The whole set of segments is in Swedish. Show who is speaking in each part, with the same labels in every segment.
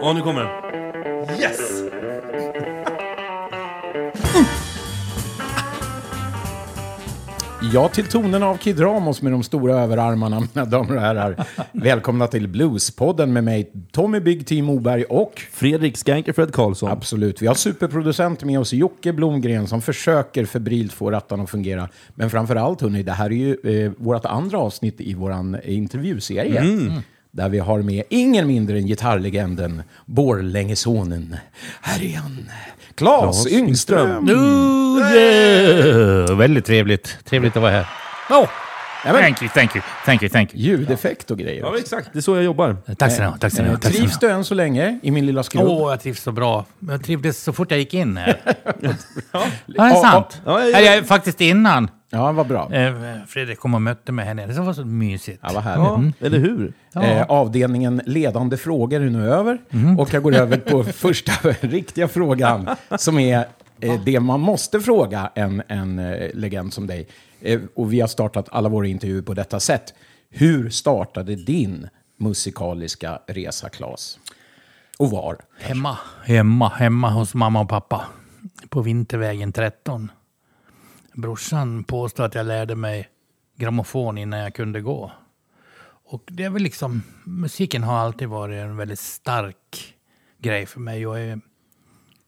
Speaker 1: Ja, nu kommer den. Yes!
Speaker 2: Ja, till tonerna av Kid Ramos med de stora överarmarna, mina damer och herrar. Välkomna till Bluespodden med mig, Tommy Big Team Moberg och...
Speaker 1: Fredrik Skankerfred Karlsson.
Speaker 2: Absolut, vi har superproducent med oss, Jocke Blomgren, som försöker febrilt få rattarna att fungera. Men framför allt, hörni, det här är ju eh, vårt andra avsnitt i vår intervjuserie. Där vi har med ingen mindre än gitarrlegenden Borlängesonen. Här är han, Claes
Speaker 1: Claes
Speaker 2: Yngström.
Speaker 3: Oh, yeah. Väldigt trevligt. Trevligt att vara här. Oh,
Speaker 2: Ja, men-
Speaker 3: thank you, thank you, thank you, thank you.
Speaker 2: Ljudeffekt och grejer.
Speaker 1: Ja, exakt. Det är så jag jobbar.
Speaker 3: Tack ska ni ha. Tack ska ni ha.
Speaker 2: Eh,
Speaker 3: Tack ska ni
Speaker 2: Trivs du än så länge i min lilla skrubb?
Speaker 3: Åh, jag trivs så bra. Jag trivdes så fort jag gick in här. ja, det är
Speaker 2: Ja,
Speaker 3: sant.
Speaker 1: ja, ja, ja.
Speaker 3: Eller, faktiskt innan
Speaker 2: Ja, vad bra.
Speaker 3: eh, Fredrik kom och mötte mig här nere. Det var så mysigt.
Speaker 2: Ja, vad härligt.
Speaker 1: Ja, eller hur?
Speaker 2: Eh, avdelningen ledande frågor är nu över. Och jag går över på första riktiga frågan. Som är eh, det man måste fråga en, en legend som dig. Och vi har startat alla våra intervjuer på detta sätt. Hur startade din musikaliska resa, Claes? Och var?
Speaker 3: Hemma, hemma, hemma hos mamma och pappa. På Vintervägen 13. Brorsan påstår att jag lärde mig grammofon innan jag kunde gå. Och det är väl liksom, musiken har alltid varit en väldigt stark grej för mig. Jag är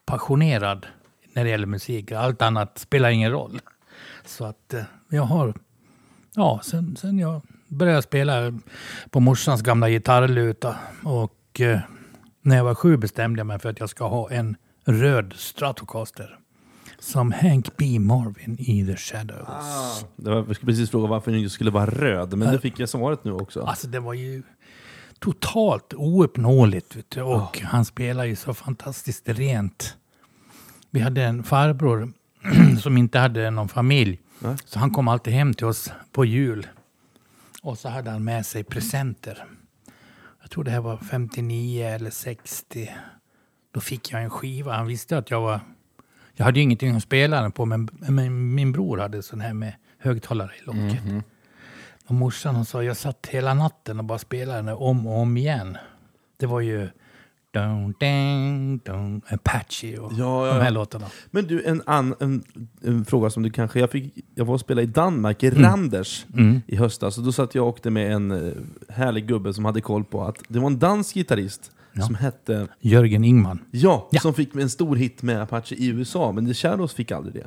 Speaker 3: passionerad när det gäller musik. Allt annat spelar ingen roll. Så att eh, jag har, ja, sen, sen jag började spela på morsans gamla gitarrluta. Och eh, när jag var sju bestämde jag mig för att jag ska ha en röd Stratocaster. Som Hank B. Marvin i The Shadows.
Speaker 1: Det var, jag skulle precis fråga varför den inte skulle vara röd, men det fick jag svaret nu också.
Speaker 3: Alltså det var ju totalt ouppnåeligt. Och han spelar ju så fantastiskt rent. Vi hade en farbror som inte hade någon familj.
Speaker 1: Nej.
Speaker 3: Så han kom alltid hem till oss på jul. Och så hade han med sig presenter. Jag tror det här var 59 eller 60. Då fick jag en skiva. Han visste att jag var... Jag hade ju ingenting att spela den på, men, men min bror hade sån här med högtalare i locket. Och morsan hon sa, jag satt hela natten och bara spelade den om och om igen. Det var ju dun, dun, dun, Apache och
Speaker 1: Ja, ja,
Speaker 3: de här låtarna.
Speaker 1: Men du, en, an, en, en fråga som du kanske... Jag, fick, jag var och spelade i Danmark, i Randers,
Speaker 3: Mm.
Speaker 1: i höstas. Och då satt jag och åkte med en eh, härlig gubbe som hade koll på att det var en dansk gitarrist
Speaker 3: Ja.
Speaker 1: som hette...
Speaker 3: Jörgen Ingman.
Speaker 1: Ja,
Speaker 3: Ja.
Speaker 1: som fick en stor hit med Apache i USA, men The Shadows fick aldrig det.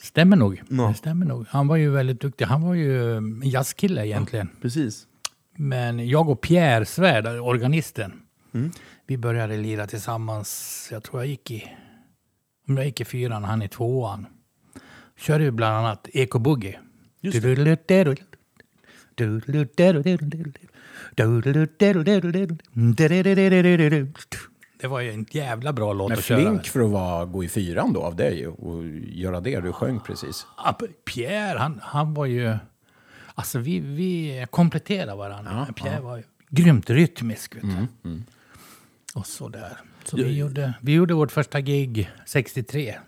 Speaker 3: Stämmer nog.
Speaker 1: Ja.
Speaker 3: Det stämmer nog. Han var ju väldigt duktig. Han var ju en jazzkille egentligen.
Speaker 1: Precis.
Speaker 3: Men jag och Pierre Svärd, organisten,
Speaker 1: Mm.
Speaker 3: vi började lira tillsammans. Jag tror jag gick i, om jag gick i fyran han i tvåan. Körde ju bland annat Eko Boogie.
Speaker 1: Just
Speaker 3: Det var ju en jävla bra låt
Speaker 2: Men
Speaker 3: att köra.
Speaker 2: flink för att vara, gå i fyran då av dig och göra det du sjöng precis.
Speaker 3: Ja, Pierre, han, han var ju... Alltså vi, vi kompletterade varandra. Men Pierre var ju grymt rytmisk. Vet du. Och så där. Så vi gjorde, vi gjorde vårt första gig 63.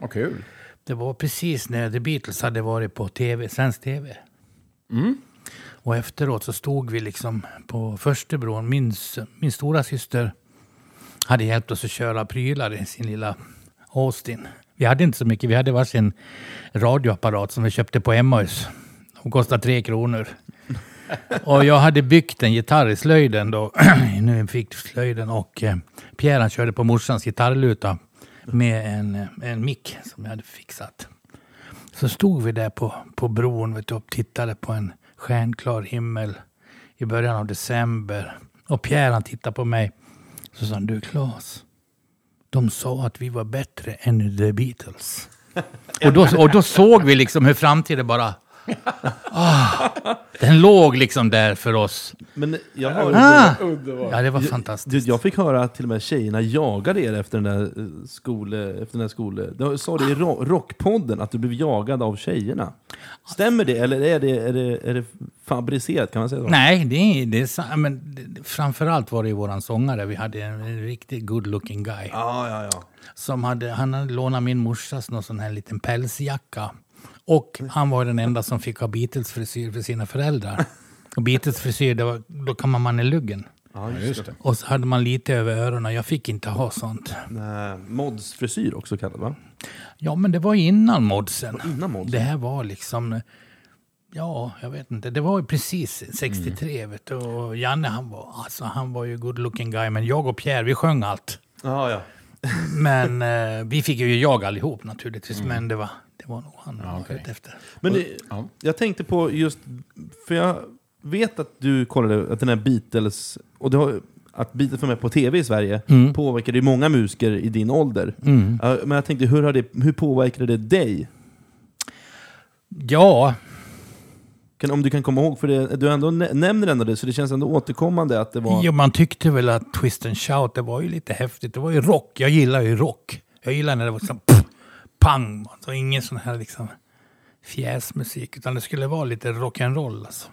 Speaker 2: Vad kul.
Speaker 3: Det var precis när The Beatles hade varit på tv, svensk tv. Och efteråt så stod vi liksom på Förstebron. Min, s- min stora syster hade hjälpt oss att köra prylar i sin lilla Austin. Vi hade inte så mycket. Vi hade varsin radioapparat som vi köpte på Emmaus. De kostade tre kronor. Och jag hade byggt en gitarr i slöjden då. nu fick slöjden och eh, Pierre han körde på morsans gitarrluta med en, eh, en mick som jag hade fixat. Så stod vi där på, på bron vet du, och tittade på en stjärnklar himmel i början av december. Och Pierre han tittade på mig. Så sa han, du Claes, de sa att vi var bättre än The Beatles. och, då, och då såg vi liksom hur framtiden bara... Ah, den låg liksom där för oss.
Speaker 1: Men jag har...
Speaker 3: Ah! Ja, det var
Speaker 1: Jag,
Speaker 3: fantastiskt.
Speaker 1: du, jag fick höra att till och med tjejerna jagade er efter den där eh, skole, efter den där skole... Du sa det i ro, Rockpodden, att du blev jagad av tjejerna. Stämmer det, eller är det, är det, är det fabricerat? Kan man säga så?
Speaker 3: Nej, det är, det är men framförallt var det ju våran sångare. Vi hade en riktigt good looking guy.
Speaker 1: Ja, ja, ja.
Speaker 3: Som hade, han hade lånat min morsas någon sån här liten pälsjacka. Och han var den enda som fick ha Beatles-frisyr för sina föräldrar. Och Beatles-frisyr, var, då kan man man i luggen.
Speaker 1: Ja,
Speaker 2: just det.
Speaker 3: Och så hade man lite över öronen. Jag fick inte ha sånt.
Speaker 1: Nej, Mods-frisyr också kallad va?
Speaker 3: Ja, men det var innan modsen.
Speaker 1: Innan Mods?
Speaker 3: Det här var liksom... Ja, jag vet inte. Det var ju precis 63, vet du. Och Janne, han var, alltså, han var ju good looking guy. Men jag och Pierre, vi sjöng allt.
Speaker 1: Ja, ja.
Speaker 3: Men eh, vi fick ju jag allihop naturligtvis. Men det var, det var nog han
Speaker 2: Ja,
Speaker 3: ute efter.
Speaker 1: Men det,
Speaker 2: Ja.
Speaker 1: jag tänkte på just, för jag vet att du kollade att den här Beatles, och det har, att Beatles var med på tv i Sverige
Speaker 3: Mm.
Speaker 1: påverkade ju många musiker i din ålder.
Speaker 3: Mm.
Speaker 1: Men jag tänkte, hur, har det, hur påverkade det dig?
Speaker 3: Ja,
Speaker 1: Kan, om du kan komma ihåg, för det, du ändå nä- nämner ändå det, så det känns ändå återkommande att det var...
Speaker 3: Jo, man tyckte väl att Twist and Shout, det var ju lite häftigt. Det var ju rock. Jag gillar ju rock. Jag gillar när det var så pff, pang. Alltså ingen sån här liksom fjäsmusik. Utan det skulle vara lite rock'n'roll alltså.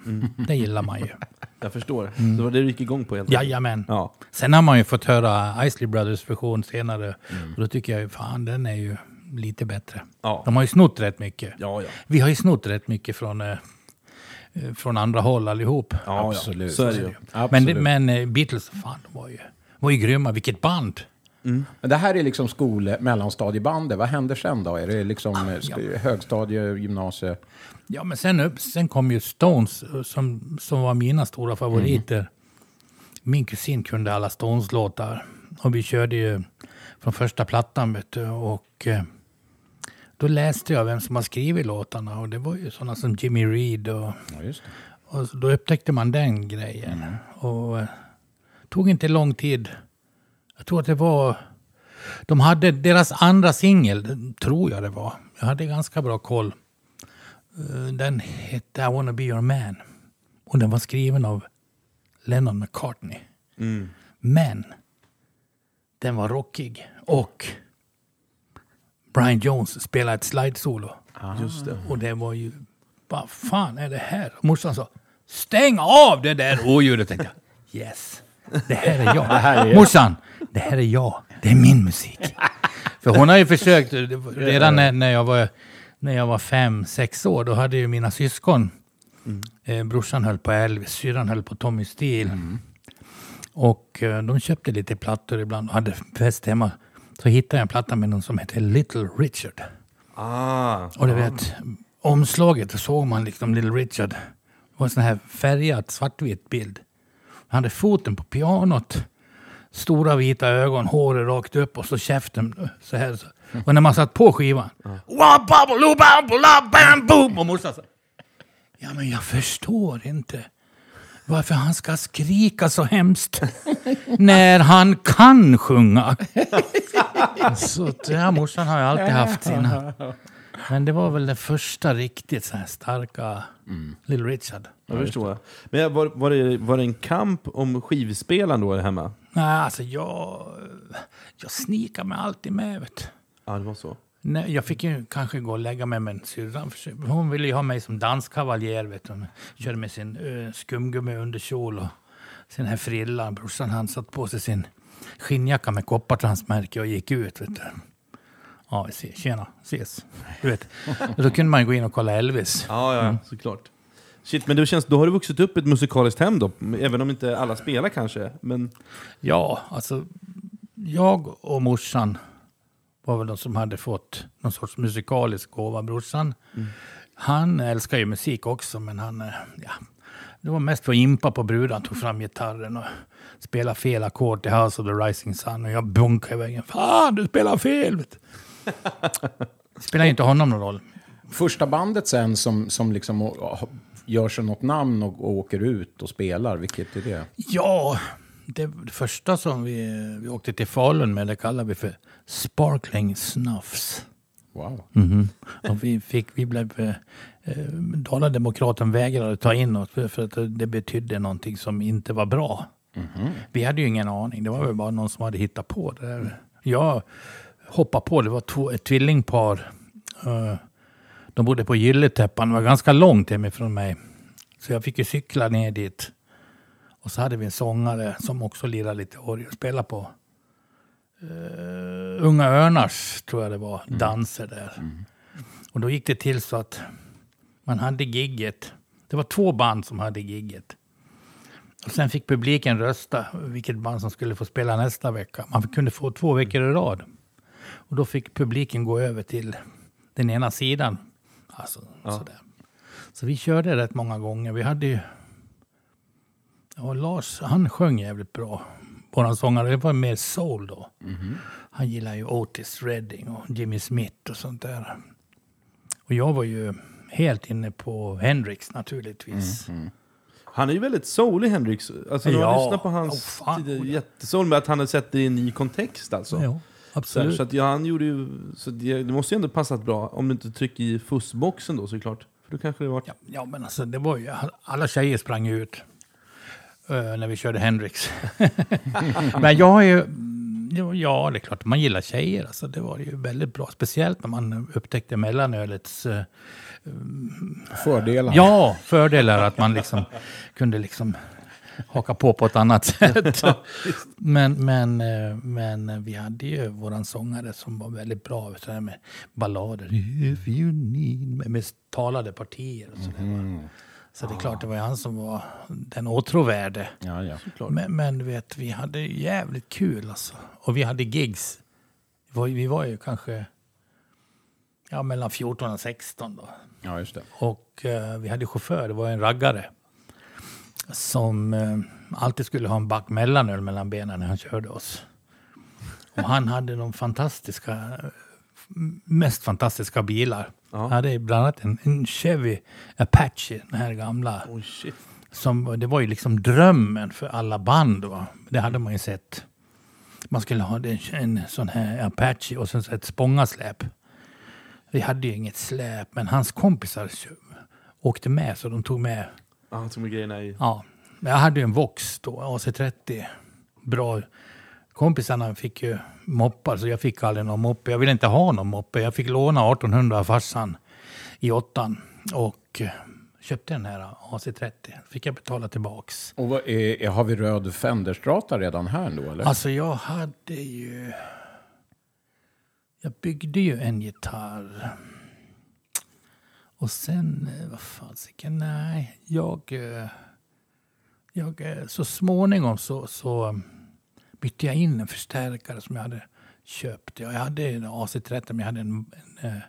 Speaker 3: Det gillar man ju.
Speaker 1: Jag förstår. Det var det du gick igång på helt.
Speaker 3: Jajamän.
Speaker 1: Ja.
Speaker 3: Sen har man ju fått höra Isley Brothers version senare. Och då tycker jag ju fan, den är ju lite bättre.
Speaker 1: Ja.
Speaker 3: De har ju snott rätt mycket.
Speaker 1: Ja, ja.
Speaker 3: Vi har ju snott rätt mycket från, eh, eh, från andra håll allihop.
Speaker 1: ja
Speaker 2: Absolut.
Speaker 1: Så är det ju.
Speaker 3: Men, det- men eh, Beatles, fan, de var ju, var ju grymma. Vilket band!
Speaker 2: Men det här är liksom skol mellanstadiebandet. Vad händer sen då? Är det liksom sk- högstadie, gymnasie?
Speaker 3: Ja, men sen, upp, sen kom ju Stones eh, som, som var mina stora favoriter. Min kusin kunde alla Stones-låtar. Och vi körde ju från första plattan. Vet du, och eh, då läste jag vem som har skrivit låtarna. Och det var ju sådana som Jimmy Reed. Och,
Speaker 2: Ja,
Speaker 3: och då upptäckte man den grejen. Och eh, tog inte lång tid. Jag tror att det var... De hade deras andra singel, tror jag det var. Jag hade ganska bra koll. Eh, Den hette I wanna be your man. Och den var skriven av Lennon McCartney.
Speaker 1: Mm.
Speaker 3: Men den var rockig. Och Brian Jones spelade ett slide-solo.
Speaker 1: Just det.
Speaker 3: Och det var ju... Vad fan är det här? Morsan sa Stäng av det där oljudet! Tänkte jag. Yes, det här är jag.
Speaker 2: här är-
Speaker 3: Morsan, det här är jag. Det är min musik. För hon har ju försökt, redan när, när, jag var, när jag var fem, sex år, då hade ju mina syskon, eh, brorsan höll på Elvis, syrran höll på Tommy Steele. Och eh, de köpte lite plattor ibland och hade fest hemma. Så hittade jag en platta med någon som hette Little Richard.
Speaker 1: Ah.
Speaker 3: Och du vet, omslaget så såg man liksom Little Richard. Det var en sån här färgad svartvit bild. Han hade foten på pianot. Stora vita ögon, håret rakt upp och så käften så här. Så. Och när man satt på skivan. Och morsan sa. Ja men jag förstår inte. Varför han ska skrika så hemskt. när han kan sjunga. så att, ja, morsan har ju alltid haft sina. Men det var väl det första riktigt så här starka Little Richard.
Speaker 1: Jag förstår. Men var, var, det, var det en kamp om skivspelaren då hemma?
Speaker 3: Nej, alltså jag, jag snikade mig alltid med. Vet.
Speaker 1: Ja, det var så.
Speaker 3: Nej, jag fick ju kanske gå och lägga mig med syrran. Hon ville ju ha mig som danskavaljer. Vet. Hon körde med sin uh, skumgummi under kjol och sin här frilla. Brorsan han satt på sig sin skinnjacka med koppartransmärke och gick ut. Vet du. Ja, vi ses. Tjena, ses. Du vet. Och då kunde man gå in och kolla Elvis.
Speaker 1: Ja, ja, såklart. Shit, men det känns, då har du vuxit upp i ett musikaliskt hem då? Även om inte alla spelar kanske. Men
Speaker 3: Ja, alltså jag och morsan var väl de som hade fått någon sorts musikalisk gåva. Brorsan, han älskar ju musik också, men han, eh, ja, det var mest för att impa på brudar. Han tog fram gitarren och spelade fel ackord till House of the Rising Sun och jag bunkade i väggen. Fan, du spelar fel! Du. Det spelar inte honom någon roll.
Speaker 2: Första bandet sen som, som liksom gör sig något namn och, och åker ut och spelar, vilket är det?
Speaker 3: Ja, det, första som vi, vi åkte till Falun med, det kallar vi för Sparkling Snuffs.
Speaker 2: Wow.
Speaker 3: Mhm. Och vi, fick, vi blev... Eh, eh, Dalademokraten vägrade ta in oss för för att det betydde någonting som inte var bra. Vi hade ju ingen aning. Det var väl bara någon som hade hittat på det där. Jag hoppade på. Det var två, ett tvillingpar. Eh, de bodde på Gylletäppan. Det var ganska långt hemifrån mig. Så jag fick ju cykla ner dit. Och så hade vi en sångare som också lirade lite orgel och spelade på eh, Unga Örnars, tror jag det var, danser där. Och då gick det till så att man hade gigget. Det var två band som hade gigget. Och sen fick publiken rösta vilket band som skulle få spela nästa vecka. Man kunde få två veckor i rad. Och då fick publiken gå över till den ena sidan. Alltså, sådär. Så vi körde rätt många gånger. Vi hade ju... Ja, Lars, han sjöng jävligt bra. Våran sångare, det var mer soul då. Han gillar ju Otis Redding och Jimmy Smith och sånt där. Och jag var ju helt inne på Hendrix naturligtvis.
Speaker 1: Han är ju väldigt soulig, Hendrix. Alltså, när man
Speaker 3: Ja.
Speaker 1: lyssnar på hans
Speaker 3: Oh, fan.
Speaker 1: jättesoul, med att han har sett det i en ny kontext alltså.
Speaker 3: Ja, absolut.
Speaker 1: så att ja, han gjorde ju... Så det, det måste ju ändå passat bra, om du inte trycker i fussboxen då såklart. För då kanske det var...
Speaker 3: Ja, ja, men alltså det var ju, alla tjejer sprang ju ut eh, när vi körde Hendrix. men jag har ju, ja, ja, det är klart man gillar tjejer. Alltså, det var ju väldigt bra, speciellt när man upptäckte mellanölets eh,
Speaker 2: Fördelar.
Speaker 3: ja, fördelar. Att man liksom kunde liksom haka på på ett annat sätt. men, men, eh, men vi hade ju våran sångare som var väldigt bra. Så med ballader. If you need me, med talade partier och sådär. va. Så det är klart, det var ju han som var den åtråvärde.
Speaker 2: Ja, ja.
Speaker 3: Men, men du vet, vi hade jävligt kul alltså. Och vi hade gigs. Vi var, ju- vi var ju kanske ja, mellan 14 och 16 då.
Speaker 2: ja, just det.
Speaker 3: Och eh, vi hade chaufför, det var en raggare. Som eh, alltid skulle ha en back mellanöl mellan benen när han körde oss. Och han hade de fantastiska, mest fantastiska bilar. Han hade bland annat en, en Chevy Apache, den här gamla.
Speaker 1: Shit.
Speaker 3: Som, det var ju liksom drömmen för alla band. Va? Det hade man ju sett. Man skulle ha en, en sån här Apache och sen så ett spångasläp. Vi hade ju inget släp, men hans kompisar åkte med så de tog med.
Speaker 1: Ja, han tog med grejerna i...
Speaker 3: Ja, jag hade ju en Vox då, AC30. Bra. Kompisarna fick ju moppar, så jag fick aldrig någon moppe. Jag ville inte ha någon moppe. Jag fick låna 1800 av farsan i åttan och köpte den här AC30. Fick jag betala tillbaks.
Speaker 2: Och vad är, är, har vi röd Fenderstrata redan här då, eller?
Speaker 3: Alltså jag hade ju... Jag byggde ju en gitarr. Och sen, eh, vad fasiken, nej. Jag... eh, jag eh, så småningom så, så bytte jag in en förstärkare som jag hade köpt. Jag hade en AC30 men jag hade en... en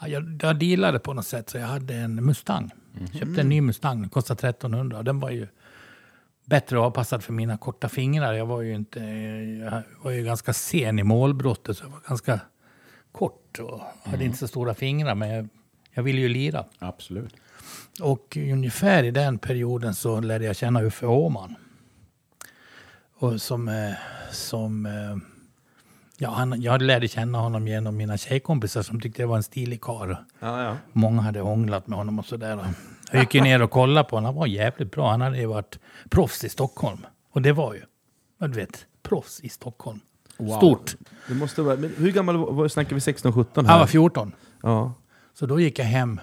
Speaker 3: ja, jag, jag dealade på något sätt så jag hade en Mustang. Köpte en ny Mustang, den kostade 1300 och den var ju bättre avpassad för mina korta fingrar. Jag var ju, inte, jag var ju ganska sen i målbrottet så jag var ganska kort och hade inte så stora fingrar men jag, jag ville ju lira.
Speaker 2: Absolut.
Speaker 3: Och ungefär i den perioden så lärde jag känna Uffe Åhman. Och som, eh, som eh, ja, han, jag lärde känna honom genom mina tjejkompisar som tyckte jag var en stilig karl.
Speaker 1: Ja, ja.
Speaker 3: Många hade hånglat med honom och sådär. Jag gick ju ner och kollade på honom. Han var jävligt bra. Han hade ju varit proffs i Stockholm. Och det var ju, du vet, proffs i Stockholm. Stort.
Speaker 1: Det måste vara... Men hur gammal var, var snackar vi? 16-17 här?
Speaker 3: Han var 14.
Speaker 1: Ja.
Speaker 3: Så då gick jag hem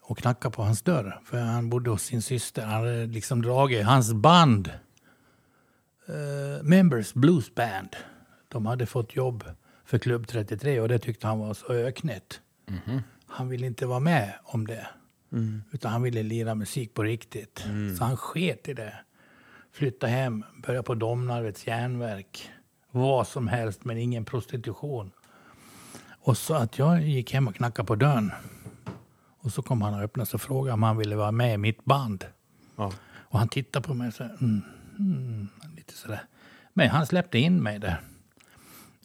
Speaker 3: och knackade på hans dörr. För han bodde hos sin syster. Han hade liksom dragit hans band, eh, Members Blues Band. De hade fått jobb för Klubb 33 och det tyckte han var så öknett. Han ville inte vara med om det. Utan han ville lira musik på riktigt. Så han sket i det. Flyttade hem, började på Domnarvets järnverk. Vad som helst, men ingen prostitution. Och så att jag gick hem och knackade på dörren. Och så kom han och öppnade och frågade om han ville vara med i mitt band.
Speaker 1: ja.
Speaker 3: Och han tittade på mig och sa, mm, mm, lite sådär. Men han släppte in mig där.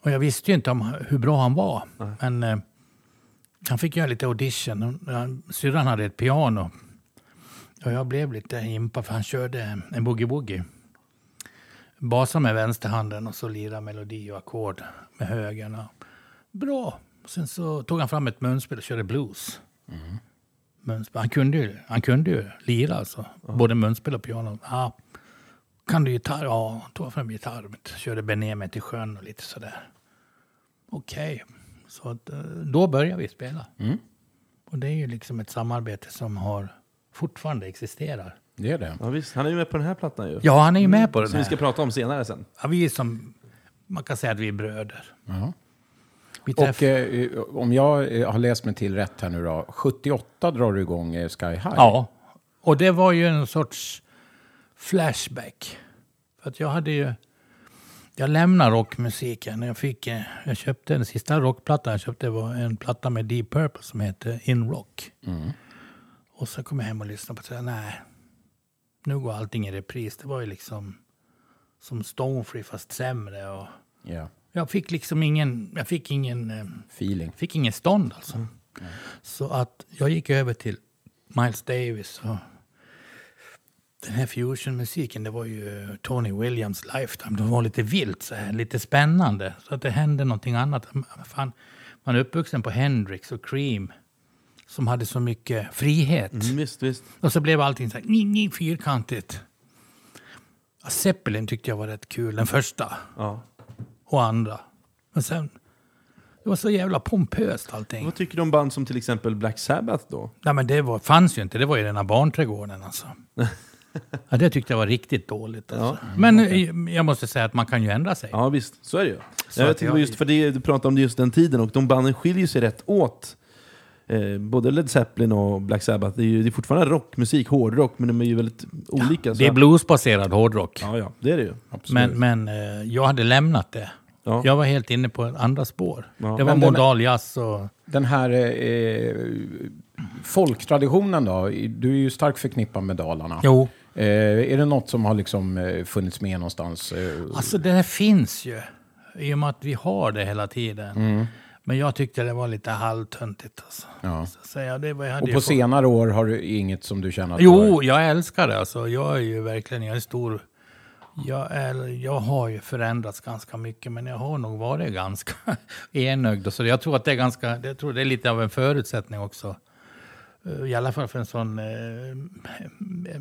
Speaker 3: Och jag visste ju inte om hur bra han var. Men eh, han fick göra lite audition. Syrran hade ett piano. Och jag blev lite impad för han körde en boogie-woogie. Basade med vänsterhanden och så lirade melodi och ackord med högern. Bra. Sen så tog han fram ett munspel och körde blues. Munspel. Han, kunde ju, han kunde ju lira alltså. Både munspel och piano. Ja. Kan du gitarr? Ja, han tog fram gitarr. Körde Bené mig till sjön och lite sådär. Okej. Så att, eh, då började vi spela. Och det är ju liksom ett samarbete som har fortfarande existerar.
Speaker 2: Det är det.
Speaker 1: ja, visst. Han är ju med på den här plattan ju.
Speaker 3: Ja, han är ju med på den
Speaker 1: Som vi ska
Speaker 3: här.
Speaker 1: prata om senare sen.
Speaker 3: Ja, vi är som, man kan säga att vi är bröder.
Speaker 2: Ja. Och
Speaker 3: träff...
Speaker 2: eh, om jag eh, har läst mig till rätt här nu då. 78 drar du igång eh, Sky High.
Speaker 3: Ja, och det var ju en sorts flashback. För att jag hade ju... Jag lämnade rockmusiken. Jag, fick, eh, jag köpte den sista rockplattan jag köpte var en platta med Deep Purple som heter In Rock. Och så kom jag hem och lyssnade på det. Nej, nu går allting i repris. Det var ju liksom som Stonefree fast sämre. Och
Speaker 2: Ja.
Speaker 3: Jag fick liksom ingen, jag fick ingen, eh,
Speaker 2: Feeling.
Speaker 3: fick ingen stånd alltså. Så att jag gick över till Miles Davis. Och den här fusionmusiken, det var ju Tony Williams Lifetime. Det var lite vilt, så här, lite spännande. Så att det hände någonting annat. Fan, man är uppvuxen på Hendrix och Cream som hade så mycket frihet.
Speaker 1: Mm, visst, visst.
Speaker 3: Och så blev allting så här, ni, ni, fyrkantigt. Zeppelin tyckte jag var rätt kul, den första
Speaker 1: Ja.
Speaker 3: Och andra. Men sen, det var så jävla pompöst allting.
Speaker 1: Vad tycker du om band som till exempel Black Sabbath då?
Speaker 3: Nej, men det var, fanns ju inte, det var ju rena barnträdgården alltså. ja, det tyckte jag var riktigt dåligt. Alltså. Men eh, jag måste säga att man kan ju ändra sig.
Speaker 1: Ja visst, så är det ju.
Speaker 3: Så
Speaker 1: jag
Speaker 3: jag-
Speaker 1: just för det, du pratade om just den tiden och de banden skiljer sig rätt åt. Eh, både Led Zeppelin och Black Sabbath, det är ju det är fortfarande rockmusik, hårdrock, men de är ju väldigt olika. så
Speaker 3: Det är bluesbaserad hårdrock.
Speaker 1: Ja, ja, det är det ju.
Speaker 2: Absolut.
Speaker 3: Men, men eh, jag hade lämnat det.
Speaker 1: Ja.
Speaker 3: Jag var helt inne på andra spår.
Speaker 1: Ja.
Speaker 3: Det var modal jazz och...
Speaker 2: Den här eh, folktraditionen då? Du är ju starkt förknippad med Dalarna.
Speaker 3: Jo,
Speaker 2: Eh, är det något som har liksom eh, funnits med någonstans? Eh,
Speaker 3: alltså det här finns ju. I och med att vi har det hela tiden. Men jag tyckte det var lite halvtöntigt. Alltså.
Speaker 2: ja.
Speaker 3: Så, jag, det var, jag hade
Speaker 2: Och på senare år har du inget som du känner att du har-
Speaker 3: Jo, jag älskar det. Alltså, jag är ju verkligen, jag är stor... Jag, är, jag har ju förändrats ganska mycket, men jag har nog varit ganska enögd. Så jag tror att det är ganska, jag tror det är lite av en förutsättning också. Eh, I alla fall för en sån eh,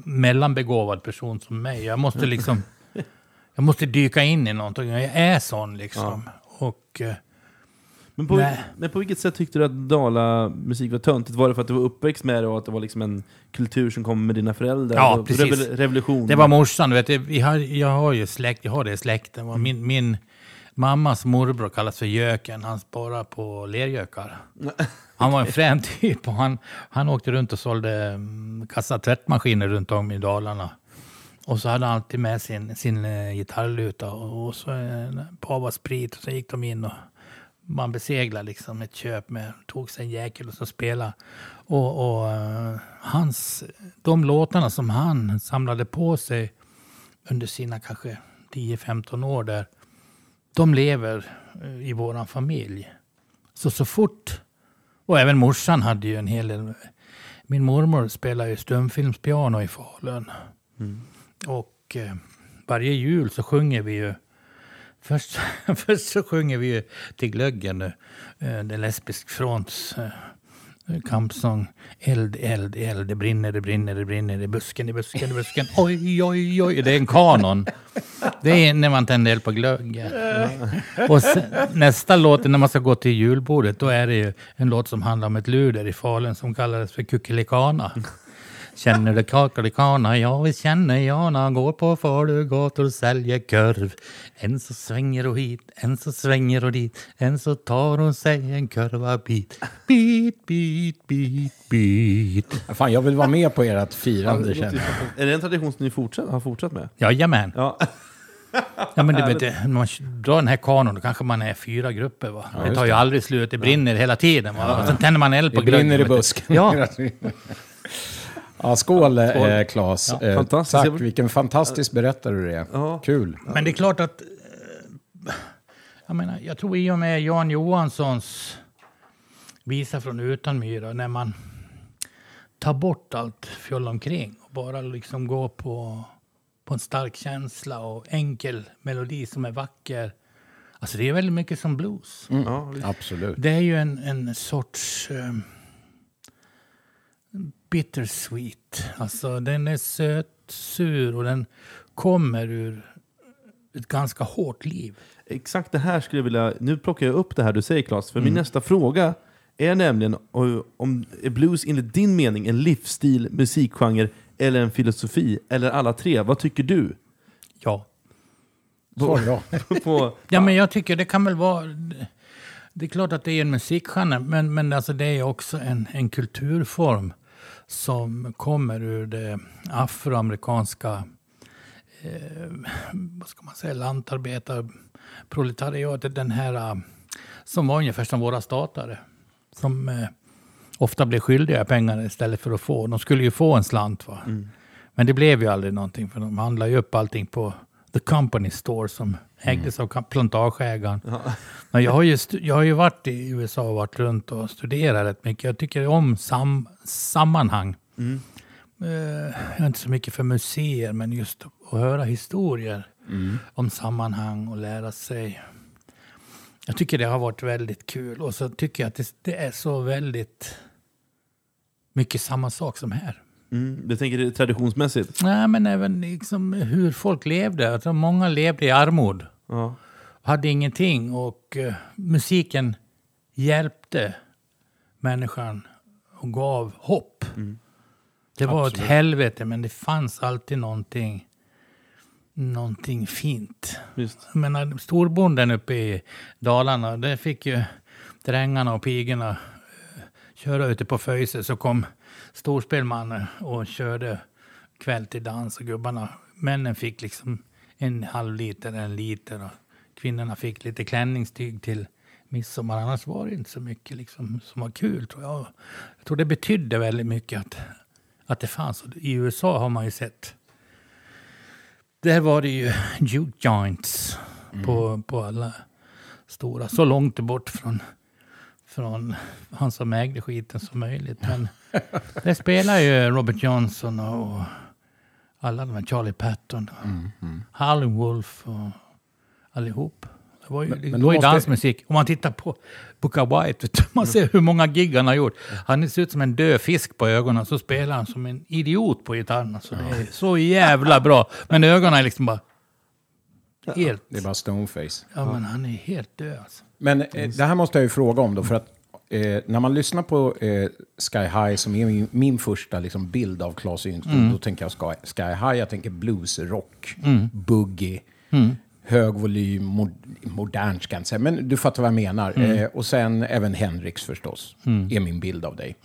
Speaker 3: mellanbegåvad person som mig. Jag måste liksom, jag måste dyka in i någonting. Jag är sån liksom. Och eh,
Speaker 1: Men på, men på vilket sätt tyckte du att Dala-musik var töntigt? Var det för att du var uppväxt med det och att det var liksom en kultur som kom med dina föräldrar?
Speaker 3: Ja, precis.
Speaker 1: revolution?
Speaker 3: Det var morsan, du vet, vi har, jag har ju släkt, jag har det i släkten. Och Min, min mammas morbror kallas för Göken, han sparar på lergökar. Han var en frän typ och han, han åkte runt och sålde mm, kassa tvättmaskiner runt om i Dalarna. Och så hade han alltid med sin, sin eh, gitarrluta och, och så en pava sprit och så gick de in och man beseglade liksom ett köp med, tog sig en jäkel och så spelade. Och, och eh, hans, de låtarna som han samlade på sig under sina kanske 10-15 år där, de lever eh, i våran familj. Så så fort, och även morsan hade ju en hel del, min mormor spelar ju stumfilmspiano i Falun. Och eh, varje jul så sjunger vi ju Först, först så sjunger vi ju till glöggen nu, eh, det lesbisk fronts eh, kampsång. Eld, eld, eld, det brinner, det brinner, det brinner, i busken, i busken, i busken. Oj, oj, oj. Det är en kanon. Det är när man tänder eld på glöggen. Och sen, nästa låt, när man ska gå till julbordet, då är det ju en låt som handlar om ett luder i Falun som kallades för Kuckelikana. Känner du kakelikana? Ja, vi känner Jana. Går på Falugator och säljer korv. En så svänger och hit, en så svänger och dit. En så tar hon sig en korvabit. Bit, bit, bit, bit.
Speaker 2: Fan, jag vill vara med på ert firande
Speaker 1: det
Speaker 2: känner jag.
Speaker 1: Är det en tradition som ni fortsatt, har fortsatt med?
Speaker 3: Jajamän.
Speaker 1: Ja.
Speaker 3: Ja, men du vet, när man drar den här kanon, då kanske man är fyra grupper. Va? det
Speaker 2: just
Speaker 3: tar ju
Speaker 2: det.
Speaker 3: aldrig slut, det brinner hela tiden. Va? Och sen tänder man eld på
Speaker 2: Det brinner i busken.
Speaker 3: Ja,
Speaker 2: Ja, skål, Eh, Claes.
Speaker 1: Ja,
Speaker 2: eh, tack, vilken fantastisk berättare du är.
Speaker 1: Ja.
Speaker 2: Kul.
Speaker 3: Men det är klart att... eh, Jag, menar, jag tror i och med Jan Johanssons visa från Utanmyra, när man tar bort allt fjoll omkring och bara liksom går på, på en stark känsla och enkel melodi som är vacker. Alltså det är väldigt mycket som blues.
Speaker 1: Ja, visst.
Speaker 2: Absolut.
Speaker 3: Det är ju en, en sorts eh, bittersweet. Alltså den är söt, sur och den kommer ur ett ganska hårt liv.
Speaker 1: Exakt det här skulle jag vilja... Nu plockar jag upp det här du säger Claes, för min nästa fråga är nämligen om är blues enligt din mening en livsstil, musikgenre eller en filosofi? Eller alla tre? Vad tycker du?
Speaker 3: Ja.
Speaker 2: Så bra.
Speaker 1: På,
Speaker 3: Ja, men jag tycker det kan väl vara... Det är klart att det är en musikgenre, men, men alltså det är också en, en kulturform som kommer ur det afroamerikanska eh, vad ska man säga, lantarbetare, proletariatet, den här eh, som var ungefär som våra statare. Som eh, ofta blev skyldiga pengar istället för att få. De skulle ju få en slant. Va? Men det blev ju aldrig någonting för de handlade ju upp allting på The Company Store som ägdes av plantageägaren. Men jag har, ju jag har ju varit i USA och varit runt och studerat rätt mycket. Jag tycker om sam sammanhang. Eh, jag är inte så mycket för museer, men just att höra historier om sammanhang och lära sig. Jag tycker det har varit väldigt kul. Och så tycker jag att det, det är så väldigt mycket samma sak som här.
Speaker 1: Mm. Jag tänker det traditionsmässigt.
Speaker 3: Nej, men även liksom hur folk levde. Att många levde i armod.
Speaker 1: Ja.
Speaker 3: Hade ingenting och eh, musiken hjälpte människan och gav hopp. Det var ett helvete, men det fanns alltid någonting, någonting fint. Jag menar, storbonden uppe i Dalarna, där fick ju drängarna och pigorna eh, köra ute på Föjse. Så kom storspelmannen och körde kväll till dans och gubbarna, männen fick liksom en halv liter, en liter och kvinnorna fick lite klänningstyg till midsommar. Annars var det inte så mycket liksom, som var kul tror jag. Jag tror det betydde väldigt mycket att, att det fanns. Och I USA har man ju sett där var det ju juke joints på, på alla stora. Så långt bort från, från han som ägde skiten som möjligt. Men där spelar ju Robert Johnson och alla de här Charlie Patton, Howlin' Wolf och allihop. Det var ju,
Speaker 2: Men-
Speaker 3: det
Speaker 2: men
Speaker 3: var ju
Speaker 2: måste-
Speaker 3: dansmusik. Om man tittar på Booker White, man ser hur många gig han har gjort. Han ser ut som en död fisk på ögonen, så spelar han som en idiot på gitarren. Så det är så jävla bra. Men ögonen är liksom bara helt...
Speaker 2: Det är bara stoneface.
Speaker 3: Ja, men han är helt död alltså.
Speaker 2: Men eh, det här måste jag ju fråga om då, för att eh, när man lyssnar på eh, Sky High, som är min, min första liksom, bild av Claes Yngström, då tänker jag Sky, Sky High, jag tänker blues, rock, boogie, hög volym, mod, modernt ska jag inte säga, men du fattar vad jag menar. Eh, och sen även Hendrix förstås, är min bild av dig.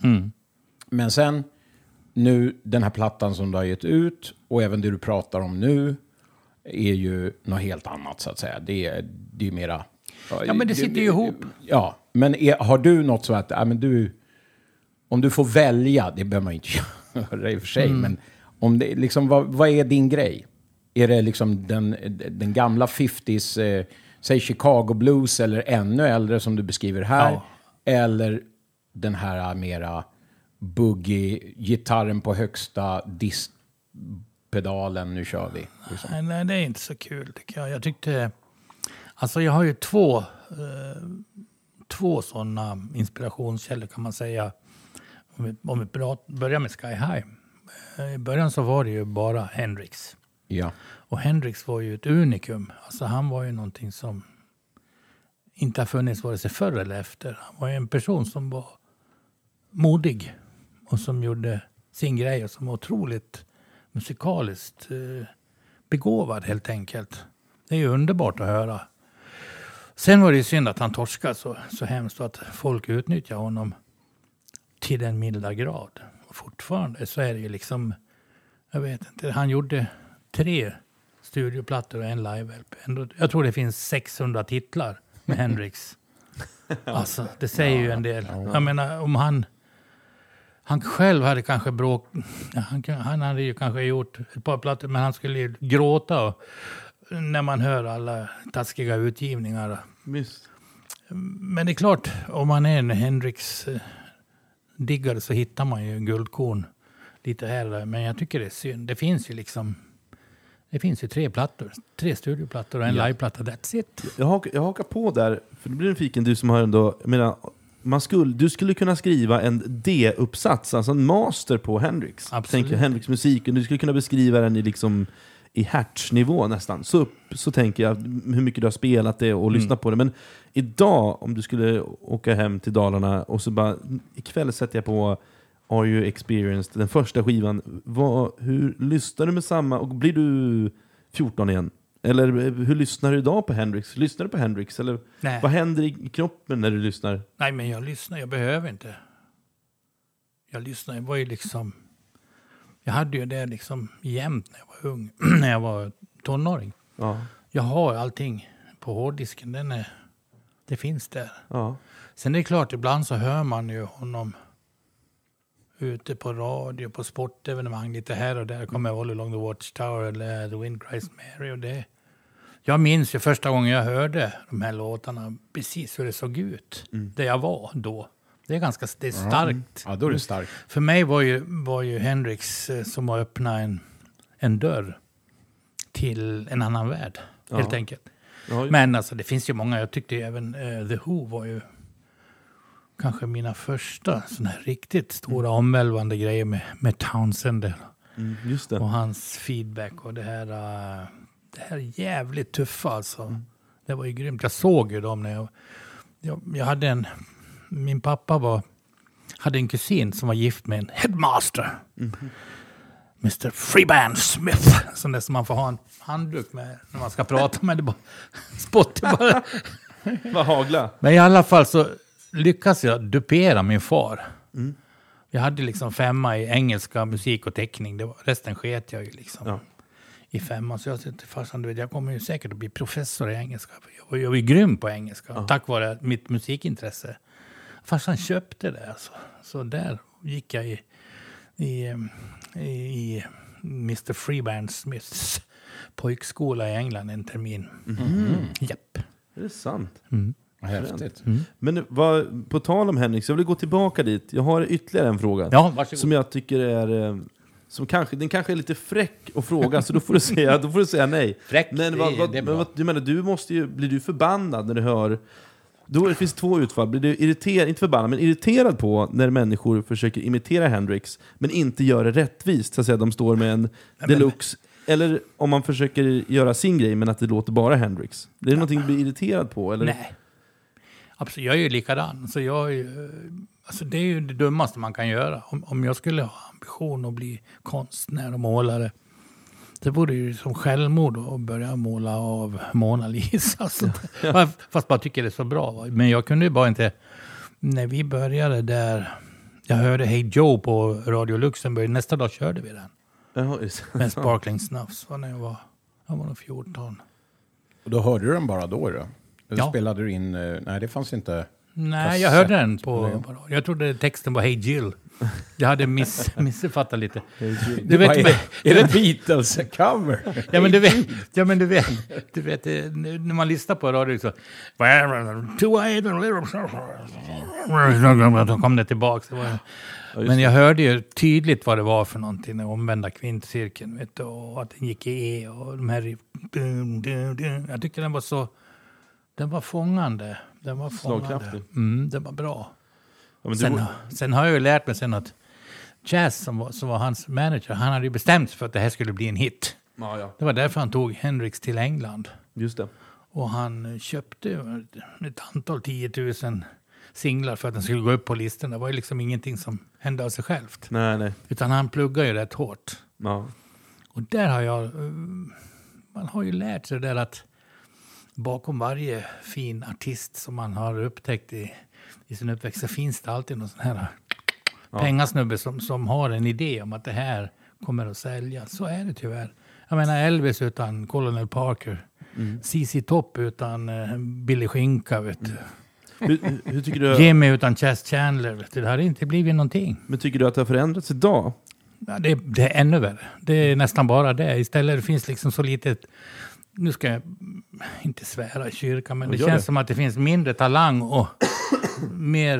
Speaker 2: Men sen, nu den här plattan som du har gett ut, och även det du pratar om nu, är ju något helt annat så att säga. Det är, det är mera...
Speaker 3: Ja, men det sitter ju ihop.
Speaker 2: Ja, men är, har du något så att, ja, men du, om du får välja, det behöver man inte göra i och för sig,
Speaker 3: Mm.
Speaker 2: men om det, liksom, vad, vad är din grej? Är det liksom den, den gamla 50s, eh, säg Chicago Blues eller ännu äldre som du beskriver här?
Speaker 3: Ja.
Speaker 2: Eller den här mera boogie, gitarren på högsta distpedalen, nu kör vi. Liksom.
Speaker 3: Nej, nej, det är inte så kul tycker jag. Jag tyckte... Alltså jag har ju två, eh, två sådana inspirationskällor kan man säga. Om vi, om vi börjar med Sky High. Eh, I början så var det ju bara Hendrix.
Speaker 2: Ja.
Speaker 3: Och Hendrix var ju ett unikum. Alltså han var ju någonting som inte har funnits vare sig förr eller efter. Han var ju en person som var modig och som gjorde sin grej och som var otroligt musikaliskt eh, begåvad helt enkelt. Det är ju underbart att höra. Sen var det ju synd att han torskade så, så hemskt och att folk utnyttjar honom till den milda grad. Och fortfarande så är det ju liksom, jag vet inte, han gjorde tre studioplattor och en live-LP. Jag tror det finns 600 titlar med Hendrix. Alltså, det säger ju en del. Jag menar, om han... Han själv hade kanske bråk... Han, han hade ju kanske gjort ett par plattor, men han skulle ju gråta och, när man hör alla taskiga utgivningar.
Speaker 1: Visst.
Speaker 3: Men det är klart, om man är en Hendrix-diggare så hittar man ju guldkorn lite här och. Men jag tycker det är synd. Det finns ju liksom... Det finns ju tre plattor. Tre studioplattor och en
Speaker 1: Ja.
Speaker 3: liveplatta. That's it.
Speaker 1: Jag hakar, jag hakar på där, för det blir en fiken du som har ändå... Jag menar, man skulle, du skulle kunna skriva en D-uppsats, alltså en master på Hendrix.
Speaker 3: Absolut.
Speaker 1: Tänker Hendrix musiken, du skulle kunna beskriva den i liksom i hertznivå nästan. Så, upp, så tänker jag hur mycket du har spelat det och lyssnat på det. Men idag, om du skulle åka hem till Dalarna och så bara, ikväll sätter jag på Are You Experienced, den första skivan. Vad, hur lyssnar du med samma, och blir du 14 igen? Eller hur lyssnar du idag på Hendrix? Lyssnar du på Hendrix? Eller
Speaker 3: Nej.
Speaker 1: vad händer i kroppen när du lyssnar?
Speaker 3: Nej, men jag lyssnar. Jag behöver inte. Jag lyssnar. Jag var ju liksom... Jag hade ju det liksom jämt när jag var ung. när jag var tonåring.
Speaker 1: Ja.
Speaker 3: Jag har allting på hårddisken. Den är, det finns där.
Speaker 1: Ja.
Speaker 3: Sen är det klart, ibland så hör man ju honom ute på radio, på sportevenemang lite här och där. Kommer All along the Watchtower eller The Wind Cries Mary. Och det. Jag minns ju första gången jag hörde de här låtarna, precis hur det såg ut. Där jag var då. Det är ganska det är starkt.
Speaker 2: Ja, då är det starkt.
Speaker 3: För mig var ju, var ju Hendrix eh, som att öppna en, en dörr till en annan värld, helt
Speaker 1: Ja.
Speaker 3: enkelt.
Speaker 1: Ja,
Speaker 3: Men alltså, det finns ju många. Jag tyckte ju även eh, The Who var ju kanske mina första såna här riktigt stora omvälvande grejer med, med Townsend
Speaker 1: mm,
Speaker 3: och hans feedback och det här, eh, det här jävligt tuffa alltså. Det var ju grymt. Jag såg ju dem när jag, jag, jag hade en, min pappa var, hade en kusin som var gift med en headmaster. Mr Freeband Smith. Sån där som man får ha en handduk med när man ska prata med. Det bara, spottar bara.
Speaker 1: Vad hagla.
Speaker 3: Men i alla fall så lyckas jag dupera min far. Jag hade liksom femma i engelska, musik och teckning. Det var, resten sket jag ju liksom.
Speaker 1: Ja.
Speaker 3: I femman. Så jag sa till farsan, du vet, jag kommer ju säkert att bli professor i engelska. Jag var, jag var ju grym på engelska, tack vare mitt musikintresse. Farsan köpte det alltså. Så där gick jag i, i, i, Mr Freeband Smiths pojkskola i England en termin. Japp.
Speaker 1: Är det sant?
Speaker 2: Vad häftigt.
Speaker 1: Men vad, på tal om Henrik, jag vill gå tillbaka dit. Jag har ytterligare en fråga.
Speaker 3: Ja, varsågod.
Speaker 1: Som jag tycker är... eh, Som kanske, den kanske är lite fräck att fråga, så då får du säga, då får du säga nej.
Speaker 2: Fräck,
Speaker 1: men
Speaker 2: det-
Speaker 1: vad, vad,
Speaker 2: det är
Speaker 1: men
Speaker 2: bra.
Speaker 1: vad, du menar, du måste ju, blir du förbannad när du hör... Då det finns två utfall. Blir du irriterad, inte förbannad, men irriterad på när människor försöker imitera Hendrix, men inte gör det rättvist. Så att säga, de står med en deluxe. Eller om man försöker göra sin grej, men att det låter bara Hendrix. Det är någonting du blir irriterad på? Eller?
Speaker 3: Nej. Absolut, jag är ju likadan. Så jag ju, alltså det är ju det dummaste man kan göra. Om, om jag skulle ha ambition att bli konstnär och målare. Det vore ju som självmord att börja måla av Mona Lisa. Så, Fast bara tycker det är så bra. Men jag kunde ju bara inte... När vi började där... Jag hörde Hey Joe på Radio Luxemburg. Nästa dag körde vi den.
Speaker 1: Sant?
Speaker 3: Med Sparkling Snuffs. var när jag var, jag var nog 14.
Speaker 2: Och då hörde du den bara då? då? Eller
Speaker 3: Ja.
Speaker 2: spelade du in... eh, Nej, det fanns inte...
Speaker 3: Nej, jag hörde den på... på jag trodde texten var Hey Jill. Jag hade miss, missuppfattat lite. Du vet,
Speaker 2: är, är det Beatles-cover?
Speaker 3: ja, men du vet, ja, men du vet, du vet eh, när man lyssnar på radio så... Då kom det tillbaka. Men jag hörde ju tydligt vad det var för någonting, den omvända kvintcirkeln. Vet du, och att den gick i E och de här... Jag tycker den var så... Den var fångande. Den var fångande. Mm, den var bra.
Speaker 1: Ja, men du,
Speaker 3: Sen, sen har jag ju lärt mig sen att Jazz, som var, som var hans manager, han hade ju bestämt sig för att det här skulle bli en hit.
Speaker 1: ja, ja,
Speaker 3: Det var därför han tog Hendrix till England.
Speaker 1: just det.
Speaker 3: Och han köpte ju ett antal 10 000 singlar för att den skulle gå upp på listan. Det var ju liksom ingenting som hände av sig självt.
Speaker 1: Nej, nej.
Speaker 3: Utan han pluggar ju rätt hårt.
Speaker 1: Ja.
Speaker 3: Och där har jag... eh, Man har ju lärt sig det där att bakom varje fin artist som man har upptäckt i, i sin uppväxt så finns det alltid någon sån här pengasnubbe som, som har en idé om att det här kommer att sälja. Så är det tyvärr. Jag menar Elvis utan Colonel Parker. CC Top utan eh, Billy Skinka. Vet du.
Speaker 1: Hur, hur- hur tycker du,
Speaker 3: Jimmy utan Chas Chandler. Vet du. Det hade inte blivit någonting.
Speaker 1: men tycker du att det har förändrats idag?
Speaker 3: Ja, det, det är ännu värre. Det är nästan bara det. Istället det finns liksom så litet... Nu ska jag inte svära i kyrkan, men det känns
Speaker 1: det.
Speaker 3: som att det finns mindre talang och mer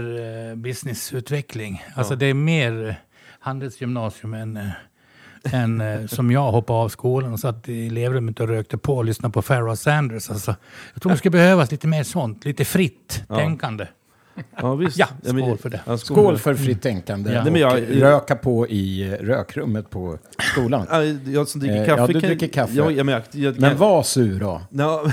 Speaker 3: eh, businessutveckling. Alltså det är mer handelsgymnasium än, eh, än eh, som jag hoppade av skolan och satt i elevrummet och rökte på och lyssnade på Pharoah Sanders. Alltså, jag tror det skulle behövas lite mer sånt, lite fritt
Speaker 1: Ja.
Speaker 3: tänkande.
Speaker 1: Ja, visst.
Speaker 3: Ja,
Speaker 1: men-
Speaker 3: skål för det.
Speaker 1: Ja,
Speaker 2: Skål för fritt tänkande.
Speaker 3: Ja.
Speaker 2: Och
Speaker 1: Nej, men jag-
Speaker 2: röka på i rökrummet på skolan.
Speaker 1: Ja, Jag som dricker
Speaker 2: Eh,
Speaker 1: kaffe
Speaker 2: ja, du dricker kaffe.
Speaker 1: Ja, ja, men jag, jag,
Speaker 2: Men var sur då.
Speaker 1: Ja.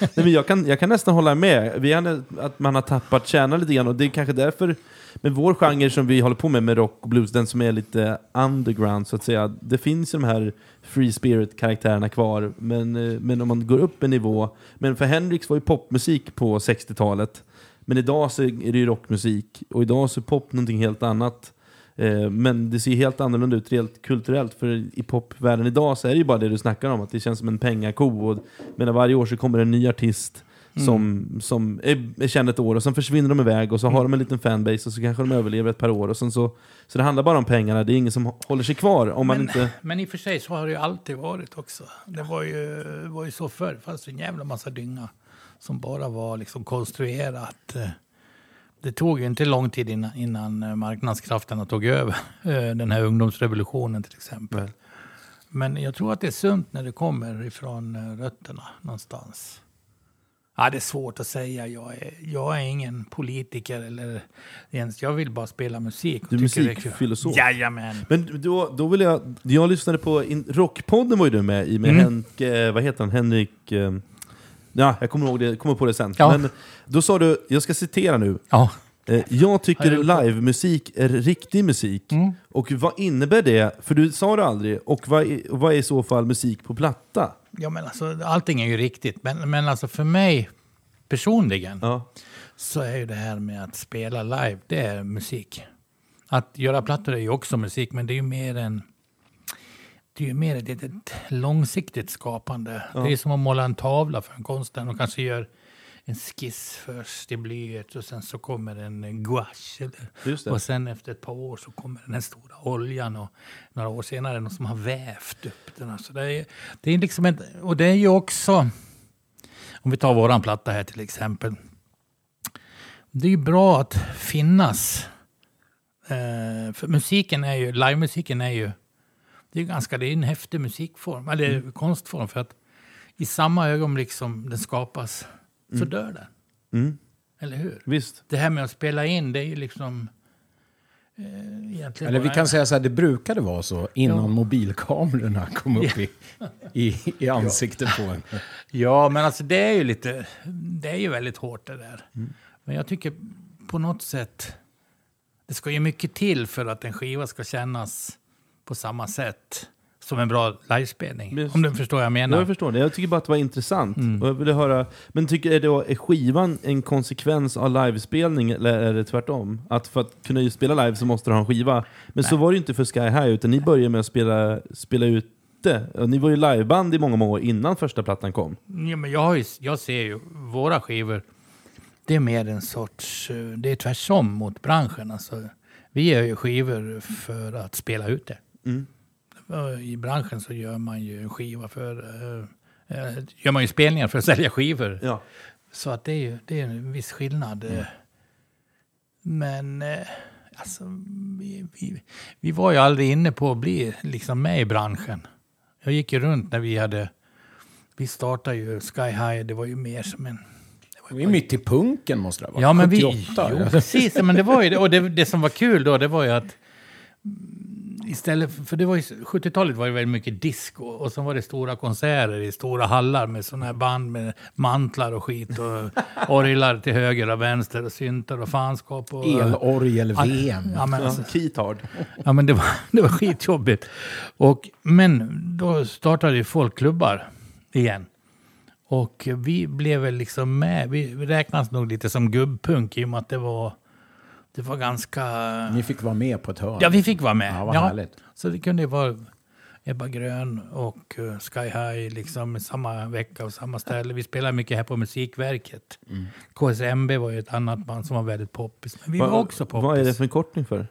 Speaker 1: Nej, men jag, kan, jag kan nästan hålla med. Vi hade, att man har tappat kärnan lite grann och det är kanske därför med vår genre som vi håller på med, med rock och blues, den som är lite underground så att säga. Det finns ju de här free spirit-karaktärerna kvar, men, eh, men om man går upp en nivå. Men för Hendrix var ju popmusik på 60-talet. Men idag så är det ju rockmusik och idag så är pop någonting helt annat. Eh, men det ser helt annorlunda ut rent kulturellt. För i popvärlden idag så är det ju bara det du snackar om, att det känns som en pengako. Och, men varje år så kommer en ny artist som, som är, är känd ett år och sen försvinner de iväg och så har de en liten fanbase och så kanske de överlever ett par år. Och så, så det handlar bara om pengarna, det är ingen som håller sig kvar om man
Speaker 3: Men,
Speaker 1: inte...
Speaker 3: men i och för sig så har det ju alltid varit också. Det var ju, var ju så förr. Det fanns en jävla massa dynga som bara var liksom konstruerat. Eh, Det tog ju inte lång tid innan, innan eh, marknadskrafterna tog över eh, den här ungdomsrevolutionen till exempel. Men jag tror att det är sunt när det kommer ifrån rötterna någonstans. Ja, det är svårt att säga. Jag är, jag är ingen politiker eller ens. Jag vill bara spela musik.
Speaker 1: Du är musikfilosof.
Speaker 3: Jajamän.
Speaker 1: Men då, då vill jag... Jag lyssnade på... In, Rockpodden var ju du med i med
Speaker 3: Mm.
Speaker 1: Henk... Vad heter han? Henrik... Ja, jag kommer, ihåg det, kommer på det sen.
Speaker 3: Ja.
Speaker 1: Men då sa du, jag ska citera nu.
Speaker 3: Ja.
Speaker 1: Eh, Jag tycker livemusik är riktig musik.
Speaker 3: Mm.
Speaker 1: Och vad innebär det? För du sa det aldrig. Och vad är, vad är i så fall musik på platta?
Speaker 3: Ja, men alltså, allting är ju riktigt. Men, men alltså för mig personligen
Speaker 1: Ja.
Speaker 3: så är ju det här med att spela live, det är musik. Att göra plattor är ju också musik, men det är ju mer en... Det är ju mer ett, ett långsiktigt skapande. Det är som att måla en tavla för en konstnär och kanske gör en skiss först i blyert och sen så kommer en gouache. Och sen efter ett par år så kommer den här stora oljan och några år senare någon som har vävt upp den. Alltså det, är, det är liksom ett, och det är ju också, om vi tar våran platta här till exempel. Det är ju bra att finnas. Eh, för musiken är ju, livemusiken är ju, det är ganska, det är en häftig musikform, eller konstform för att i samma ögonblick som den skapas så dör den.
Speaker 1: Mm.
Speaker 3: Eller hur?
Speaker 1: Visst.
Speaker 3: Det här med att spela in, det är ju liksom... Eh,
Speaker 2: Eller vi kan säga så här, det brukade vara så innan
Speaker 3: Ja.
Speaker 2: mobilkamerorna kom upp i, i, i ansiktet på en.
Speaker 3: Ja, men alltså det är ju lite... Det är ju väldigt hårt det där.
Speaker 1: Mm.
Speaker 3: Men jag tycker på något sätt... Det ska ju mycket till för att en skiva ska kännas på samma sätt som en bra livespelning.
Speaker 1: Just.
Speaker 3: Om du förstår vad jag
Speaker 1: Ja,
Speaker 3: menar.
Speaker 1: jag förstår det. Jag tycker bara att det var intressant.
Speaker 3: Mm.
Speaker 1: Och jag ville höra, men tycker är, då, är skivan en konsekvens av livespelning eller är det tvärtom? Att för att kunna spela live så måste du ha en skiva. Men så
Speaker 3: Nej.
Speaker 1: var det ju inte för Sky High, utan ni började med att spela, spela. Och ni var ju liveband i många, många år innan första plattan kom.
Speaker 3: Ja, men jag, ju, jag ser ju våra skivor, det är mer en sorts... eh, Det är tvärsom mot branschen. Alltså, vi gör ju skivor för att spela ut det.
Speaker 1: Mm.
Speaker 3: I branschen så gör man ju en skiva för... eh, eh, gör man ju spelningar för att sälja skivor.
Speaker 1: Ja.
Speaker 3: Så att det är ju det är en viss skillnad. eh. Men eh, alltså, vi, vi, vi var ju aldrig inne på att bli liksom med i branschen. Jag gick ju runt när vi hade... Vi startade ju Sky High, det var ju mer som en...
Speaker 2: Det var ju mitt i punken måste det ha varit.
Speaker 3: Ja, men vi...
Speaker 2: 78.
Speaker 3: Jo, precis. Men det var ju det. Och det, det som var kul då, det var ju att mm, istället för, för det var ju, 70-talet var ju väldigt mycket disco och så var det stora konserter i stora hallar med sådana här band med mantlar och skit och orglar till höger och vänster och syntar och fanskap och...
Speaker 2: Elorgel-VM.
Speaker 3: Ja, men alltså,
Speaker 1: Keytard.
Speaker 3: Ja, men det var, det var skitjobbigt. Och, men då startade ju folkklubbar igen. Och vi blev väl liksom med. Vi, vi räknas nog lite som gubbpunk i och med att det var, det var ganska...
Speaker 2: Ni fick vara med på ett hörn.
Speaker 3: Ja, vi fick vara med.
Speaker 2: Ja, vad härligt.
Speaker 3: Så det kunde ju vara Ebba Grön och uh, Sky High liksom samma vecka och samma ställe. Vi spelade mycket här på Musikverket.
Speaker 2: Mm.
Speaker 3: KSMB var ju ett annat band som var väldigt poppis. Men vi
Speaker 1: Vad-
Speaker 3: var också poppis.
Speaker 1: Vad är det för en kortning för?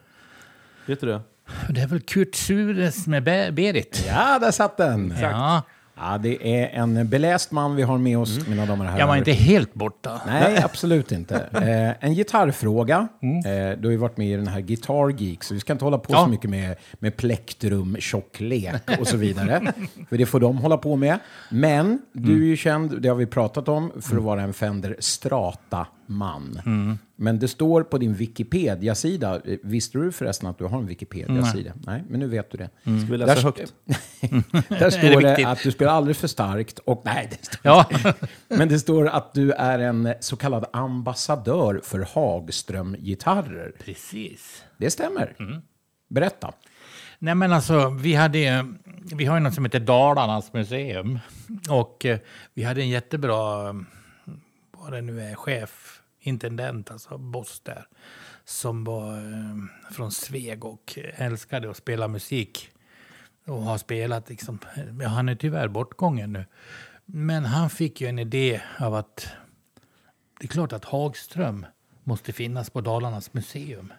Speaker 1: Vet du det?
Speaker 3: Det är väl Kurt Sures med Be- Berit?
Speaker 2: Ja, där satt den!
Speaker 3: Ja,
Speaker 2: Ja, det är en beläst man vi har med oss, mina damer och herrar.
Speaker 3: jag var inte helt borta.
Speaker 2: Nej, absolut inte. Eh, en gitarrfråga. Eh, du har ju varit med i den här Guitar Geek, så vi ska inte hålla på
Speaker 3: Ja.
Speaker 2: så mycket med, med plektrum, tjocklek och så vidare. för det får de hålla på med. Men du är ju känd, det har vi pratat om, för att vara en Fender Strata-man. Men det står på din Wikipedia-sida, visste du förresten att du har en Wikipedia-sida? Nej. men nu vet du det.
Speaker 1: Ska vi läsa
Speaker 2: Där-
Speaker 1: högt?
Speaker 2: Där står det,
Speaker 3: viktigt?
Speaker 2: att du spelar alldeles för starkt och nej, det står
Speaker 3: Ja,
Speaker 2: men det står att du är en så kallad ambassadör för Hagström-gitarrer.
Speaker 3: precis.
Speaker 2: Det stämmer.
Speaker 3: Mm.
Speaker 2: Berätta.
Speaker 3: Nej men alltså, vi, hade, vi har ju något som heter Dalarnas museum. Och eh, vi hade en jättebra, vad det nu är, chef intendent, alltså boss där, som var eh, från Sveg och älskade att spela musik. Och har spelat liksom, ja, han är tyvärr bortgången nu. Men han fick ju en idé av att det är klart att Hagström måste finnas på Dalarnas museum.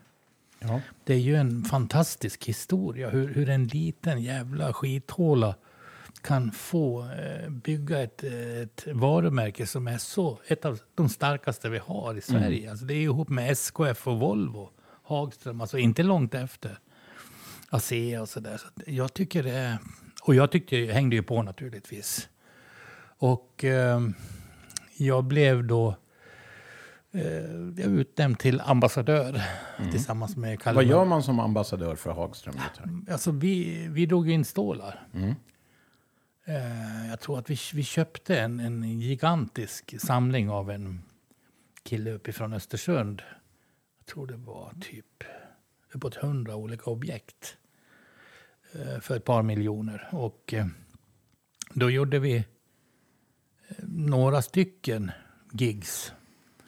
Speaker 2: Ja.
Speaker 3: Det är ju en fantastisk historia hur, hur en liten jävla skithåla kan få eh, bygga ett, ett varumärke som är så, ett av de starkaste vi har i Sverige.
Speaker 2: Mm.
Speaker 3: Alltså det är ihop med SKF och Volvo, Hagström, alltså inte långt efter. ASEA och sådär. Så jag tycker det och jag tyckte, jag hängde ju på naturligtvis. Och eh, jag blev då eh, utnämnd till ambassadör tillsammans med Kalle.
Speaker 2: Mm. Vad gör man som ambassadör för Hagström Gitarr?
Speaker 3: Alltså vi, vi drog in stålar.
Speaker 2: Mm.
Speaker 3: Eh, jag tror att vi, vi köpte en, en gigantisk samling av en kille uppifrån Östersund. Jag tror det var typ uppåt hundra olika objekt eh, för ett par miljoner. Och eh, då gjorde vi eh, några stycken gigs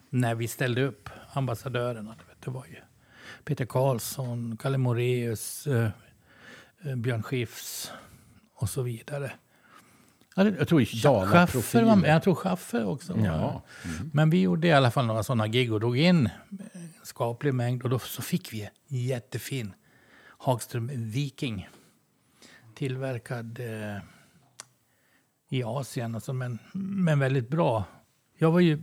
Speaker 3: när vi ställde upp ambassadörerna. Det var ju Peter Karlsson, Kalle Moreus, eh, eh, Björn Skifs och så vidare. Jag tror Schaffer var med. Jag tror Schaffer också var
Speaker 2: Ja.
Speaker 3: Men vi gjorde i alla fall några sådana gig och drog in en skaplig mängd. Och då så fick vi en jättefin Hagström Viking. Tillverkad eh, i Asien, alltså, men, men väldigt bra. Jag var ju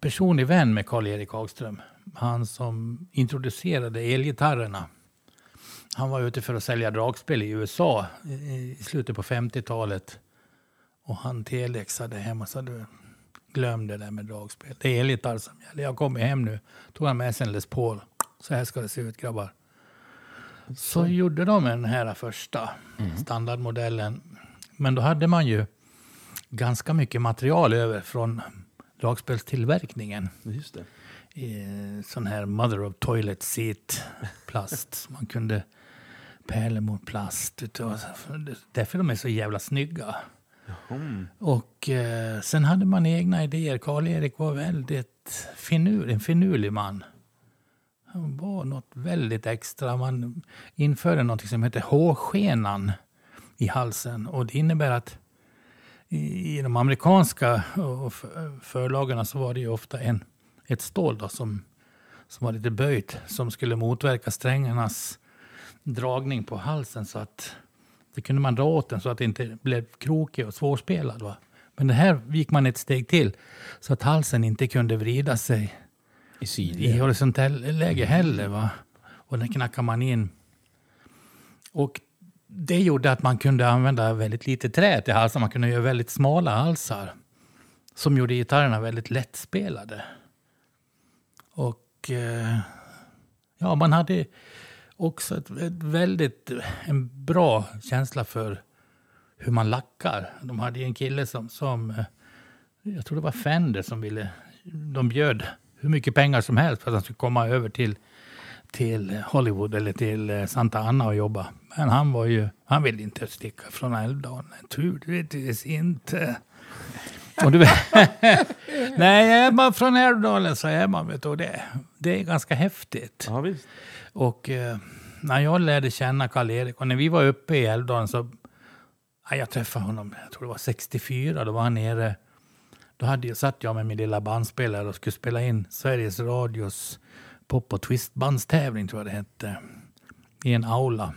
Speaker 3: personlig vän med Karl-Erik Hagström. Han som introducerade elgitarrerna. Han var ute för att sälja dragspel i USA i, slutet på 50-talet. Och han telexade hem och sa du, glöm det där med dragspel. Det är elgitarr som gäller. Jag kommer hem nu. Tog han med sig en Les Paul. Så här ska det se ut grabbar. Så gjorde de den här första standardmodellen. Men då hade man ju ganska mycket material över från dragspelstillverkningen.
Speaker 1: Just det.
Speaker 3: I sån här mother of toilet seat plast. man kunde pärla mot plast. utav. Därför de är så jävla snygga. Och eh, sen hade man egna idéer. Karl-Erik var väldigt finur, en finurlig man. Han var något väldigt extra. Man införde något som heter H-skenan i halsen. Och det innebär att i, i de amerikanska förlagarna så var det ju ofta en, ett stål då som, som var lite böjt som skulle motverka strängarnas dragning på halsen så att det kunde man dra åt den så att det inte blev krokig och svårspelad. Va? Men det här gick man ett steg till så att halsen inte kunde vrida sig
Speaker 2: I
Speaker 3: i
Speaker 2: sidled.
Speaker 3: horisontellt läge heller. Va? Och den knackar man in. Och det gjorde att man kunde använda väldigt lite trä till halsar. Man kunde göra väldigt smala halsar. Som gjorde gitarrerna väldigt lättspelade. Och eh, ja, man hade också ett, ett väldigt, en bra känsla för hur man lackar. De hade ju en kille som, som eh, jag tror det var Fender som ville, de bjöd hur mycket pengar som helst för att han skulle komma över till, till Hollywood eller till eh, Santa Ana och jobba. Men han var ju, han ville inte sticka från Älvdalen. Turligtvis inte. Och du nej, är man från Älvdalen så är man, vet du, och det, det är ganska häftigt.
Speaker 1: Ja, visst.
Speaker 3: Och eh, när jag lärde känna Karl-Erik och när vi var uppe i Älvdalen så... Ja, jag träffade honom, jag tror det var 64, då var han nere. Då hade jag, satt jag med min lilla bandspelare och skulle spela in Sveriges Radios pop och twistbandstävling, tror jag det hette. I en aula.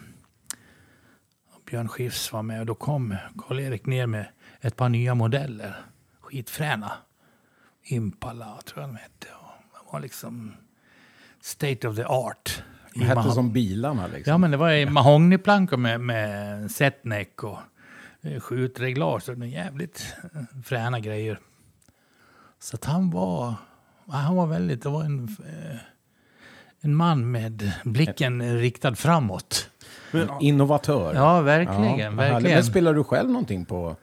Speaker 3: Och Björn Skifs var med och då kom Karl-Erik ner med ett par nya modeller. Skitfräna. Impala, tror jag de hette. Och de var liksom state of the art. I
Speaker 2: De hette som bilarna liksom.
Speaker 3: Ja, men det var i mahognyplankor med, med setneck och eh, skjutreglage. Så det är jävligt eh, fräna grejer. Så att han var, ja, han var väldigt, det var en, eh, en man med blicken riktad framåt.
Speaker 1: Men,
Speaker 2: Innovatör.
Speaker 3: Ja, verkligen.
Speaker 2: härligt.
Speaker 3: verkligen.
Speaker 2: Men spelar du själv någonting på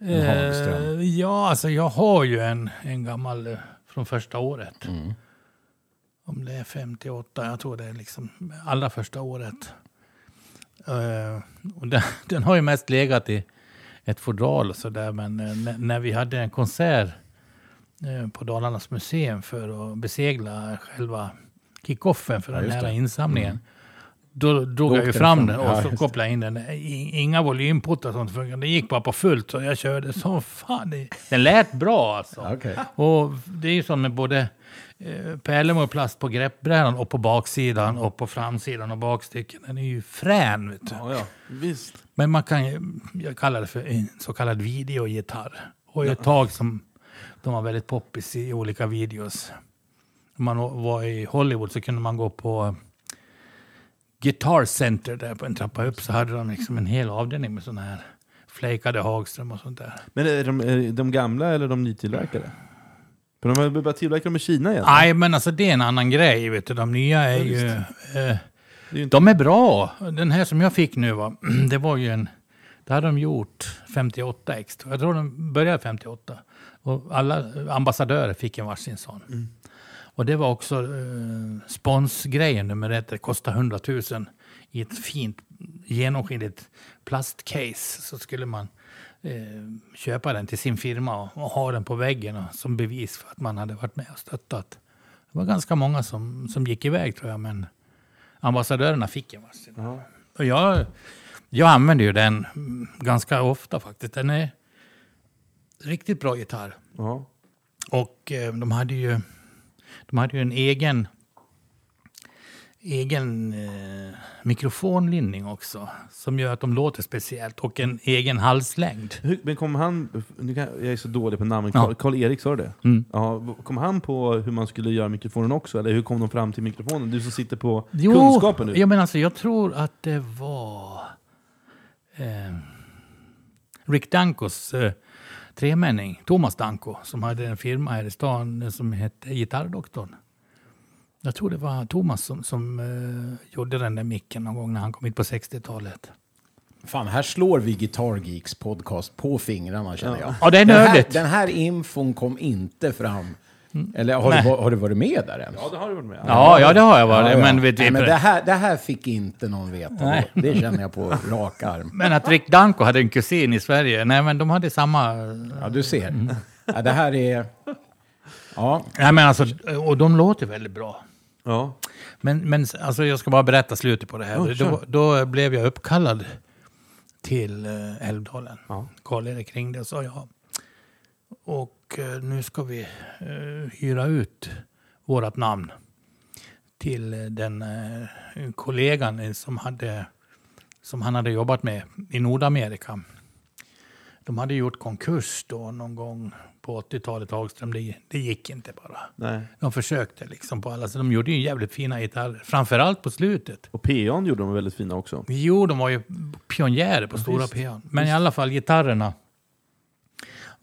Speaker 2: en Hagström?
Speaker 3: Eh, ja, alltså jag har ju en, en gammal eh, från första året.
Speaker 2: Mm.
Speaker 3: Om det är 58, jag tror det är liksom allra första året. Eh, och den, den har ju mest legat i ett fodral och sådär. Men eh, när, vi hade en konsert eh, på Dalarnas museum för att besegla själva kickoffen för
Speaker 2: Ja,
Speaker 3: den här
Speaker 2: det.
Speaker 3: insamlingen. Då drog
Speaker 2: Då
Speaker 3: jag ju fram
Speaker 2: den
Speaker 3: och
Speaker 2: Ja,
Speaker 3: så kopplade jag in den. Inga volymputtar sånt funkade. Det gick bara på fullt så jag körde så fan. Det, den lät bra alltså.
Speaker 2: Okej.
Speaker 3: Och det är ju så med både eh, pärlemor och plast på greppbrädan och på baksidan och på framsidan och bakstycken. Den är ju frän. Vet du.
Speaker 1: Ja, ja. Visst.
Speaker 3: Men man kan ju, jag kallar det för en så kallad videogitarr. Och ett tag som de var väldigt poppis i olika videos. Om man var i Hollywood så kunde man gå på Guitar Center där på en trappa upp så hade de liksom en hel avdelning med sådana här flakade Hagström och sånt där.
Speaker 1: Men är de, är de gamla eller de nytillverkade? För de har börjat tillverka dem i Kina igen.
Speaker 3: Nej, men alltså det är en annan grej. Vet du. De nya är
Speaker 1: Ja,
Speaker 3: ju... Eh,
Speaker 1: är inte-
Speaker 3: de är bra. Den här som jag fick nu, va, det var ju en... Det hade de gjort 58 extra. Jag tror de började 58. Och alla ambassadörer fick en varsin sån.
Speaker 1: Mm.
Speaker 3: Och det var också eh, sponsgrejen nummer ett. Det kostade 100 000 i ett fint genomskinligt plastcase. Så skulle man eh, köpa den till sin firma och, och ha den på väggen som bevis för att man hade varit med och stöttat. Det var ganska många som, som gick iväg tror jag, men ambassadörerna fick en varsin.
Speaker 1: Ja.
Speaker 3: Och jag, jag använder ju den mm, ganska ofta faktiskt. Den är riktigt bra gitarr.
Speaker 1: Ja.
Speaker 3: Och eh, de hade ju, de hade ju en egen, egen eh, mikrofonlinning också. Som gör att de låter speciellt. Och en egen halslängd.
Speaker 1: Hur, men kom han, jag är så dålig på namn,
Speaker 3: Ja.
Speaker 1: Karl-Erik sa du det?
Speaker 3: Mm.
Speaker 1: Ja, kom han på hur man skulle göra mikrofonen också? Eller hur kom de fram till mikrofonen? Du som sitter på
Speaker 3: Jo,
Speaker 1: kunskapen nu.
Speaker 3: Ja, men alltså, jag tror att det var eh, Rick Dankos eh, tremänning, Thomas Danko, som hade en firma här i stan som hette Gitarrdoktorn. Jag tror det var Thomas som, som eh, gjorde den där micken någon gång när han kom hit på 60-talet.
Speaker 2: Fan, här slår vi Guitar Geeks podcast på fingrarna känner jag.
Speaker 3: Ja, det är
Speaker 2: Den här,
Speaker 3: nördigt.
Speaker 2: den här infon kom inte fram. Eller har du,
Speaker 3: Nej.
Speaker 2: har du varit med där ens?
Speaker 1: Ja, det har du varit med.
Speaker 3: Ja, ja, det har jag varit.
Speaker 2: Ja, ja.
Speaker 3: Men, vet,
Speaker 2: Nej, men det, här, det här fick inte någon veta.
Speaker 3: Nej.
Speaker 2: Det känner jag på rak arm.
Speaker 3: men att Rick Danko hade en kusin i Sverige, nej men de hade samma...
Speaker 2: Ja, du ser.
Speaker 3: Mm.
Speaker 2: Ja, det här är... Ja,
Speaker 3: Nej men alltså, och de låter väldigt bra.
Speaker 1: Ja.
Speaker 3: Men, men alltså, jag ska bara berätta slutet på det här.
Speaker 1: Ja,
Speaker 3: då, då blev jag uppkallad till eh, Älvdalen.
Speaker 1: Ja.
Speaker 3: Karl-Erik ringde och sa ja. Och eh, nu ska vi eh, hyra ut vårt namn till den kollegan som, hade, som han hade jobbat med i Nordamerika. De hade gjort konkurs då någon gång på 80-talet, Hagström. Det, det gick inte bara.
Speaker 1: Nej.
Speaker 3: De försökte liksom på alla sätt. De gjorde ju jävligt fina gitarrer. Framförallt på slutet.
Speaker 1: Och PA'n gjorde de väldigt fina också.
Speaker 3: Jo, de var ju pionjärer på stora
Speaker 1: visst.
Speaker 3: pian. Men i alla fall gitarrerna.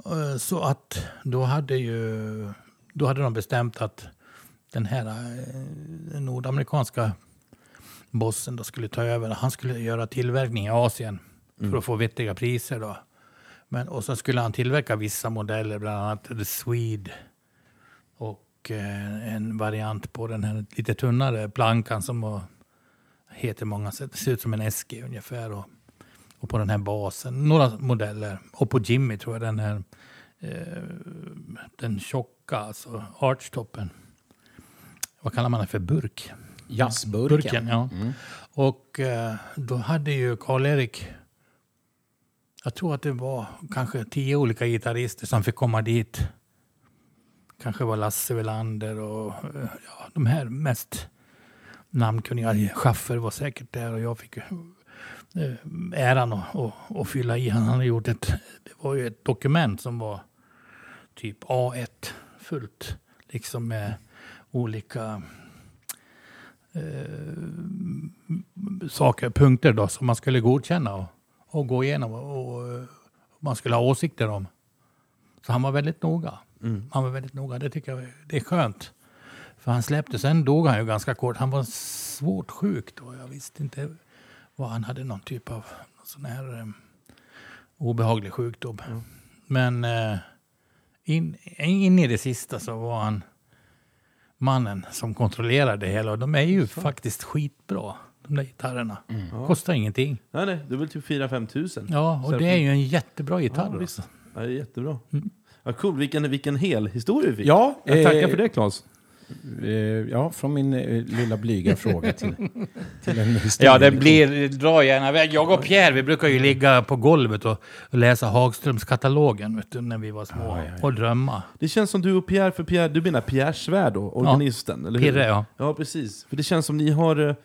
Speaker 3: Eh, Så att då hade ju då hade de bestämt att den här eh, nordamerikanska bossen då skulle ta över. Han skulle göra tillverkning i Asien för att få vettiga priser då. Men, och så skulle han tillverka vissa modeller, bland annat The Swede och eh, en variant på den här lite tunnare plankan som var, heter många sätt. Det ser ut som en SG ungefär. Och, och på den här basen, några modeller. Och på Jimmy tror jag den här eh, den tjocka, alltså archtoppen. Vad kallar man det för? Burk?
Speaker 2: jazzburken.
Speaker 3: Burken, ja. Och eh, då hade ju Karl-Erik, jag tror att det var kanske tio olika gitarrister som fick komma dit. Kanske var Lasse Welander och eh, ja, de här mest namnkunniga. Schaffer var säkert där och jag fick ju, eh, äran att, att, att fylla i. Han hade gjort ett, det var ju ett dokument som var typ A1 fullt. Liksom med olika eh, saker, punkter då, som man skulle godkänna och, och gå igenom och, och man skulle ha åsikter om. Så han var väldigt noga. Han var väldigt noga. Det tycker jag det är skönt. För han släppte, sen dog han ju ganska kort. Han var svårt sjuk då. Jag visste inte vad han hade någon typ av sån här eh, obehaglig sjukdom. Men eh, in, in i det sista så var han mannen som kontrollerade det hela. Och de är ju faktiskt skitbra, de där gitarrerna. Kostar ingenting.
Speaker 1: Nej, nej, det är väl typ 4-5 tusen.
Speaker 3: Ja, och
Speaker 1: Så-
Speaker 3: det är ju en jättebra gitarr.
Speaker 1: Ja, visst.
Speaker 3: alltså.
Speaker 1: Ja, det är jättebra. Ja, cool. Vilken, vilken hel historia vi fick.
Speaker 2: Ja,
Speaker 1: Jag tackar
Speaker 2: eh,
Speaker 1: för det, Claes.
Speaker 2: Eh, ja, från min eh, lilla blyga fråga till, till en historia.
Speaker 3: Ja, det blir, dra gärna iväg. Jag och Pierre, vi brukar ju ligga på golvet och, och läsa Hagströmskatalogen vet du, när vi var små och drömma.
Speaker 1: Det känns som du och Pierre, för Pierre, du menar Pierre Svärd då, organisten? eller hur?
Speaker 3: Pirre, ja.
Speaker 1: Ja, precis. För det känns som ni har, eh,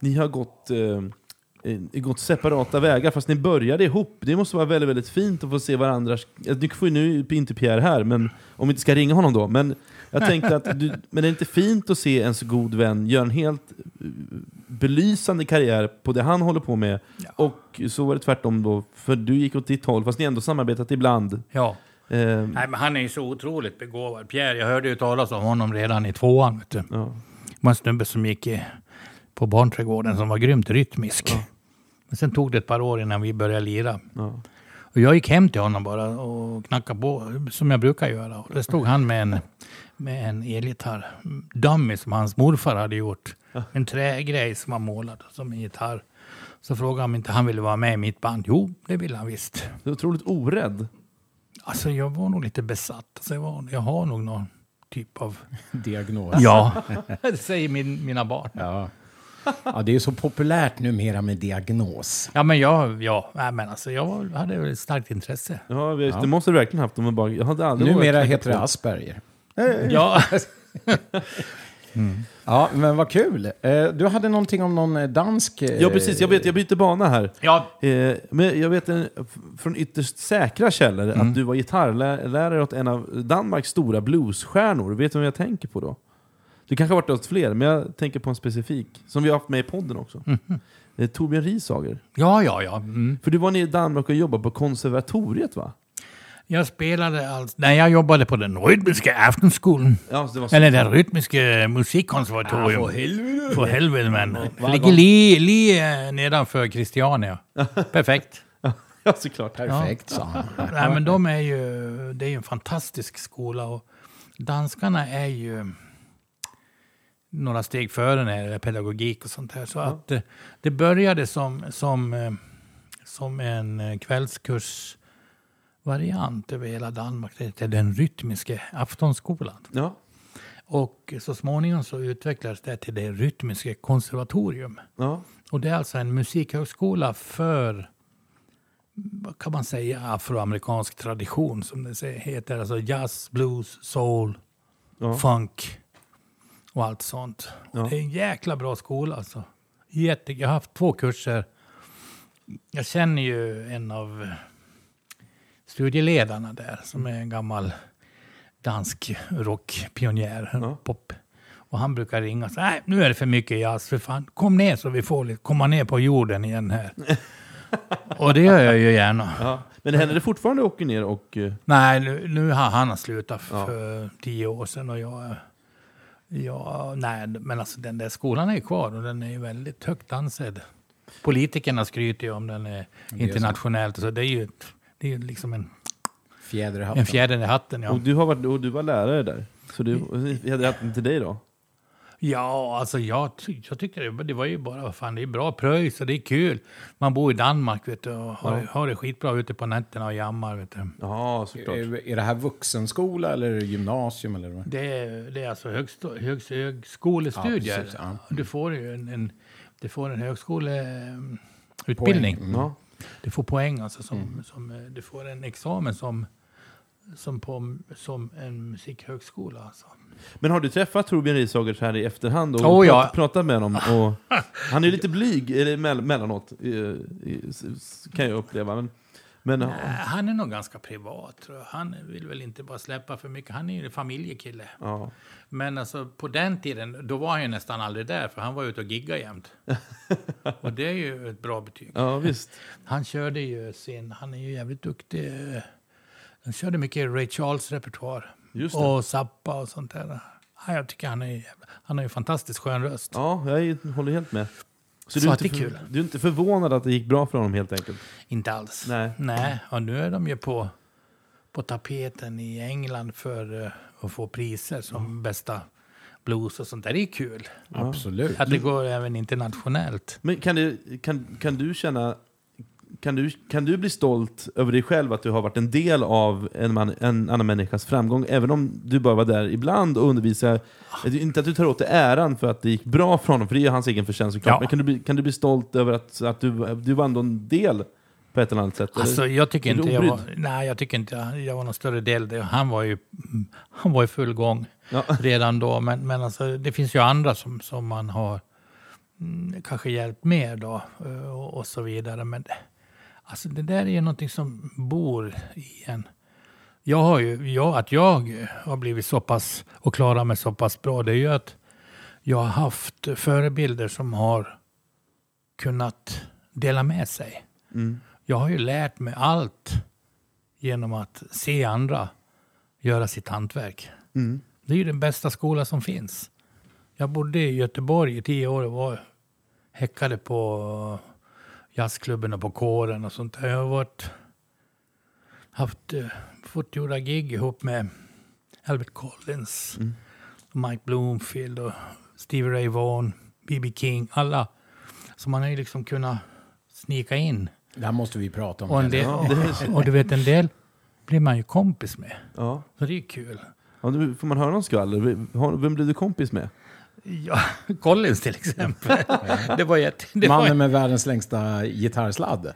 Speaker 1: ni har gått, eh, eh, gått separata vägar, fast ni började ihop. Det måste vara väldigt, väldigt fint att få se varandras... Nu får ju nu inte Pierre här, men om vi inte ska ringa honom då. Men jag tänkte att du, men det är inte fint att se en så god vän göra en helt eh, belysande karriär på det han håller på med. Och så var det tvärtom då, för du gick åt ditt håll, fast ni ändå samarbetat ibland.
Speaker 3: ja.
Speaker 1: Eh,
Speaker 3: Nej, men han är ju så otroligt begåvad. Pierre, jag hörde ju talas om honom redan i tvåan. Vet du.
Speaker 1: ja.
Speaker 3: Det var en snubbe som gick i, på barnträdgården som var grymt rytmisk. Men sen tog det ett par år innan vi började lira.
Speaker 1: Ja.
Speaker 3: Och jag gick hem till honom bara och knackade på, som jag brukar göra. Och där stod han med en, med en elgitarr. Dummy som hans morfar hade gjort. En trägrej som var målad som en gitarr. Så frågade han om inte han ville vara med i mitt band. Jo, det ville han visst.
Speaker 1: Du är otroligt orädd.
Speaker 3: Alltså jag var nog lite besatt. Alltså, jag, var, jag har nog någon typ av...
Speaker 2: Diagnos.
Speaker 3: Ja, det säger min, mina barn.
Speaker 2: Ja. Ja, det är så populärt numera med diagnos.
Speaker 3: Ja, men jag, ja, nej, men alltså, jag hade ett starkt intresse.
Speaker 1: Ja, visst, det måste du verkligen haft. Om man bara, jag hade aldrig
Speaker 2: Numera
Speaker 1: vågat
Speaker 2: heter det
Speaker 1: på.
Speaker 2: Asperger.
Speaker 3: Ja,
Speaker 2: Ja, men vad kul. Eh, Du hade någonting om någon eh, dansk... eh,
Speaker 1: Ja, precis. Jag vet, jag byter bana här.
Speaker 3: ja,
Speaker 1: Eh, men jag vet en, från ytterst säkra källor att du var gitarrlärare åt en av Danmarks stora bluesstjärnor. Vet du vem jag tänker på då? Du kanske har varit åt fler, men jag tänker på en specifik. Som vi har haft med i podden också. Eh, Torbjörn Risager.
Speaker 3: ja, ja. ja. Mm.
Speaker 1: För du var nere i Danmark och jobbade på konservatoriet va?
Speaker 3: Jag spelade alltså... Nej, jag jobbade på den rytmiska aftonskolan.
Speaker 1: Ja, så det var så.
Speaker 3: Eller den rytmiska musikkonservatorium.
Speaker 2: helvete.
Speaker 3: För helvete, men.
Speaker 1: vad-
Speaker 3: Ligger li, li eh, nedanför Christiania. Perfekt.
Speaker 1: ja, såklart.
Speaker 2: Perfekt, sa han.
Speaker 3: Nej, men de är ju... Det är ju en fantastisk skola. Och danskarna är ju några steg före när det gäller pedagogik och sånt här. Så att eh, det började som, som, eh, som en eh, kvällskursvariant över hela Danmark. Det heter den rytmiska aftonskolan.
Speaker 1: Ja.
Speaker 3: Och så småningom så utvecklades det till det rytmiska konservatorium.
Speaker 1: Ja.
Speaker 3: Och det är alltså en musikhögskola för, vad kan man säga, afroamerikansk tradition som det heter. Alltså jazz, blues, soul,
Speaker 1: Ja.
Speaker 3: funk och allt sånt.
Speaker 1: Ja.
Speaker 3: Det är en jäkla bra skola alltså. Jätte, jag har haft två kurser. Jag känner ju en av studieledarna där som är en gammal dansk rockpionjär,
Speaker 1: Ja.
Speaker 3: pop. Och han brukar ringa och säga, nej nu är det för mycket jazz, för fan, kom ner så vi får lite, komma ner på jorden igen här. och det gör jag ju gärna.
Speaker 1: Ja. Men händer det fortfarande att åka ner och... eh,
Speaker 3: Nej, nu, nu har han slutat
Speaker 1: Ja.
Speaker 3: för tio år sedan och jag... Ja, nej, men alltså den där skolan är kvar och den är ju väldigt högt ansedd. Politikerna skryter ju om den är internationellt. Så det är ju det är ju liksom en,
Speaker 2: Fjäder i hatten.
Speaker 3: en fjäder i hatten. Ja.
Speaker 1: Och du, har varit, och du var lärare där. Så du, hade haft den till dig då?
Speaker 3: Ja, alltså jag, ty- jag tyckte det, det var ju bara, vad fan, det är bra pröjs och det är kul. Man bor i Danmark vet du, och har, har det skitbra ute på nätterna och jammar. Vet du.
Speaker 1: Ja, såklart.
Speaker 2: Är, är det här vuxenskola eller gymnasium? Eller vad?
Speaker 3: Det, är, det är alltså högst, högskolestudier.
Speaker 2: Ja, precis, ja.
Speaker 3: Du får ju en, en, du får en högskoleutbildning.
Speaker 2: Poäng.
Speaker 1: Ja.
Speaker 3: Du får poäng, alltså som, som, eh, du får en examen som, som, på, som en musikhögskola. Alltså.
Speaker 1: Men har du träffat Torbjörn Risager så här i efterhand och
Speaker 3: Oh, ja.
Speaker 1: prat, pratat med honom? Och, han är lite blyg eller, mell- mellanåt, eh, kan jag uppleva. Men, men
Speaker 3: Eh, Han är nog ganska privat. Tror jag. Han vill väl inte bara släppa för mycket. Han är ju en familjekille.
Speaker 1: ja.
Speaker 3: Men alltså på den tiden, då var han ju nästan aldrig där, för han var ute och giggade jämt. och det är ju ett bra betyg.
Speaker 1: ja, visst.
Speaker 3: Han körde ju sin, han är ju jävligt duktig. Han körde mycket Ray Charles repertoar.
Speaker 1: Just det.
Speaker 3: Och Zappa och sånt där. Ja, jag tycker han är, han har ju fantastiskt skön röst.
Speaker 1: Ja, jag håller helt med.
Speaker 3: Så
Speaker 1: du, är
Speaker 3: att
Speaker 1: inte
Speaker 3: det är
Speaker 1: för-
Speaker 3: kul.
Speaker 1: du är inte förvånad att det gick bra för honom helt enkelt?
Speaker 3: Inte alls.
Speaker 1: Nej.
Speaker 3: Nej, och nu är de ju på, på tapeten i England för eh, att få priser som bästa blues och sånt där. Det är kul.
Speaker 2: Absolut.
Speaker 3: Att det går även internationellt.
Speaker 1: Men kan, det, kan, kan du känna, kan, du, kan du bli stolt över dig själv att du har varit en del av en, man, en annan människas framgång, även om du bara var där ibland och undervisade? Inte att du tar åt dig äran för att det gick bra för honom, för det är hans egen förtjänst såklart,
Speaker 3: Ja.
Speaker 1: men kan du, bli, kan du bli stolt över att, att du, du var ändå en del på ett eller annat sätt?
Speaker 3: Alltså, jag tycker inte jag var, nej, jag tycker inte jag, jag var någon större del. Det- Han var ju han var i full gång
Speaker 1: Ja.
Speaker 3: redan då. Men, men alltså, det finns ju andra som, som man har mm, kanske hjälpt mer då eh, och, och så vidare. Men det, alltså, det där är ju någonting som bor i en. Jag har ju, jag, att jag har blivit så pass och klarat mig så pass bra, det är ju att jag har haft förebilder som har kunnat dela med sig.
Speaker 1: Mm.
Speaker 3: Jag har ju lärt mig allt genom att se andra göra sitt hantverk.
Speaker 1: Mm.
Speaker 3: Det är ju den bästa skola som finns. Jag bodde i Göteborg i tio år och var, häckade på jazzklubben och på kåren och sånt där. Jag har varit, haft, eh, fått göra gig ihop med Albert Collins, och Mike Bloomfield och Stevie Ray Vaughan, B.B. King, alla. Så man har ju liksom kunnat snika in.
Speaker 2: Det här måste vi prata om.
Speaker 3: Och, del, och du vet, en del blir man ju kompis med.
Speaker 1: Ja.
Speaker 3: Så det är ju kul.
Speaker 1: Ja, får man höra någon skvaller? Vem blev du kompis med?
Speaker 3: Ja, Collins till exempel. det var jätte... Det var,
Speaker 2: Mannen med världens längsta gitarrsladd.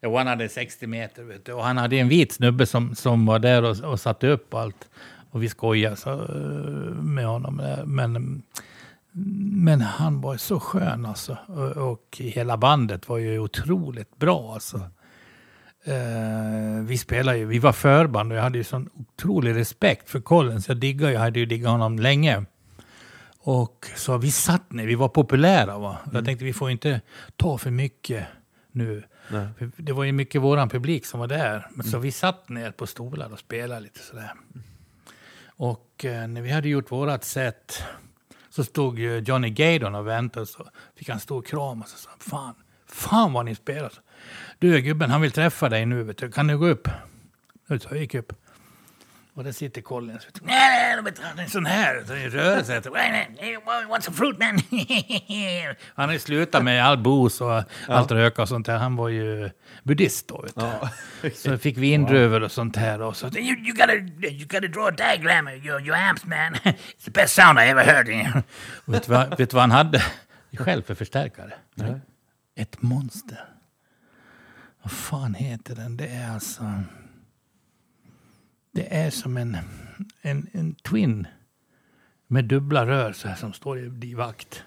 Speaker 3: Ja, han hade 60 meter vet du. och han hade en vit snubbe som, som var där och, och satte upp allt. Och vi skojade så, eh, med honom. Men, men han var så skön alltså. Och, och hela bandet var ju otroligt bra alltså. Eh, vi spelade ju, vi var förband och jag hade ju sån otrolig respekt för Collins. Jag diggar, jag hade ju diggat honom länge. Och så vi satt ner, vi var populära va. Jag tänkte vi får inte ta för mycket nu. För Det var ju mycket våran publik som var där. Men Så vi satt ner på stolar och spelade lite sådär. Och eh, när vi hade gjort vårat set så stod ju Johnny Gaydon och väntade. Så fick han stor kram och så sa fan, fan vad ni spelar. Du gubben, han vill träffa dig nu. Vet du. Kan du gå upp? Så jag gick upp. Och där sitter Collins. Nej, nej, du, han är sån här. Så du. Nej, nej, Want some fruit man? han har ju slutat med all booze och allt röka och sånt där. Han var ju buddhist då. Vet du.
Speaker 1: Ja.
Speaker 3: Så fick vi indruvor och sånt här. Och så, you, you, gotta, you gotta draw a diagram of your, your amps man. It's the best sound I ever heard. vet, du vad, vet du vad han hade själv för förstärkare?
Speaker 1: Nej.
Speaker 3: Ett monster. Vad fan heter den? Det är alltså... Det är som en, en, en twin med dubbla rör så här, som står i divakt.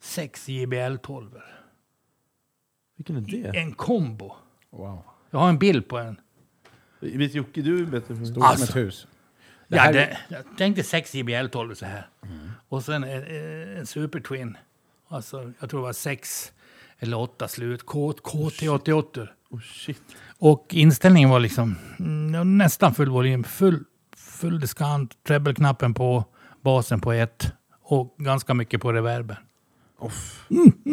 Speaker 3: Sex JBL 12
Speaker 1: Vilken är det?
Speaker 3: En kombo.
Speaker 2: Wow.
Speaker 3: Jag har en bild på en.
Speaker 1: Vet Jocke, du är bättre
Speaker 2: Stort
Speaker 1: för...
Speaker 3: Alltså.
Speaker 2: som ett hus. Det
Speaker 3: Ja,
Speaker 2: här-
Speaker 3: det, jag tänkte 6 JBL 12 så här. Och sen en, en Super Twin. Alltså, jag tror det var sex eller åtta slut. K- KT88.
Speaker 1: Oh, shit.
Speaker 3: Och inställningen var liksom mm, nästan full volym. Full, full diskant, treble-knappen på, basen på ett och ganska mycket på reverben.
Speaker 1: Off.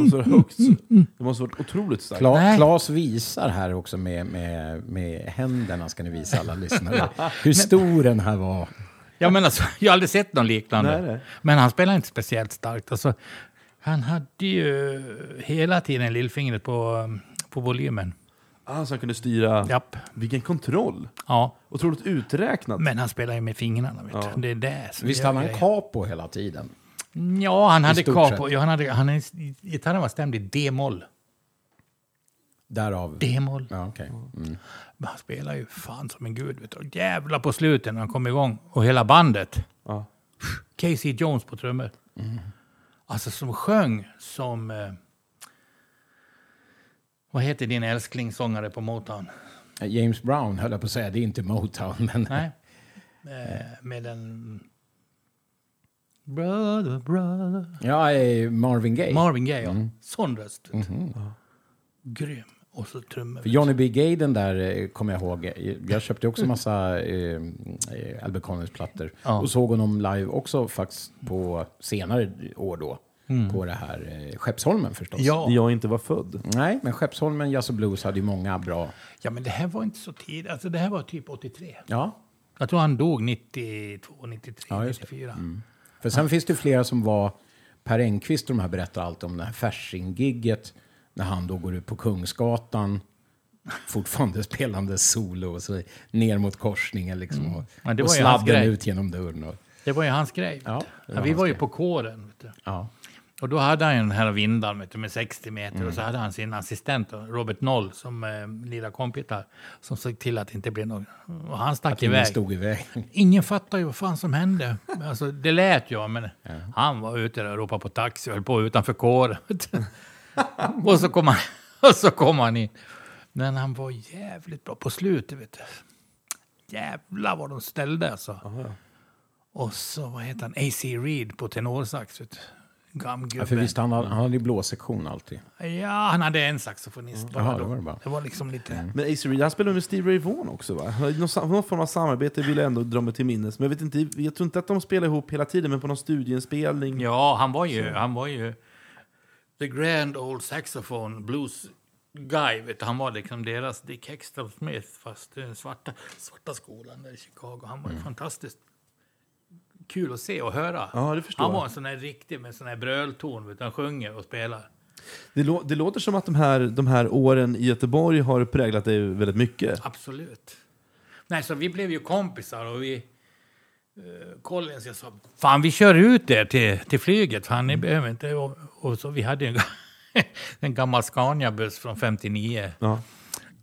Speaker 1: Och så högt. så- Det måste ha varit otroligt starkt.
Speaker 2: Kla,
Speaker 3: Nej.
Speaker 2: Klas visar här också med, med, med händerna, ska ni visa alla lyssnare. Hur stor den här var.
Speaker 3: Ja, men alltså, jag har aldrig sett någon liknande.
Speaker 1: Nej.
Speaker 3: Men han spelade inte speciellt starkt. Alltså, han hade ju hela tiden lillfingret på, på volymen.
Speaker 1: Ah, så han kunde styra.
Speaker 3: Japp.
Speaker 1: Vilken kontroll.
Speaker 3: Ja,
Speaker 1: Otroligt uträknat.
Speaker 3: men han spelar ju med fingrarna. Vet
Speaker 1: Ja.
Speaker 3: Det är det som
Speaker 2: Visst hade han capo hela tiden?
Speaker 3: Ja, han hade capo. Ja, han hade, han, gitarren var stämd i D-moll.
Speaker 2: Därav...
Speaker 3: D-moll.
Speaker 2: Ja, okej. Mm.
Speaker 3: Han spelar ju fan som en gud. Vet du. Jävla på slutet när han kom igång. Och hela bandet.
Speaker 1: Ja.
Speaker 3: Casey Jones på trummor. Alltså som sjöng som... Vad heter din älsklingssångare på Motown?
Speaker 2: James Brown höll jag på att säga, det är inte Motown, men...
Speaker 3: Nej. Eh, med en... Brother, brother.
Speaker 2: Ja, eh, Marvin Gaye.
Speaker 3: Marvin Gaye, ja. Sån röst. vet du. Grym. Och så trummor.
Speaker 2: För Johnny B. Gay, den där eh, kommer jag ihåg. Jag köpte också massa eh, eh, Albert Collins-plattor.
Speaker 3: Ja.
Speaker 2: Och såg honom live också faktiskt på senare år då. På det här eh, Skeppsholmen förstås.
Speaker 3: Ja.
Speaker 1: När jag inte var född.
Speaker 2: Nej, men Skeppsholmen Jazz och Blues hade ju många bra...
Speaker 3: ja, men det här var inte så tidigt. Alltså det här var typ 83.
Speaker 2: Ja,
Speaker 3: Jag tror han dog 92, 93,
Speaker 2: Ja, just det.
Speaker 3: 94.
Speaker 2: för sen finns det flera som var... Per Engqvist och de här berättar alltid om det här Fasching-gigget. när han då går ut på Kungsgatan, fortfarande spelande solo, och så ner mot korsningen liksom, och,
Speaker 3: Ja, det
Speaker 2: och
Speaker 3: var ju hans
Speaker 2: sladden
Speaker 3: grej.
Speaker 2: ut genom dörren. Och,
Speaker 3: Det var ju hans grej.
Speaker 2: Ja,
Speaker 3: Ja,
Speaker 2: var
Speaker 3: vi
Speaker 2: hans
Speaker 3: var ju
Speaker 2: grej.
Speaker 3: på kåren. Vet du.
Speaker 2: ja.
Speaker 3: Och då hade han ju den här du, med 60 meter
Speaker 2: Mm.
Speaker 3: och så hade han sin assistent Robert Noll som eh, lirade kompisar som såg till att det inte blev något. Och han stack
Speaker 2: Att
Speaker 3: iväg.
Speaker 2: stod i vägen.
Speaker 3: Ingen fattade ju vad fan som hände. Alltså, det lät ju, men han var ute och ropade på taxi och höll på utanför kåren. och, så kom han, och så kom han in. Men han var jävligt bra på slutet. Vet du. Jävlar vad de ställde alltså. Och så, vad heter han, AC Reed på tenorsax. Vet du. Gamgubben.
Speaker 2: Ja, för visst, han hade, han hade ju blåsektion alltid.
Speaker 3: Ja, han hade en saxofonist bara
Speaker 2: Jaha,
Speaker 3: då.
Speaker 2: det var det bara.
Speaker 3: Det var liksom lite...
Speaker 1: Men Ace Reed, han spelade med Steve Ray Vaughan också va? Någon, någon form av samarbete vill jag ändå dra mig till minnes. Men jag, vet inte, jag tror inte att de spelar ihop hela tiden, men på någon studieinspelning.
Speaker 3: Ja, han var ju, han var ju the grand old saxophone blues guy. Vet du. Han var liksom deras Dick Hextall Smith, fast den svarta, svarta skolan där i Chicago. Han var ju fantastiskt kul att se och höra.
Speaker 1: Ja, det förstår
Speaker 3: han var en sån här riktig med sån här brölton. Vet. Han sjunger och spelar.
Speaker 1: Det, lå- det låter som att de här, de här åren i Göteborg har präglat dig väldigt mycket.
Speaker 3: Absolut. Nej, så vi blev ju kompisar och vi... Uh, Collins, jag sa, fan vi kör ut er till, till flyget, fan ni behöver inte... Och, och så vi hade en, en gammal Scania-buss från 59
Speaker 1: Ja.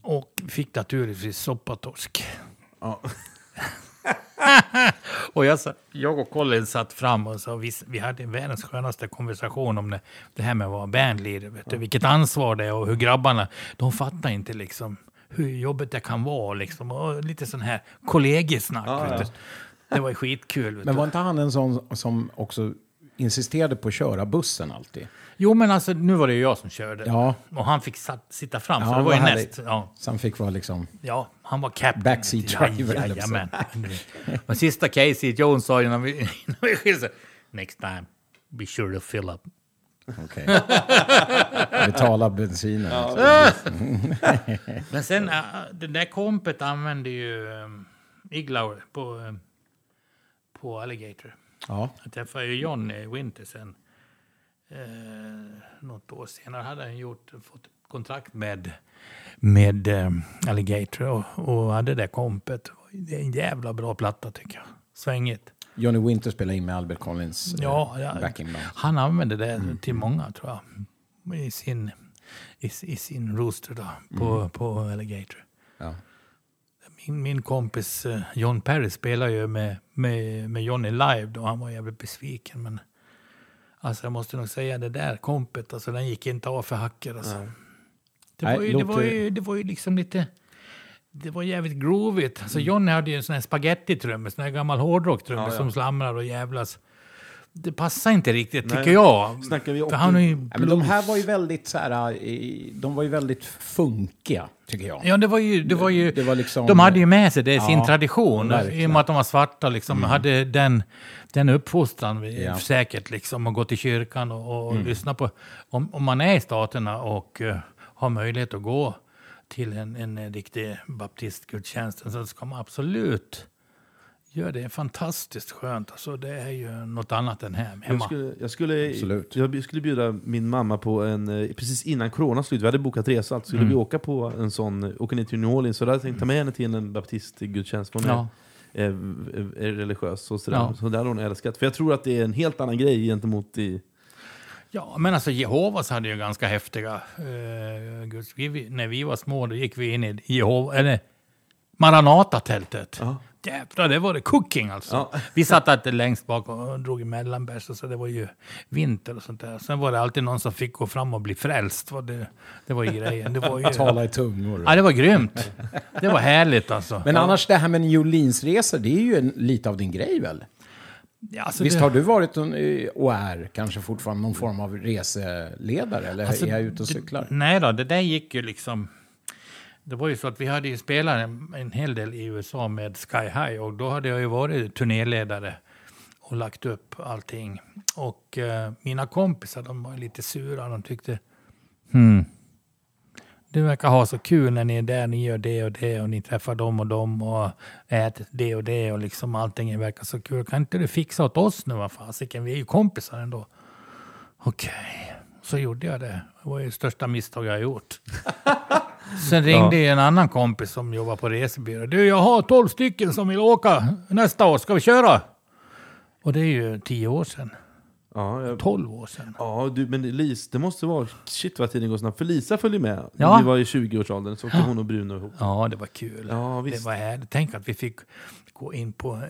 Speaker 3: och fick naturligtvis soppatorsk.
Speaker 1: Ja.
Speaker 3: Och jag, sa, jag och Colin satt fram och så vi, vi hade världens skönaste konversation om det, det här med att vara bandleader. Vet du, vilket ansvar det är och hur grabbarna, de fattar inte liksom hur jobbigt det kan vara. Liksom, och lite sån här kollegiesnack.
Speaker 1: Ja, ja.
Speaker 3: Det var skitkul.
Speaker 2: Men var inte han en sån som också insisterade på att köra bussen alltid?
Speaker 3: Jo, men alltså nu var det ju jag som körde.
Speaker 2: Ja.
Speaker 3: Och han fick satt, sitta fram,
Speaker 2: Ja,
Speaker 3: så det var ju näst. Ja,
Speaker 2: Så han fick vara liksom...
Speaker 3: ja, han var captain.
Speaker 2: Backseat
Speaker 3: Ja,
Speaker 2: driver, eller så.
Speaker 3: Jajamän. Men sista Casey Jones sa ju när vi, skildes, next time, be sure to fill up.
Speaker 2: Okej. Betala bensinen.
Speaker 3: Men sen, äh, det där kompet använde ju um, Iglauer på, um, på Alligator.
Speaker 2: Ja.
Speaker 3: Jag träffade ju John i Winter sen. Eh, något år senare hade han gjort, fått kontrakt med, med um, Alligator och, och hade det kompet. Det är en jävla bra platta tycker jag. Svängigt.
Speaker 2: Johnny Winter spelade in med Albert Collins eh,
Speaker 3: Ja, ja.
Speaker 2: backingband.
Speaker 3: Han använde det till många tror jag. I sin, i, i sin rooster då, på, på Alligator.
Speaker 2: Ja.
Speaker 3: Min, kompis eh, John Perry spelar ju med, med, med Johnny live då. Han var jävligt besviken. Men alltså jag måste nog säga det där kompet, alltså den gick inte av för hacker. Alltså. Det, var ju, det, var ju, det var ju liksom lite... Det var jävligt groovigt. Alltså Johnny hade ju en sån här spagetti-trummor, sån här gammal hårdrock-trummor
Speaker 1: Ja, ja.
Speaker 3: som slamrar och jävlas. Det passar inte riktigt,
Speaker 1: Nej.
Speaker 3: tycker jag.
Speaker 1: Snackar vi
Speaker 3: För
Speaker 1: 80
Speaker 3: han har ju
Speaker 2: Ja, men de här var ju väldigt så här, eh, de var ju väldigt funkiga, tycker jag.
Speaker 3: Ja, det var ju... Det var ju
Speaker 2: Det var liksom-
Speaker 3: de hade ju med sig det, i sin
Speaker 2: Ja,
Speaker 3: tradition.
Speaker 2: verkligen. Mm.
Speaker 3: I och med att de var svarta, liksom, hade den, den uppfostran
Speaker 2: Ja.
Speaker 3: säkert. Liksom, och gå till kyrkan och, och
Speaker 2: Mm.
Speaker 3: lyssna på... Om, om man är i staterna och eh, har möjlighet att gå till en, en, riktig baptistgudstjänst så ska man absolut göra det. är fantastiskt skönt. Alltså, det är ju något annat än hem,
Speaker 1: Jag
Speaker 3: hemma.
Speaker 1: skulle, jag, skulle,
Speaker 2: Absolut.
Speaker 1: jag skulle bjuda min mamma på en, eh, precis innan corona slut, vi hade bokat resa, alltså skulle vi åka på en sån, eh, åka ner till New Orleans, så där tänkte jag ta med henne till en baptistgudstjänst, hon
Speaker 3: Ja.
Speaker 1: är, är, är religiös och sådär.
Speaker 3: Ja.
Speaker 1: Så där har hon älskat. För jag tror att det är en helt annan grej gentemot i...
Speaker 3: Ja, men alltså Jehovas hade ju ganska häftiga... Uh, guds, vi, när vi var små då gick vi in i Jehova, eller Maranata-tältet.
Speaker 1: Ja.
Speaker 3: Jävlar, det var det cooking alltså.
Speaker 1: Ja.
Speaker 3: Vi satt alltid längst bak och drog i mellanbärs, så det var ju vinter och sånt där. Sen var det alltid någon som fick gå fram och bli frälst. Det, det var ju grejen. Det var ju,
Speaker 2: Tala i tungor.
Speaker 3: ja, det var grymt. Det var härligt alltså.
Speaker 2: Men annars det här med New Orleans-resor, det är ju en, lite av din grej väl?
Speaker 3: Ja, alltså,
Speaker 2: Visst
Speaker 3: det-
Speaker 2: har du varit en, och är kanske fortfarande någon form av reseledare? Eller
Speaker 3: Alltså,
Speaker 2: är jag ute och
Speaker 3: det-
Speaker 2: cyklar?
Speaker 3: Nej då, det där gick ju liksom... Det var ju så att vi hade ju spelat en, en hel del i USA med Sky High och då hade jag ju varit turnéledare och lagt upp allting. Och eh, mina kompisar, de var lite sura. De tyckte, hmm, du verkar ha så kul när ni är där, ni gör det och det och ni träffar dem och dem och äter det och det och liksom allting verkar så kul. Kan inte du fixa åt oss nu, vad fasiken? Vi är ju kompisar ändå. Okej. Så gjorde jag det. Det var ju det största misstag jag har gjort. Sen ringde en annan kompis som jobbar på resebyrå. Du, jag har tolv stycken som vill åka nästa år. Ska vi köra? Och det är ju tio år sedan.
Speaker 1: Ja, jag,
Speaker 3: Tolv år sedan.
Speaker 1: ja du, men Lis, det måste vara... Shit vad tiden går snabbt. För Lisa följde med.
Speaker 3: Ja.
Speaker 1: Vi var i 20-årsåldern, så åkte hon och Bruno ihop.
Speaker 3: Ja, det var kul.
Speaker 1: Ja,
Speaker 3: det
Speaker 1: visst.
Speaker 3: var härligt. Tänk att vi fick gå in på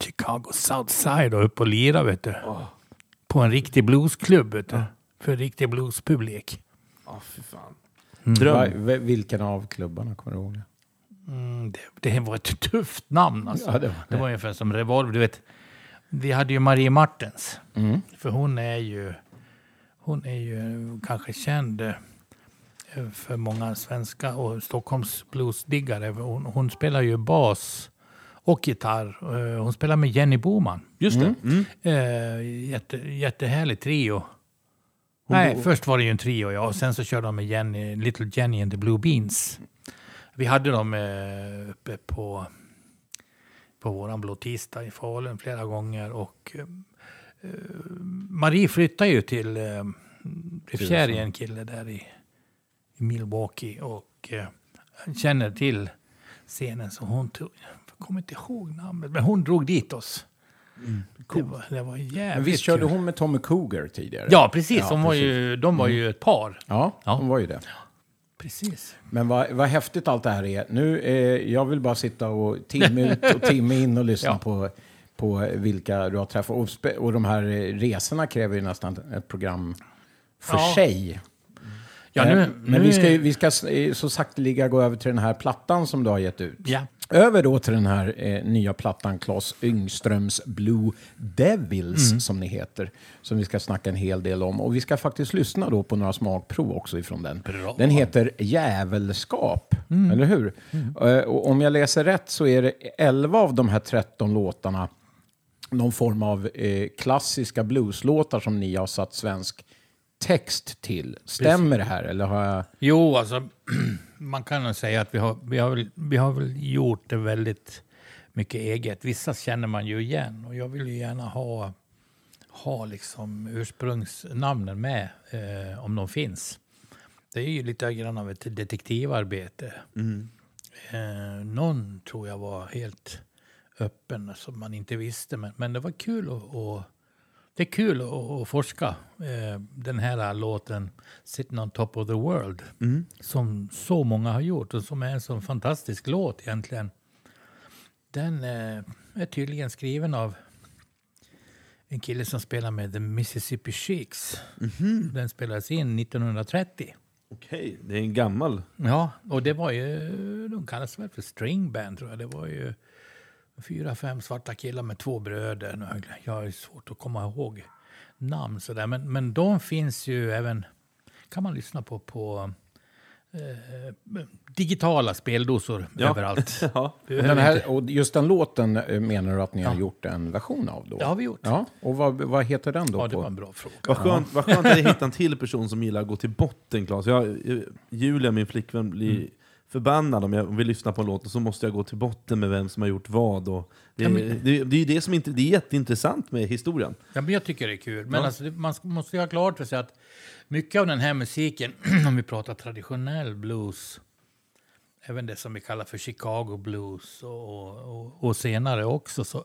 Speaker 3: Chicago Southside och upp och lira, vet du. På en riktig bluesklubb, vet du. För en riktig bluespublik.
Speaker 1: Ja, fy fan.
Speaker 2: Va,
Speaker 1: Dröm.
Speaker 2: vilken av klubbarna kommer du ihåg?
Speaker 3: Mm, det, det var ett tufft namn alltså.
Speaker 2: Ja, det var
Speaker 3: det var ungefär som Revolver. Du vet, vi hade ju Marie Martens.
Speaker 2: Mm.
Speaker 3: För hon är ju, hon är ju kanske känd eh, för många svenska och Stockholms bluesdiggare. Hon, hon spelar ju bas och gitarr. Eh, Hon spelar med Jenny Boman.
Speaker 1: Just det. Mm.
Speaker 3: Eh, jätte, jättehärlig trio. Nej, först var det ju en trio ja, och sen så körde de med Jenny, Little Jenny and the Blue Beans. Vi hade dem eh, uppe på, på våran Blå tisdag i Falun flera gånger och eh, eh, Marie flyttade ju till, eh, blev kär i en kille där i, i Milwaukee och eh, känner till scenen så hon tog, jag kommer inte ihåg namnet, men hon drog dit oss. Det, var, det var jävligt
Speaker 2: Men visst körde
Speaker 3: kul.
Speaker 2: hon med Tommy Cougar tidigare?
Speaker 3: Ja, precis.
Speaker 2: Ja,
Speaker 3: de, var
Speaker 2: precis.
Speaker 3: Ju, de var ju ett par.
Speaker 2: Ja,
Speaker 3: Ja.
Speaker 2: hon var ju det.
Speaker 3: Precis.
Speaker 2: Men vad, vad häftigt allt det här är. Nu, eh, jag vill bara sitta och timme ut och timme in och lyssna
Speaker 3: Ja.
Speaker 2: på, på vilka du har träffat. Och, spe, och de här eh, resorna kräver ju nästan ett program för
Speaker 3: Ja.
Speaker 2: sig.
Speaker 3: Ja,
Speaker 2: Eh,
Speaker 3: nu,
Speaker 2: Men
Speaker 3: nu,
Speaker 2: vi ska, vi ska eh, så sakteliga gå över till den här plattan som du har gett ut.
Speaker 3: Ja.
Speaker 2: Över då till den här eh, nya plattan Claes Yngströms Blue Devils
Speaker 3: Mm.
Speaker 2: som ni heter. Som vi ska snacka en hel del om. Och vi ska faktiskt lyssna då på några smakprov också ifrån den.
Speaker 3: Bra.
Speaker 2: Den heter Jävelskap,
Speaker 3: Mm.
Speaker 2: eller hur? Eh, och om jag läser rätt så är det 11 av de här 13 låtarna någon form av eh, klassiska blueslåtar som ni har satt svensk text till. Stämmer det här? Eller har jag...
Speaker 3: Jo, alltså man kan nog säga att vi har, vi, har väl, vi har väl gjort det väldigt mycket eget. Vissa känner man ju igen och jag vill ju gärna ha, ha liksom ursprungsnamnen med eh, om de finns. Det är ju lite grann av ett detektivarbete. Eh, någon tror jag var helt öppen som man inte visste. Men, men det var kul att det är kul att, forska. Eh, den här låten Sitting on top of the world. Som så många har gjort och som är en sån fantastisk låt egentligen. Den eh, är tydligen skriven av en kille som spelar med The Mississippi Sheiks. Den spelades in 1930.
Speaker 1: Okej, det är en gammal.
Speaker 3: Ja, och det var ju, de kallas väl för string band tror jag. Det var ju fyra, fem svarta killar med två bröder. Jag har svårt att komma ihåg namn sådär. Men, men de finns ju även, kan man lyssna på, på eh, digitala speldosor
Speaker 1: Ja.
Speaker 3: överallt.
Speaker 1: Ja.
Speaker 2: Den här, och just den låten eh, menar du att ni har
Speaker 3: Ja.
Speaker 2: gjort en version av då?
Speaker 3: Det har vi gjort.
Speaker 2: Ja, och vad, vad heter den då?
Speaker 3: Ja, det
Speaker 2: på?
Speaker 3: var en bra fråga.
Speaker 1: Vad skönt, vad skönt att jag hittar en till person som gillar att gå till botten, Claes. Jag, eh, Julia, min flickvän, blir
Speaker 3: Mm.
Speaker 1: Förbannad om jag vill lyssna på en låt och så måste jag gå till botten med vem som har gjort vad. Och det,
Speaker 3: Ja, men-
Speaker 1: det, det är ju det som inte, det är jätteintressant med historien.
Speaker 3: Ja, men jag tycker det är kul. Men
Speaker 1: Ja.
Speaker 3: alltså, man måste ju ha klart för sig att mycket av den här musiken, om vi pratar traditionell blues, även det som vi kallar för Chicago blues och, och, och senare också, så,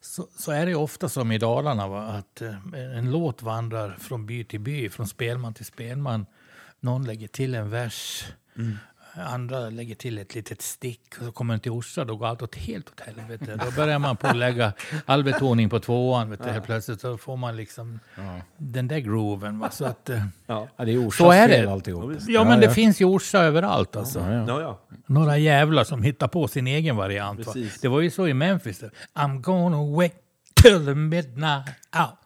Speaker 3: så, så är det ofta som i Dalarna va, att eh, en låt vandrar från by till by, från spelman till spelman. Någon lägger till en vers, andra lägger till ett litet stick och så kommer den till Orsa, då går allt åt helt åt helvete. Då börjar man på att lägga all betoning på tvåan, vet du, helt plötsligt så får man liksom den där grooven. Va? Så att, eh,
Speaker 1: Ja,
Speaker 2: Ja, det är Orsas
Speaker 3: Så är det.
Speaker 2: fel alltihop.
Speaker 1: Ja,
Speaker 3: ja, men det finns ju Orsa överallt alltså.
Speaker 2: Ja, ja.
Speaker 1: ja. ja.
Speaker 3: Några jävlar som hittar på sin egen variant. Va? Det var ju så i Memphis. I'm gonna wait till the midnight.
Speaker 2: Ja,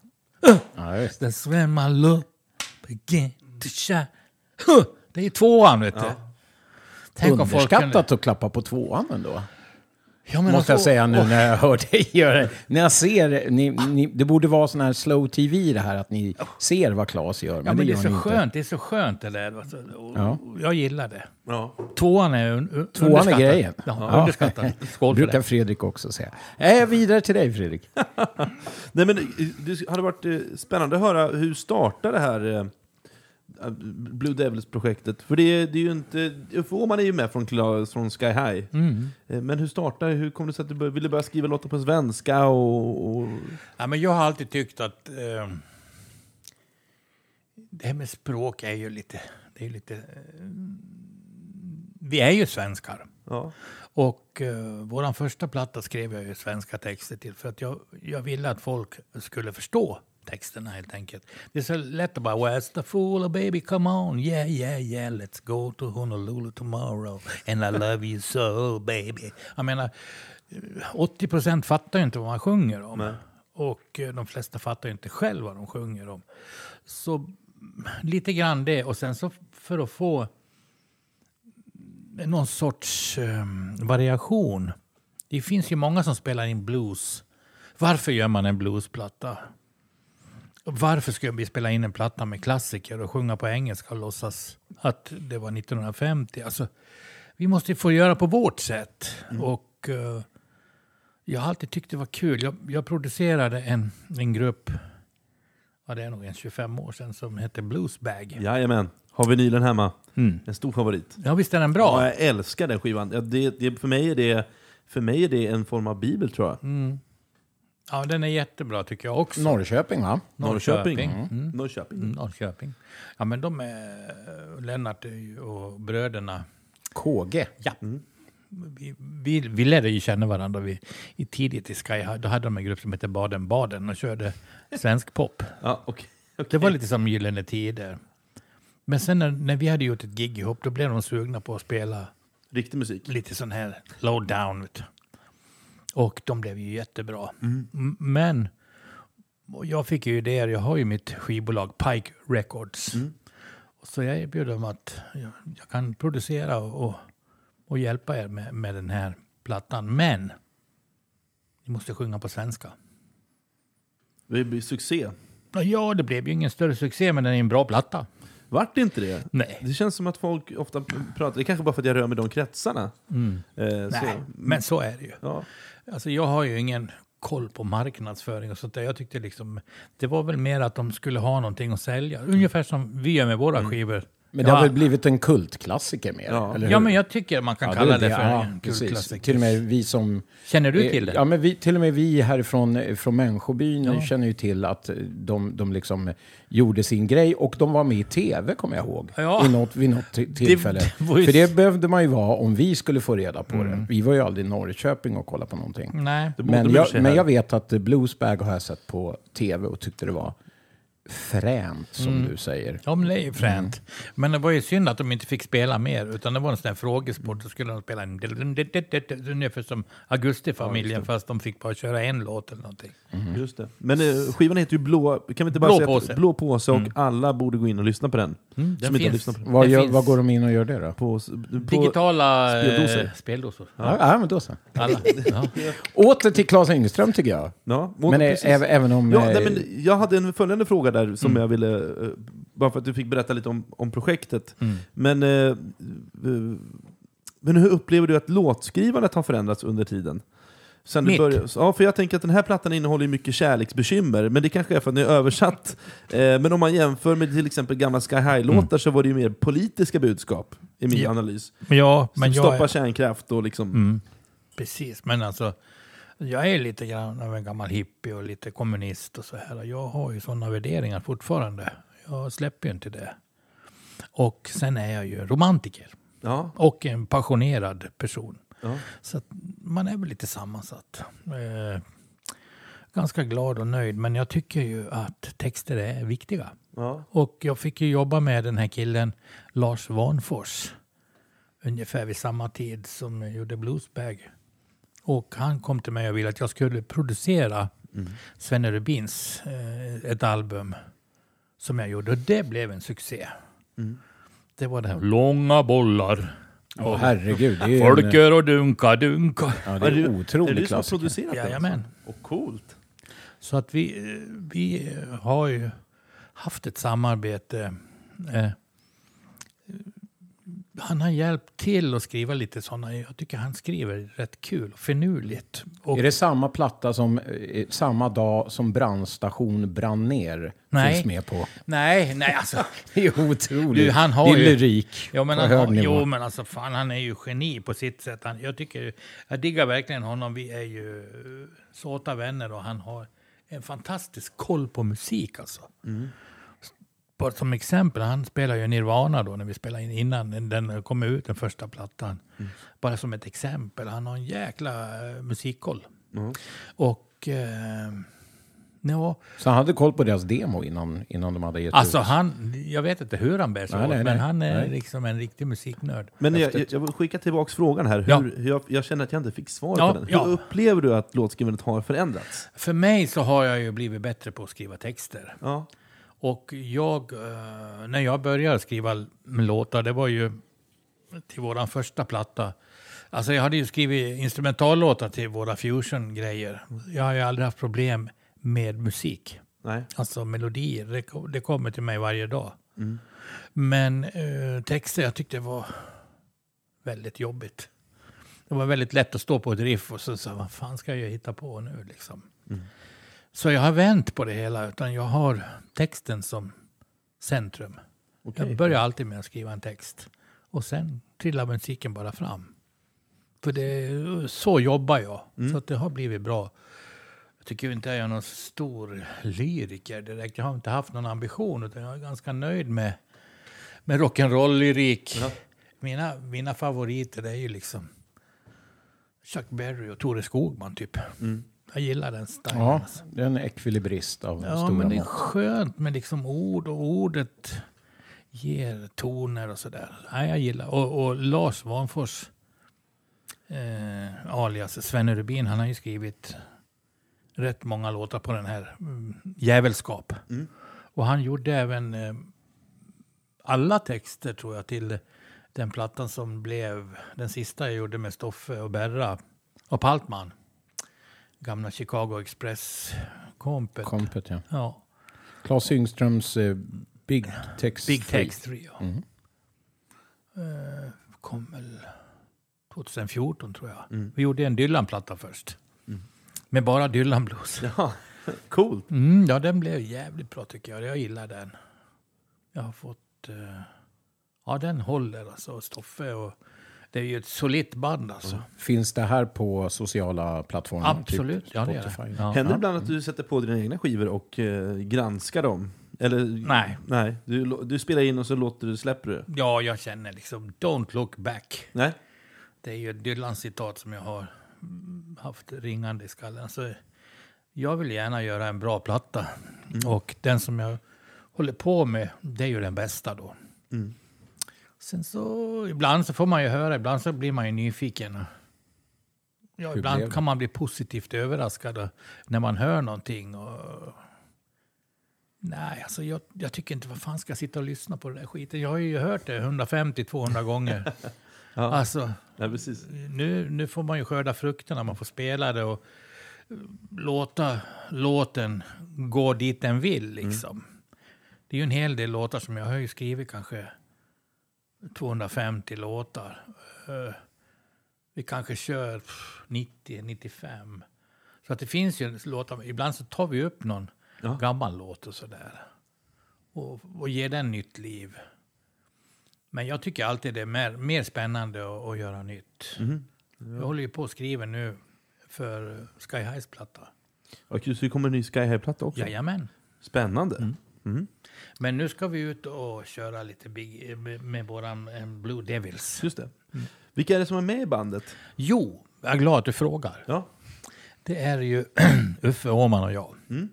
Speaker 2: just.
Speaker 3: That's when my love begin to shine. Huh! Det är tvåan, vet du. Tänk om folk
Speaker 2: Underskattat att klappa på tvåan ändå.
Speaker 3: Ja, men
Speaker 2: Måste jag
Speaker 3: alltså-
Speaker 2: säga nu
Speaker 3: Åh,
Speaker 2: när jag hör dig göra det. När jag ser, ni, ni, det borde vara sån här slow tv det här att ni ser vad Claes gör. Men,
Speaker 3: Ja, men det är
Speaker 2: gör
Speaker 3: så
Speaker 2: ni inte.
Speaker 3: skönt. Det är så skönt det där. Alltså. Och
Speaker 2: Ja.
Speaker 3: Jag gillar det.
Speaker 1: ja.
Speaker 3: Tvåan är un un
Speaker 2: Tvåan är grejen.
Speaker 3: Ja, underskattad. Skål
Speaker 2: brukar
Speaker 3: det.
Speaker 2: Fredrik också säga. Äh, vidare till dig Fredrik.
Speaker 1: Nej, men eh, det hade varit eh, spännande att höra hur startade det här, Blue Devils-projektet? För det, är- det är ju inte... Ufo Åhman är ju med från, från Sky High.
Speaker 3: Mm.
Speaker 1: Eh, Men hur startade Hur kom det sig att du bör- ville börja skriva låtar på svenska? Och, och...
Speaker 3: Ja, men jag har alltid tyckt att eh, det här med språk är ju lite... Det är lite eh, vi är ju svenskar.
Speaker 1: Ja.
Speaker 3: Och uh, vår första platta skrev jag ju svenska texter till för att jag, jag ville att folk skulle förstå texterna helt enkelt. Det är så lätt att bara Where's the fool, baby, come on, yeah, yeah, yeah, let's go to Honolulu tomorrow and I love you so, baby. Jag menar, eh, 80 procent fattar ju inte vad man sjunger om.
Speaker 1: Nej.
Speaker 3: Och eh, de flesta fattar ju inte själv vad de sjunger om. Så lite grann det. Och sen så för att få någon sorts eh, variation. Det finns ju många som spelar in blues. Varför gör man en bluesplatta? Varför ska vi spela in en platta med klassiker och sjunga på engelska och låtsas att det var 1950? Alltså, vi måste få göra på vårt sätt. Och eh, jag har alltid tyckt det var kul. Jag, jag producerade en, en grupp, ja, det är nog en 25 år sedan, som hette Bluesbag.
Speaker 1: Jajamän. Har vinylen hemma.
Speaker 3: Mm.
Speaker 1: En stor favorit.
Speaker 3: Ja, visst är den
Speaker 1: Ja,
Speaker 3: bra?
Speaker 1: jag älskar den skivan. Ja, det, det, för, mig är det, för mig är det en form av bibel, tror jag.
Speaker 3: Mm. Ja, den är jättebra tycker jag också.
Speaker 2: Norrköping, va?
Speaker 1: Norrköping.
Speaker 3: Mm.
Speaker 1: Norrköping.
Speaker 3: Mm, Norrköping. Ja, men de är... Lennart och bröderna.
Speaker 2: KG.
Speaker 3: Ja. Vi, vi, vi lärde ju känna varandra vi, i tidigt i Sky. Då hade de en grupp som hette Baden-Baden och körde svensk pop.
Speaker 1: Ja, okej. okej.
Speaker 3: Det var lite som Gyllene Tider. Men sen när, när vi hade gjort ett gig ihop, då blev de sugna på att spela
Speaker 1: Riktig musik.
Speaker 3: lite sån här low down. Vet du. Och de blev ju jättebra. M- Men jag fick ju idéer. Jag har ju mitt skivbolag Pike Records. Så jag erbjöd dem att jag, jag kan producera och, och, och hjälpa er med, med den här plattan. Men ni måste sjunga på svenska.
Speaker 1: Det blir succé.
Speaker 3: Ja, det blev ju ingen större succé, men den är en bra platta.
Speaker 1: Vart det inte det?
Speaker 3: Nej.
Speaker 1: Det känns som att folk ofta pratar, det är kanske bara för att jag rör mig i de kretsarna. Eh,
Speaker 3: Nej,
Speaker 1: så.
Speaker 3: men så är det ju.
Speaker 1: Ja.
Speaker 3: Alltså jag har ju ingen koll på marknadsföring och sånt där. Jag tyckte liksom, det var väl mer att de skulle ha någonting att sälja. Ungefär som vi gör med våra skivor.
Speaker 2: Men det
Speaker 3: ja,
Speaker 2: har väl blivit en kultklassiker mer?
Speaker 1: Ja.
Speaker 2: eller
Speaker 3: ja,
Speaker 2: hur?
Speaker 3: men jag tycker man kan
Speaker 2: Ja,
Speaker 3: kalla det,
Speaker 2: är
Speaker 3: för
Speaker 2: ja,
Speaker 3: en kultklassiker.
Speaker 2: Till och med vi som...
Speaker 3: Känner du till det?
Speaker 2: Ja, men vi, till och med vi härifrån från Människobyn
Speaker 3: Ja.
Speaker 2: känner ju till att de, de liksom gjorde sin grej och de var med i tv, kommer jag ihåg.
Speaker 3: Ja.
Speaker 2: I något, vid något ti- tillfälle.
Speaker 3: det var ju-
Speaker 2: För det behövde man ju vara om vi skulle få reda på
Speaker 3: Mm.
Speaker 2: det. Vi var ju aldrig i Norrköping och kollade på någonting.
Speaker 3: Nej.
Speaker 1: Det
Speaker 2: Men jag, men jag vet att Bluesbag har jag sett på tv och tyckte det var fränt, som
Speaker 3: Mm.
Speaker 2: du säger.
Speaker 3: Ja, men det är ju fränt.
Speaker 2: Mm.
Speaker 3: Men det var ju synd att de inte fick spela mer, utan det var en sån här frågesport. Då skulle de spela en... Ungefär som Augustifamiljen, fast de fick bara köra en låt eller någonting.
Speaker 1: Just det. Men eh, skivan heter ju Blå, kan vi inte bara
Speaker 3: Blå
Speaker 1: säga att-
Speaker 3: påse.
Speaker 1: Blå påse och alla borde gå in och lyssna på den.
Speaker 3: Mm, den finns.
Speaker 1: på den.
Speaker 2: Vad, gör,
Speaker 3: finns-
Speaker 2: vad går de in och gör det då?
Speaker 1: På, på,
Speaker 3: Digitala
Speaker 1: speldosor.
Speaker 3: eh, speldosor.
Speaker 2: Ja, ja men då så.
Speaker 3: Alla. Ja.
Speaker 2: Åter till Claes Engström tycker jag.
Speaker 1: Ja,
Speaker 2: Men eh,
Speaker 1: precis.
Speaker 2: även, om...
Speaker 1: Ja, nej, men jag hade en följande fråga där som jag ville, eh, bara för att du fick berätta lite om, om projektet.
Speaker 3: Mm.
Speaker 1: Men, eh, eh, men hur upplever du att låtskrivandet har förändrats under tiden? Sen du
Speaker 3: Mitt?
Speaker 1: började, ja, för jag tänker att den här plattan innehåller mycket kärleksbekymmer, men det kanske är för att den är översatt. Eh, men om man jämför med till exempel gamla Sky High-låtar så var det ju mer politiska budskap i min
Speaker 3: Ja.
Speaker 1: analys.
Speaker 3: Men ja, men
Speaker 1: Som
Speaker 3: jag
Speaker 1: stoppar
Speaker 3: är,
Speaker 1: kärnkraft och liksom...
Speaker 3: mm, Precis, men alltså jag är lite grann av en gammal hippie och lite kommunist och så här. Jag har ju sådana värderingar fortfarande. Jag släpper ju inte det. Och sen är jag ju romantiker
Speaker 1: Ja,
Speaker 3: och en passionerad person.
Speaker 1: ja.
Speaker 3: Så man är väl lite sammansatt. Eh, ganska glad och nöjd, men jag tycker ju att texter är viktiga.
Speaker 1: ja.
Speaker 3: Och jag fick ju jobba med den här killen Lars Vanfors ungefär vid samma tid som jag gjorde Bluesbag. Och han kom till mig och ville att jag skulle producera Svenne Rubins eh, ett album som jag gjorde och det blev en succé. Det var det här långa bollar.
Speaker 2: Åh, herregud, det är ju en,
Speaker 3: Folker och dunka dunka.
Speaker 2: ja, det är en
Speaker 1: är det
Speaker 2: otrolig
Speaker 1: du som har
Speaker 2: klassiker.
Speaker 1: producerat den?
Speaker 3: Jajamän.
Speaker 1: alltså? Och coolt.
Speaker 3: Så att vi, eh, vi har ju haft ett samarbete. Eh, han har hjälpt till att skriva lite sådana. Jag tycker han skriver rätt kul och finurligt. Och,
Speaker 2: Är det samma platta som eh, samma dag som brandstation brann ner
Speaker 3: Nej.
Speaker 2: finns med på?
Speaker 3: nej, nej alltså.
Speaker 2: Det är otroligt.
Speaker 3: Du, han har
Speaker 2: det är
Speaker 3: ju-
Speaker 2: lyrik
Speaker 3: Ja, men
Speaker 2: på
Speaker 3: han
Speaker 2: hög nivå.
Speaker 3: jo, men alltså fan, han är ju geni på sitt sätt. Han, jag, tycker, jag diggar verkligen honom. Vi är ju eh, såta vänner och han har en fantastisk koll på musik alltså. Bara som exempel, han spelar ju Nirvana då när vi spelade in innan den- kom ut, den första plattan. Bara som ett exempel, han har en jäkla eh, musikkoll. Och eh, ja,
Speaker 2: Så han hade koll på deras demo innan, innan de hade gett
Speaker 3: alltså
Speaker 2: ut?
Speaker 3: han, jag vet inte hur han bär sig
Speaker 2: Nej,
Speaker 3: åt,
Speaker 2: nej,
Speaker 3: men
Speaker 2: nej.
Speaker 3: han är
Speaker 2: Nej.
Speaker 3: liksom en riktig musiknörd.
Speaker 1: Men jag, jag, jag vill skicka tillbaka frågan här.
Speaker 3: Ja.
Speaker 1: Hur, jag, jag känner att jag inte fick svar
Speaker 3: Ja,
Speaker 1: på den. Hur
Speaker 3: ja.
Speaker 1: upplever du att låtskrivandet har förändrats?
Speaker 3: För mig så har jag ju blivit bättre på att skriva texter.
Speaker 1: Ja.
Speaker 3: Och jag, eh, när jag började skriva låtar, det var ju till våran första platta. Alltså jag hade ju skrivit instrumentallåtar till våra fusion-grejer. Jag har ju aldrig haft problem med musik.
Speaker 1: Nej.
Speaker 3: Alltså melodier, det, ko- det kommer till mig varje dag. Men eh, texter, jag tyckte det var väldigt jobbigt. Det var väldigt lätt att stå på ett riff och så sa vad fan ska jag hitta på nu liksom. Så jag har vänt på det hela, utan jag har texten som centrum.
Speaker 1: Okej.
Speaker 3: Jag börjar alltid med att skriva en text. Och sen trillar musiken bara fram. För det, så jobbar jag. Så att det har blivit bra. Jag tycker inte jag är någon stor lyriker direkt. Jag har inte haft någon ambition. Utan jag är ganska nöjd med, med rock'n'roll-lyrik. Mina, mina favoriter är ju liksom Chuck Berry och Tore Skogman typ. Jag gillar den stilen.
Speaker 2: Ja,
Speaker 3: alltså.
Speaker 2: det är en ekvilibrist av
Speaker 3: Ja,
Speaker 2: stora
Speaker 3: men det är skönt med liksom ord och ordet ger toner och sådär. Nej, jag gillar och, och Lars Vanfors, eh, alias Svenne Rubin, han har ju skrivit rätt många låtar på den här mm, Jävelskap. Och han gjorde även eh, alla texter tror jag till den plattan som blev den sista jag gjorde med Stoffe och Berra och Paltman. Gamla Chicago Express-kompet.
Speaker 2: Kompet, ja.
Speaker 3: Ja,
Speaker 2: Claes Yngströms eh, Big Text.
Speaker 3: Big. Text 3. Ja.
Speaker 2: Mm.
Speaker 3: Eh, kom väl 2014 tror jag.
Speaker 1: Mm.
Speaker 3: Vi gjorde en Dylan-platta först. Med bara Dylan-blues.
Speaker 1: Ja, coolt.
Speaker 3: Mm, ja, den blev jävligt bra tycker jag. Jag gillar den. Jag har fått... eh, ja, den håller alltså. Stoffe och... Det är ju ett solitt band alltså.
Speaker 2: Finns det här på sociala plattformar?
Speaker 3: Absolut,
Speaker 2: Typ
Speaker 3: ja det är
Speaker 2: Spotify?
Speaker 3: det. Ja.
Speaker 1: Händer det ibland att du sätter på dina egna skivor och eh, granskar dem? Eller,
Speaker 3: Nej.
Speaker 1: nej du, du spelar in och så låter du, släpper du?
Speaker 3: Ja, jag känner liksom don't look back.
Speaker 1: Nej?
Speaker 3: Det är ju ett Dylan-citat som jag har mm, haft ringande i skallen. Så jag vill gärna göra en bra platta. Och den som jag håller på med, det är ju den bästa då.
Speaker 1: Mm.
Speaker 3: Sen så, ibland så får man ju höra, ibland så blir man ju nyfiken. Ja, ibland kan man bli positivt överraskad när man hör någonting. Och, nej, alltså jag, jag tycker inte, vad fan ska jag sitta och lyssna på det där skiten? Jag har ju hört det 150-200 gånger.
Speaker 1: Ja.
Speaker 3: Alltså,
Speaker 1: Ja, precis.
Speaker 3: nu, nu får man ju skörda frukterna, man får spela det och låta låten gå dit den vill. Liksom. Det är ju en hel del låtar som jag har ju skrivit kanske 250 låtar. Eh, Vi kanske kör pff, 90, 95. Så att det finns ju låtar, ibland så tar vi upp någon
Speaker 1: Ja.
Speaker 3: gammal låt och sådär. Och, och ger den nytt liv. Men jag tycker alltid det är mer, mer spännande att, att göra nytt.
Speaker 1: Mhm.
Speaker 3: Jag håller ju på att skriva nu för Sky Highs platta.
Speaker 1: Och så kommer en ny Sky High-platta också?
Speaker 3: Jajamän.
Speaker 1: Spännande. Mm.
Speaker 3: Men nu ska vi ut och köra lite big, med, våran eh, Blue Devils.
Speaker 1: Just det. Vilka är det som är med i bandet?
Speaker 3: Jo, jag är glad att du frågar.
Speaker 1: Ja.
Speaker 3: Det är ju Uffe Åman och jag.
Speaker 1: Mm.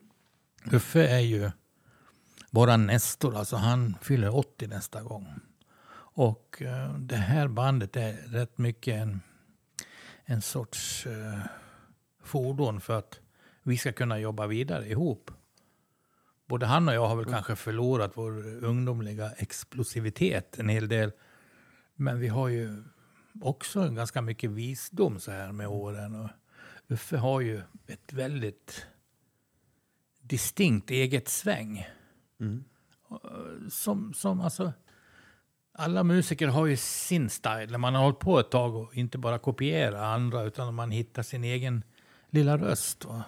Speaker 3: Uffe är ju våran Nestor, alltså han fyller 80 nästa gång. Och eh, det här bandet är rätt mycket en, en sorts eh, fordon för att vi ska kunna jobba vidare ihop. Både han och jag har väl kanske förlorat vår ungdomliga explosivitet en hel del. Men vi har ju också ganska mycket visdom så här med åren. Och Uffe har ju ett väldigt distinkt eget sväng.
Speaker 1: Mm.
Speaker 3: Som, som alltså... alla musiker har ju sin style. När man har hållit på ett tag och inte bara kopiera andra utan man hittar sin egen lilla röst. Va?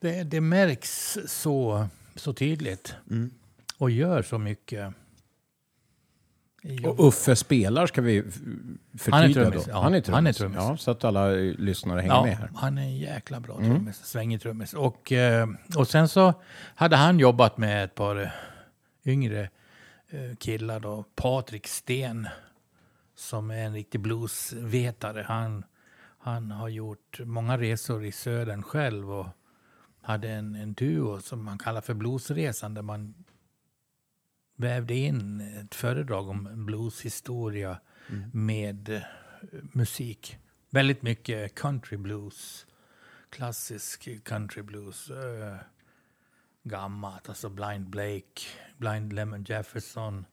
Speaker 3: Det, det märks så, så tydligt och gör så mycket.
Speaker 2: Och Uffe spelar, ska vi förtydliga
Speaker 3: trummis,
Speaker 2: då.
Speaker 3: ja.
Speaker 2: Han är trummis.
Speaker 3: Han är trummis.
Speaker 2: Ja, så att alla lyssnare hänger
Speaker 3: Ja,
Speaker 2: med här.
Speaker 3: han är en jäkla bra trummis. Svängig trummis. Och, eh, och sen så hade han jobbat med ett par yngre eh, killar då. Patrik Sten som är en riktig bluesvetare. Han, han har gjort många resor i södern själv och hade en, en duo som man kallar för Bluesresan där man vävde in ett föredrag om blueshistoria med eh, musik. Väldigt mycket country blues, klassisk country blues, eh, gammalt, alltså Blind Blake, Blind Lemon Jefferson.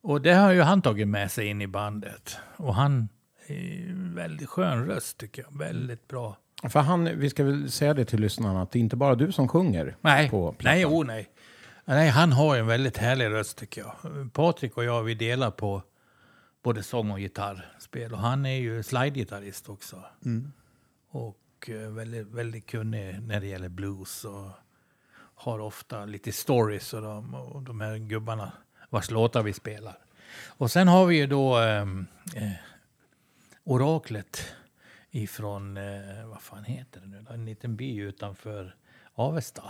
Speaker 3: Och det har ju han tagit med sig in i bandet. Och han är väldigt skön röst tycker jag, väldigt bra.
Speaker 2: För han, vi ska väl säga det till lyssnarna, att det är inte bara du som sjunger
Speaker 3: Nej,
Speaker 2: på plattan.
Speaker 3: nej, oh, nej. nej. Han har en väldigt härlig röst tycker jag. Patrik och jag, vi delar på både sång och gitarrspel. Och han är ju slidegitarrist också. Och eh, väldigt, väldigt kunnig när det gäller blues. Och har ofta lite stories och de, och de här gubbarna vars låtar vi spelar. Och sen har vi ju då ehm, eh, oraklet ifrån, eh, vad fan heter det nu, en liten by utanför Avesta.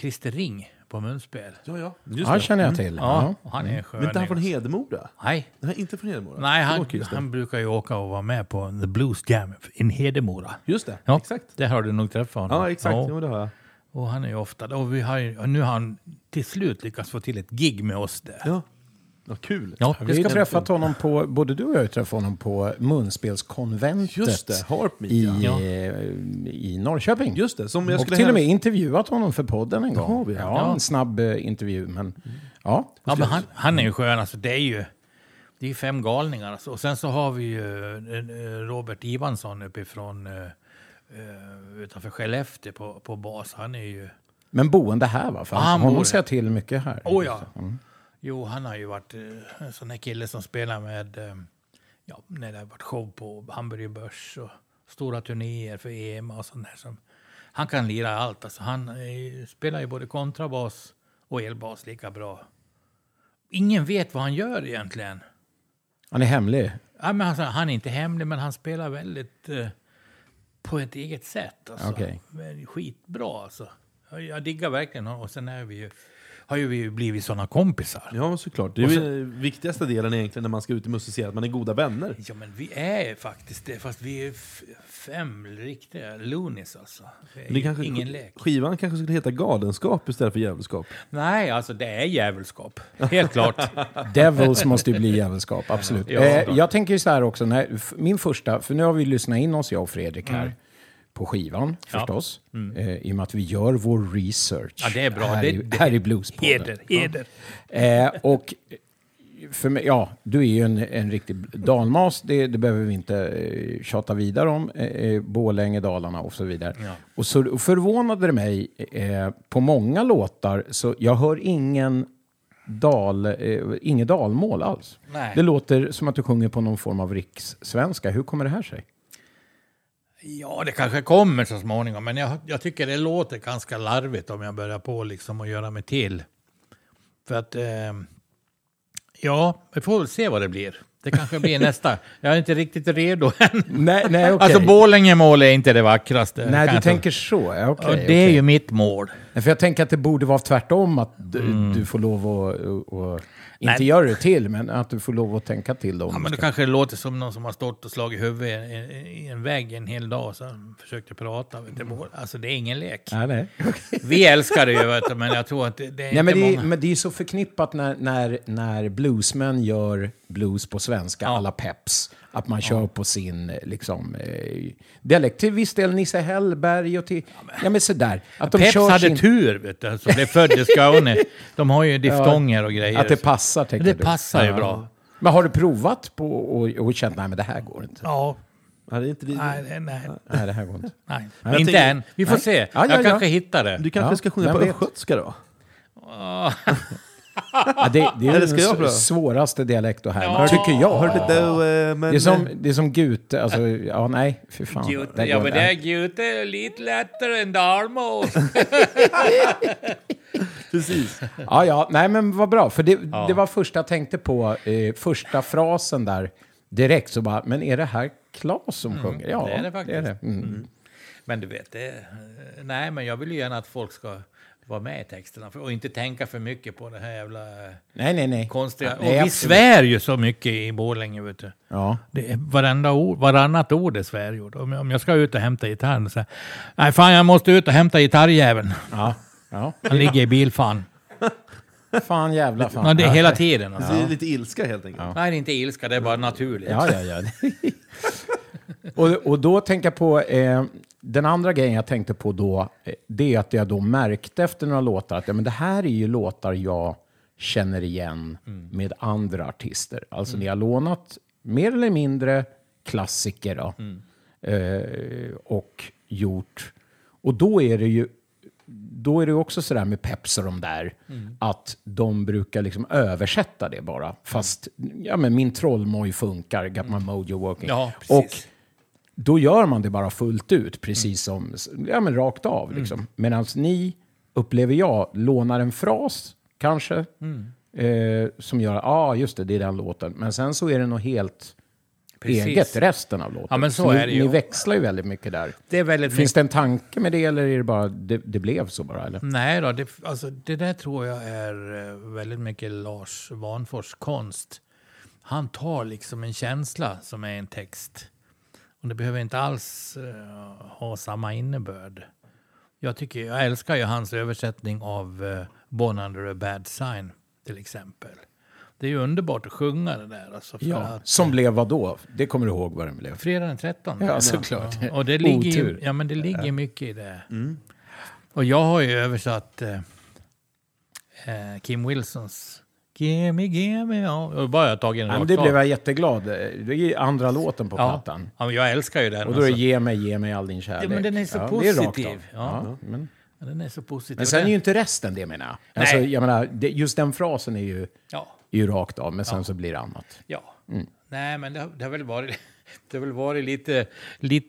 Speaker 3: Christer Ring på munspel.
Speaker 1: Ja, ja. Just
Speaker 2: Ja,
Speaker 1: det.
Speaker 2: känner jag till.
Speaker 3: Ja,
Speaker 2: Ja.
Speaker 3: han är skön.
Speaker 1: Men inte han från Hedemora?
Speaker 3: Nej,
Speaker 1: Nej, inte från Hedemora.
Speaker 3: nej han, han brukar ju åka och vara med på The Blues Jam in Hedemora.
Speaker 1: Just det,
Speaker 3: Ja,
Speaker 1: exakt.
Speaker 3: Där har du nog träffat honom.
Speaker 1: Ja, exakt.
Speaker 3: Ja.
Speaker 1: Jo, det har jag.
Speaker 3: Och han är ju ofta och vi har och nu har han till slut lyckats få till ett gig med oss där.
Speaker 1: Ja. Ja, kul.
Speaker 3: Ja,
Speaker 2: Vi
Speaker 3: det-
Speaker 2: träffat honom på, både du och jag har träffat honom på Munspelskonventet
Speaker 1: Just det, Harp Meet,
Speaker 2: i,
Speaker 1: ja.
Speaker 2: eh, i Norrköping.
Speaker 1: Just det, som jag
Speaker 2: och till och med intervjuat honom för podden en gång.
Speaker 1: ja.
Speaker 2: ja, en snabb eh, intervju, men ja.
Speaker 3: Ja, men han, han är ju skön. Alltså, det är ju det är fem galningar. Alltså. Och sen så har vi ju eh, Robert Ivansson uppifrån uh, utanför Skellefteå på, på bas. Han är ju...
Speaker 2: Men boende här va? För
Speaker 3: han bor-
Speaker 2: ser jag till mycket här.
Speaker 3: Oh ja. Jo, han har ju varit eh, en sån här kille som spelar med... eh, ja, när det har varit show på Hamburger Börs och stora turnéer för EM och sånt där. Som, han kan lira allt. Alltså, han eh, spelar ju både kontrabas och elbas lika bra. Ingen vet vad han gör egentligen.
Speaker 2: Han är hemlig.
Speaker 3: Ja, men alltså, han är inte hemlig, men han spelar väldigt eh, på ett eget sätt. Alltså. Men Skitbra alltså. Jag, jag diggar verkligen honom. Och sen är vi ju, har ju vi ju blivit såna kompisar.
Speaker 1: Ja, såklart. Det är ju
Speaker 3: så-
Speaker 1: den viktigaste delen egentligen när man ska ut och musicera, att man är goda vänner.
Speaker 3: Ja, men vi är faktiskt det. Fast vi är fem riktiga loonies alltså. Det
Speaker 1: kanske,
Speaker 3: ingen lek.
Speaker 1: Skivan kanske skulle heta Galenskap istället för Djävulskap.
Speaker 3: Nej, alltså det är djävulskap. Helt klart.
Speaker 2: Devils måste ju bli djävulskap, absolut.
Speaker 3: Ja.
Speaker 2: eh, jag tänker ju så här också, när, min första, för nu har vi lyssnat in oss, jag och Fredrik här, på skivan.
Speaker 3: Ja. Mm.
Speaker 2: förstås. Eh, I och med att vi gör vår research
Speaker 3: Ja, det är bra.
Speaker 2: här,
Speaker 3: Det-
Speaker 2: i,
Speaker 3: det-
Speaker 2: här i Bluespodden.
Speaker 3: Heder, heder.
Speaker 2: Eh, och för mig, ja, du är ju en, en riktig dalmas, det, det behöver vi inte eh, tjata vidare om. Eh, eh, Borlänge, Dalarna och så vidare.
Speaker 3: Ja.
Speaker 2: Och så förvånade det mig eh, på många låtar, så jag hör ingen dal, eh, inget dalmål alls.
Speaker 3: Nej.
Speaker 2: Det låter som att du sjunger på någon form av rikssvenska. Hur kommer det här sig?
Speaker 3: Ja, det kanske kommer så småningom, men jag, jag tycker det låter ganska larvigt om jag börjar på liksom att göra mig till. För att, eh, ja, vi får väl se vad det blir. Det kanske blir nästa. Jag är inte riktigt redo än.
Speaker 2: Nej, nej okej.
Speaker 3: Alltså Borlängemål är inte det vackraste.
Speaker 2: nej, du tänker så. Ja, okej,
Speaker 3: Och det är
Speaker 2: okej.
Speaker 3: ju mitt mål.
Speaker 2: För jag tänker att det borde vara tvärtom, att du, du får lov att, att, att inte
Speaker 3: Nej.
Speaker 2: göra det till, men att du får lov att tänka till dem.
Speaker 3: Ja, men det kanske låter som någon som har stått och slagit huvudet i, i, en vägg en hel dag och så försökte prata. Vet du, alltså det är ingen lek.
Speaker 2: Nej, nej.
Speaker 3: Vi älskar det ju, vet du, men jag tror att det, det är
Speaker 2: nej men,
Speaker 3: inte
Speaker 2: det är,
Speaker 3: många.
Speaker 2: men det är så förknippat när, när, när bluesmän gör blues på svenska,
Speaker 3: Ja.
Speaker 2: alla peps. Att man kör på sin eh, liksom, eh, dialekt. Till viss del Nisse Hellberg och till... Ja men sådär. Att de
Speaker 3: Peps
Speaker 2: kör
Speaker 3: hade
Speaker 2: sin,
Speaker 3: tur, vet du, som blev född i Skåne. De har ju diftonger och grejer.
Speaker 2: Att det passar, tänker
Speaker 3: Det
Speaker 2: du.
Speaker 3: passar ju
Speaker 2: Ja.
Speaker 3: bra.
Speaker 2: Men har du provat på och, och känt, nej men det här går inte.
Speaker 3: Ja,
Speaker 1: Ja, det är inte det.
Speaker 3: nej, nej, nej.
Speaker 2: Nej, det här går inte.
Speaker 3: nej.
Speaker 2: Jag
Speaker 3: inte
Speaker 2: tänker-
Speaker 3: än. Vi får
Speaker 2: Nej.
Speaker 3: se.
Speaker 2: Ja, ja,
Speaker 3: jag
Speaker 2: ja.
Speaker 3: kanske hittar det.
Speaker 1: Du kanske
Speaker 2: Ja,
Speaker 1: ska sjunga på östgötska då?
Speaker 2: Ja, det, det är
Speaker 1: Eller
Speaker 2: den svåraste dialekt att härma,
Speaker 3: Ja.
Speaker 2: tycker jag.
Speaker 1: Hörde du, eh, men,
Speaker 2: Det är som, det är som Gute, alltså, ja nej, fy fan.
Speaker 3: Gute,
Speaker 2: Det
Speaker 3: ja, men det är Gute lite lättare än Dalmås.
Speaker 1: Precis.
Speaker 2: Ja, ja, nej men vad bra, för det, det var första jag tänkte på, eh, första frasen där, direkt så bara, men är det här Klas som sjunger? Ja,
Speaker 3: det är det faktiskt.
Speaker 2: det. Mm.
Speaker 3: Men du vet, det, nej, men jag vill ju gärna att folk ska vara med i texterna och inte tänka för mycket på det här jävla
Speaker 2: Nej, nej, nej.
Speaker 3: konstiga.
Speaker 2: Nej,
Speaker 3: och vi
Speaker 2: absolut.
Speaker 3: svär ju så mycket i Borlänge, vet du.
Speaker 2: Ja.
Speaker 3: Det är varenda ord, varannat ord är svärjord. Om jag, om jag ska ut och hämta gitarren säga Nej, fan jag måste ut och hämta gitarrjäveln.
Speaker 2: Ja. ja.
Speaker 3: Han ligger i bilfan.
Speaker 2: Fan jävla fan.
Speaker 3: Ja, det är hela tiden. Alltså.
Speaker 1: Det är lite ilska helt enkelt.
Speaker 3: Nej, det är inte ilska, det är bara naturligt.
Speaker 2: Ja, ja, ja. och, och då tänker jag på, eh, den andra grejen jag tänkte på då, eh, det är att jag då märkte efter några låtar att ja, men det här är ju låtar jag känner igen med andra artister. Alltså ni har lånat mer eller mindre klassiker då, eh, och gjort, och då är det ju då är det också sådär med Peps och de där, att de brukar liksom översätta det bara. Fast, ja men min trollmoj funkar, got my mojo working.
Speaker 3: Ja,
Speaker 2: och. Då gör man det bara fullt ut, precis som, ja men rakt av liksom. Medan ni, upplever jag, lånar en fras, kanske, eh, som gör, ja ah, just det, det är den låten. Men sen så är det något helt
Speaker 3: Precis.
Speaker 2: eget resten av låten.
Speaker 3: Ja, men så
Speaker 2: ni,
Speaker 3: är det ju.
Speaker 2: Ni växlar ju väldigt mycket där.
Speaker 3: Det är väldigt
Speaker 2: Finns det en tanke med det eller är det bara, det, det blev så bara? Eller?
Speaker 3: Nej då, det, alltså, det där tror jag är eh, väldigt mycket Lars Vanfors konst. Han tar liksom en känsla som är en text. Och det behöver inte alls eh, ha samma innebörd. Jag, tycker, jag älskar ju hans översättning av uh, Born under a bad sign till exempel. Det är ju underbart att sjunga det där. Alltså,
Speaker 2: Ja,
Speaker 3: att,
Speaker 2: som blev vad då? Det kommer du ihåg vad den blev?
Speaker 3: Fredag den 13.
Speaker 2: Ja, såklart.
Speaker 3: Och det ligger,
Speaker 2: Otur.
Speaker 3: ja, men det ligger mycket i det. Och jag har ju översatt eh, eh, Kim Wilsons Gimme, gimme, ja. Och bara jag tagit den
Speaker 2: Ja, men det blev jag jätteglad. Det är andra låten på
Speaker 3: ja.
Speaker 2: plattan.
Speaker 3: ja, men jag älskar ju den.
Speaker 2: Och då är det
Speaker 3: alltså.
Speaker 2: Ge mig, ge mig all din kärlek.
Speaker 3: Ja, men den är så
Speaker 2: det rakt
Speaker 3: positiv.
Speaker 2: av.
Speaker 3: Ja.
Speaker 2: Ja, men,
Speaker 3: Ja, den är så positiv.
Speaker 2: men sen är ju inte resten det menar jag. Alltså,
Speaker 3: Nej.
Speaker 2: jag menar, just den frasen är ju,
Speaker 3: Ja,
Speaker 2: är ju rakt av, men sen så blir det annat.
Speaker 3: ja.
Speaker 2: Mm.
Speaker 3: Nej, men det har, det har väl varit... Det har väl varit lite, lite,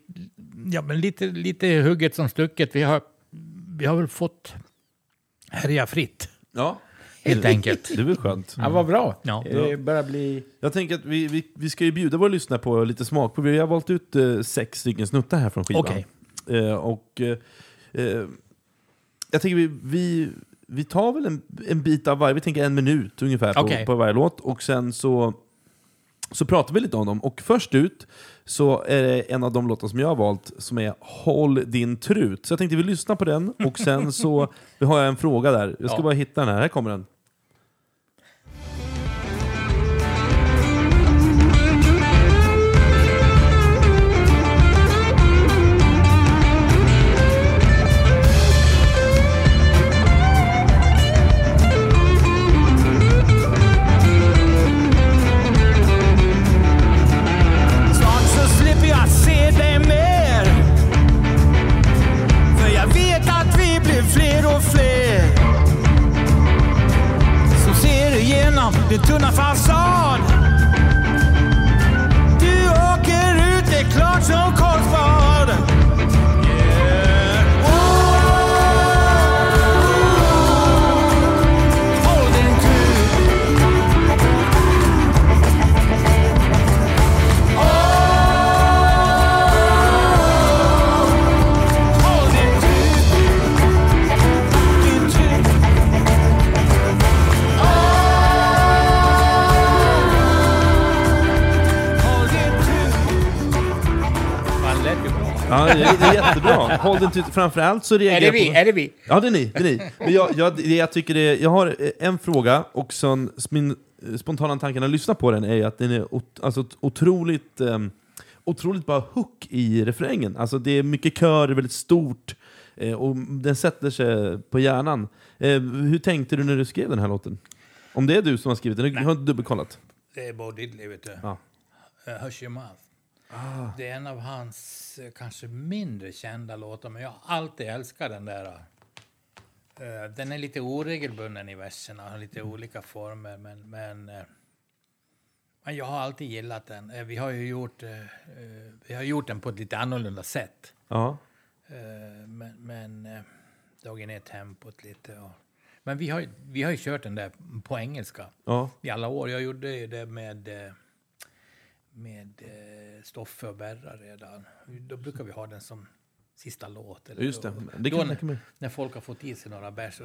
Speaker 3: ja, men lite, lite hugget som stucket. Vi har, vi har väl fått härja fritt,
Speaker 1: Ja,
Speaker 3: helt enkelt.
Speaker 1: det är väl skönt.
Speaker 2: Ja, vad bra.
Speaker 3: Ja.
Speaker 2: Det börjar bli...
Speaker 1: Jag tänker att vi, vi, vi ska ju bjuda våra lyssnare på lite smakprov. Vi har valt ut eh, sex stycken snuttar här från skivan.
Speaker 3: Okej.
Speaker 1: Eh, och eh, eh, jag tänker vi, vi, vi tar väl en, en bit av varje, vi tänker en minut ungefär på,
Speaker 3: Okej.
Speaker 1: på varje låt. Och sen så, så pratar vi lite om dem. Och först ut så är det en av de låtar som jag har valt som är Håll din trut. Så jag tänkte vi lyssnar på den och sen så har jag en fråga där. Jag ska
Speaker 3: Ja.
Speaker 1: bara hitta den här, här kommer den.
Speaker 4: if I saw det är,
Speaker 1: är jättebra. Håll den till, framförallt så reagerar
Speaker 3: Är det vi?
Speaker 1: på...
Speaker 3: Är det vi?
Speaker 1: Ja, det är ni. Det är ni. Men jag, jag, jag, tycker det, jag har eh, en fråga, och sen min eh, spontana tanke när jag lyssnar på den är att den är ot, alltså, otroligt, um, otroligt bara hook i refrängen. Alltså, det är mycket kör, är väldigt stort, eh, och den sätter sig på hjärnan. Eh, hur tänkte du när du skrev den här låten? Om det är du som har skrivit den, jag har inte dubbelkollat.
Speaker 3: Det är Bo Diddley, vet du.
Speaker 1: Ja.
Speaker 3: Hush Your Mouth. Det är en av hans eh, kanske mindre kända låtar, men jag har alltid älskat den där. Eh, Den är lite oregelbunden i verserna, har lite olika former, men, men, men jag har alltid gillat den. Vi har ju gjort, vi har gjort den på ett lite annorlunda sätt.
Speaker 1: Ja.
Speaker 3: Men, men dragit ner tempot lite. Och, men vi har, vi har ju kört den där på engelska
Speaker 1: Ja.
Speaker 3: i alla år. Jag gjorde ju det med, med eh, Stoffe och Berra redan. Då brukar vi ha den som sista låt. Eller
Speaker 1: Just det. Det kan-
Speaker 3: när, när folk har fått i sig några bärs.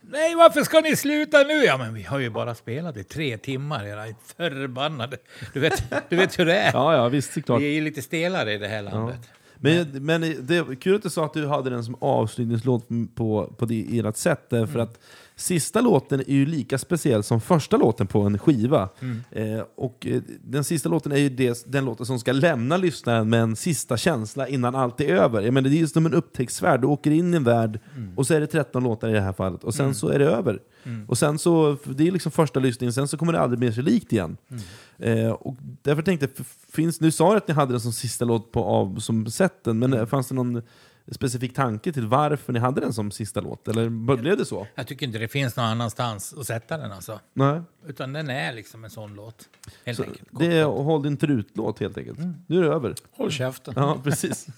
Speaker 3: Nej, varför ska ni sluta nu? Ja, men vi har ju bara spelat i tre timmar, era förbannade. Du vet, du vet hur det är.
Speaker 1: Ja, ja, visst, det är klart.
Speaker 3: Vi är ju lite stelare i det här landet.
Speaker 1: Men, men det är kul att du sa att du hade den som avslutningslåt på, på det, ert sätt, därför att sista låten är ju lika speciell som första låten på en skiva. Eh, och eh, den sista låten är ju det, den låten som ska lämna lyssnaren med en sista känsla innan allt är över. Jag menar, det är ju som en upptäcktsfärd, du åker in i en värld och så är det 13 låtar i det här fallet, och sen så är det över. Och sen så, det är liksom första lyssningen, sen så kommer det aldrig mer sig likt igen. Eh, och därför tänkte jag, finns, nu sa du att ni hade den som sista låt på av, som sätten, men eh, fanns det någon specifik tanke till varför ni hade den som sista låt? Eller blev det så?
Speaker 3: Jag tycker inte det finns någon annanstans att sätta den alltså.
Speaker 1: Nej.
Speaker 3: Utan den är liksom en sån låt. Helt
Speaker 1: Så
Speaker 3: enkelt.
Speaker 1: det är Håll din trutlåt helt enkelt. Nu är det över.
Speaker 2: Håll käften.
Speaker 1: Ja, precis.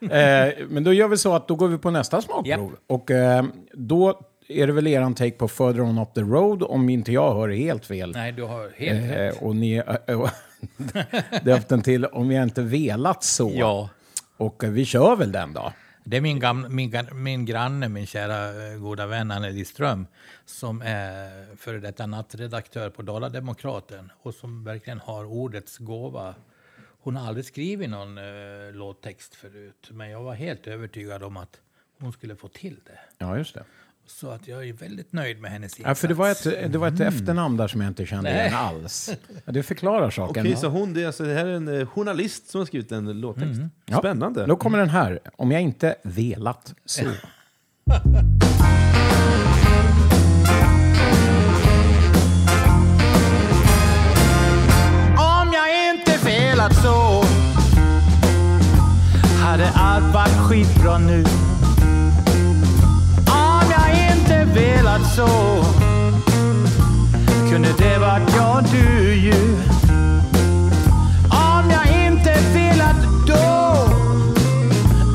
Speaker 2: Eh, men då gör vi så att då går vi på nästa smakprov. Och eh, då är det väl eran take på Further On Up The Road, om inte jag hör helt fel.
Speaker 3: Nej, du har helt rätt.
Speaker 2: Eh, och ni äh, döpt den till Om jag inte velat så.
Speaker 3: Ja.
Speaker 2: Och vi kör väl den då.
Speaker 3: Det är min, gamla, min, min granne, min kära eh, goda vän Anneli Ström, som är före detta nattredaktör på Dala-Demokraten och som verkligen har ordets gåva. Hon har aldrig skrivit någon eh, låttext förut, men jag var helt övertygad om att hon skulle få till det.
Speaker 2: Ja, just det.
Speaker 3: Så att jag är väldigt nöjd med hennes insats.
Speaker 2: Ja, för det var ett, det var ett efternamn där som jag inte kände
Speaker 3: Nej.
Speaker 2: igen alls. Ja, det förklarar saken.
Speaker 1: Okej, så hon, det, är alltså, det här är en eh, journalist som har skrivit en låttext.
Speaker 2: Ja,
Speaker 1: Spännande.
Speaker 2: Då kommer den här. Om jag inte velat så.
Speaker 4: Om jag inte velat så hade allt varit skitbra nu velat så. Kunde det varit jag du ju. Om jag inte velat då,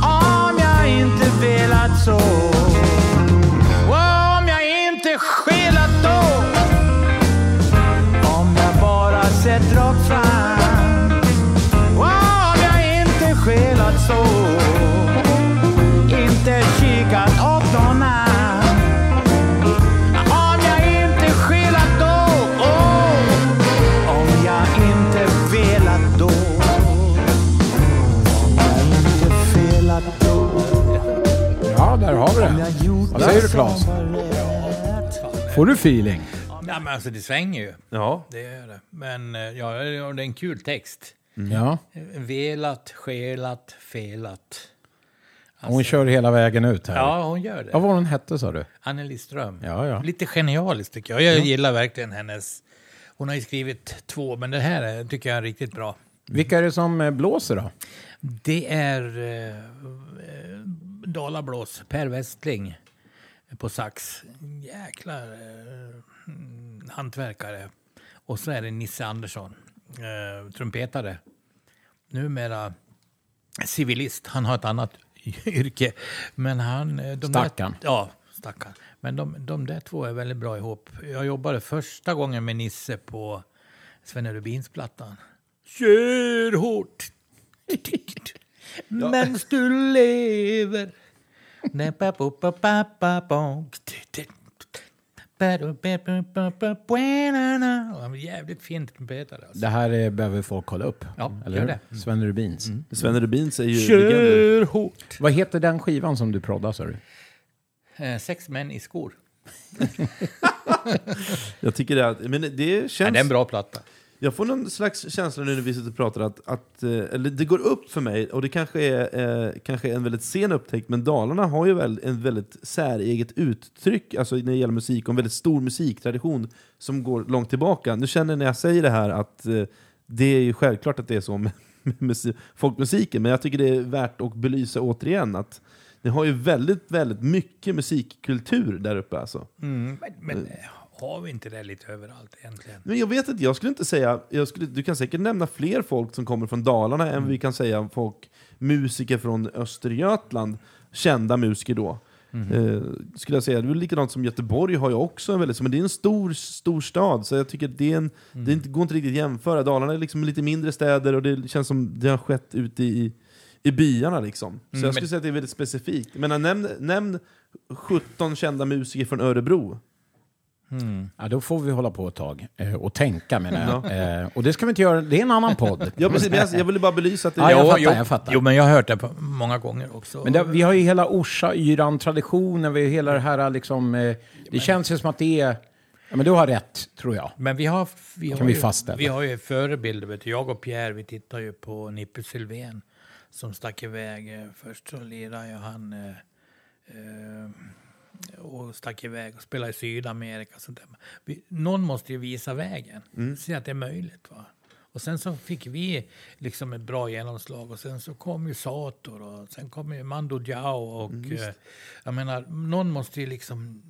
Speaker 4: om jag inte velat så. Om jag inte skelat då. Om jag bara sett rakt fram. Om jag inte skelat så.
Speaker 2: Vad säger du, Claes? Får du feeling?
Speaker 3: Ja, men alltså det svänger ju.
Speaker 1: Ja.
Speaker 3: Det gör det. Men eh, ja, det är en kul text.
Speaker 2: Ja.
Speaker 3: Velat, skelat, felat.
Speaker 2: Hon kör hela vägen ut här.
Speaker 3: Ja, hon gör det.
Speaker 2: Vad var hon hette sa du?
Speaker 3: Anneli Ström.
Speaker 2: Ja, ja.
Speaker 3: Lite genialiskt tycker jag. Jag gillar verkligen hennes... Hon har ju skrivit två, men det här är- tycker jag är riktigt bra.
Speaker 2: Vilka är det som eh, blåser då?
Speaker 3: Det är eh, eh, Dalablås, Per Westling på sax. Jäklar eh, hantverkare. Och så är det Nisse Andersson, eh, trumpetare. Numera civilist. Han har ett annat yrke. Men han... eh, De
Speaker 2: Stackarn.
Speaker 3: Där, ja, stackarn. Men de, de där två är väldigt bra ihop. Jag jobbade första gången med Nisse på Svenne Rubins-plattan. Kör hårt! Mens du lever. Jävligt fint trumpetare. Alltså.
Speaker 2: Det här eh, behöver folk kolla upp.
Speaker 3: Ja,
Speaker 2: eller
Speaker 3: gör
Speaker 2: hur?
Speaker 3: det. Mm.
Speaker 2: Sven Rubins.
Speaker 1: Sven Rubins är ju.
Speaker 3: Kör hårt!
Speaker 2: Vad heter den skivan som du proddar sa du?
Speaker 3: Eh, sex män i skor.
Speaker 1: Jag tycker det, att, men det känns...
Speaker 3: det är en bra platta.
Speaker 1: Jag får någon slags känsla nu när vi sitter och pratar att, att eh, eller det går upp för mig, och det kanske är eh, kanske är en väldigt sen upptäckt, men Dalarna har ju väl en väldigt säreget uttryck alltså när det gäller musik, och en väldigt stor musiktradition som går långt tillbaka. Nu känner när jag säger det här att eh, det är ju självklart att det är så med, med musik, folkmusiken, men jag tycker det är värt att belysa återigen att ni har ju väldigt, väldigt mycket musikkultur där uppe alltså.
Speaker 3: Mm, men men eh, har vi inte det lite överallt egentligen?
Speaker 1: Men jag vet inte, jag skulle inte säga, jag skulle, du kan säkert nämna fler folk som kommer från Dalarna än vi kan säga folk, musiker från Östergötland, kända musiker då. Eh, skulle jag säga. Det är likadant som Göteborg har ju också en väldigt, men det är en stor, stor stad, så jag tycker det, är en, det är inte, går inte riktigt att jämföra. Dalarna är liksom lite mindre städer och det känns som det har skett ute i, i byarna liksom. Så jag skulle säga att det är väldigt specifikt. Men nämn, nämn 17 kända musiker från Örebro.
Speaker 2: Ja, då får vi hålla på ett tag eh, och tänka menar jag. Eh, och det ska vi inte göra, det är en annan podd.
Speaker 1: Ja, precis, men jag, jag ville bara belysa att det
Speaker 2: Ja, jag fattar,
Speaker 3: jo,
Speaker 2: jag fattar.
Speaker 3: Jo, men jag har hört det på många gånger också.
Speaker 2: Men det, vi har ju hela Orsa-yran-traditionen, vi har hela det här liksom... Eh, det känns ju som att det är... Ja, men du har rätt, tror jag.
Speaker 3: Men vi har, vi
Speaker 2: Kan
Speaker 3: har,
Speaker 2: vi
Speaker 3: ju,
Speaker 2: fastställa.
Speaker 3: vi har ju förebilder. Vet du. Jag och Pierre vi tittar ju på Nippe Sylvén som stack iväg. eh, Först så lirade ju han eh, eh, och stack iväg och spelade i Sydamerika. och Sånt där. Någon måste ju visa vägen, se att det är möjligt. Va? Och sen så fick vi liksom ett bra genomslag och sen så kom ju Sator och sen kom ju Mando Diao och eh, jag menar, någon måste ju liksom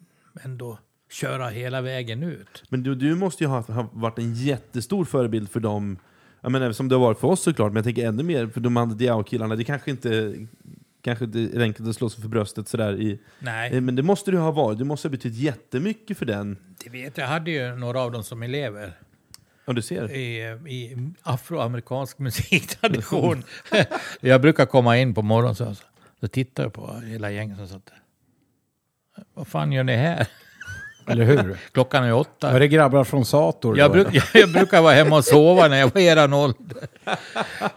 Speaker 3: ändå köra hela vägen ut.
Speaker 1: Men du, du måste ju ha, ha varit en jättestor förebild för dem, jag menar, som det har varit för oss såklart, men jag tänker ännu mer för de andra Diao-killarna. Det kanske inte kanske inte är enkelt att slå sig för bröstet sådär i...
Speaker 3: Nej.
Speaker 1: Eh, Men det måste du ha varit. Du måste ha betytt jättemycket för den.
Speaker 3: Det vet jag. Jag hade ju några av dem som elever
Speaker 1: Ja, du ser.
Speaker 3: i, i afroamerikansk musiktradition. jag brukar komma in på morgonen så, så tittar jag på hela gänget som satt där. Vad fan gör ni här?
Speaker 2: Eller hur?
Speaker 3: Klockan är åtta.
Speaker 2: Var det grabbar från Sator?
Speaker 3: Jag, bruk, jag brukar vara hemma och sova när jag var eran ålder.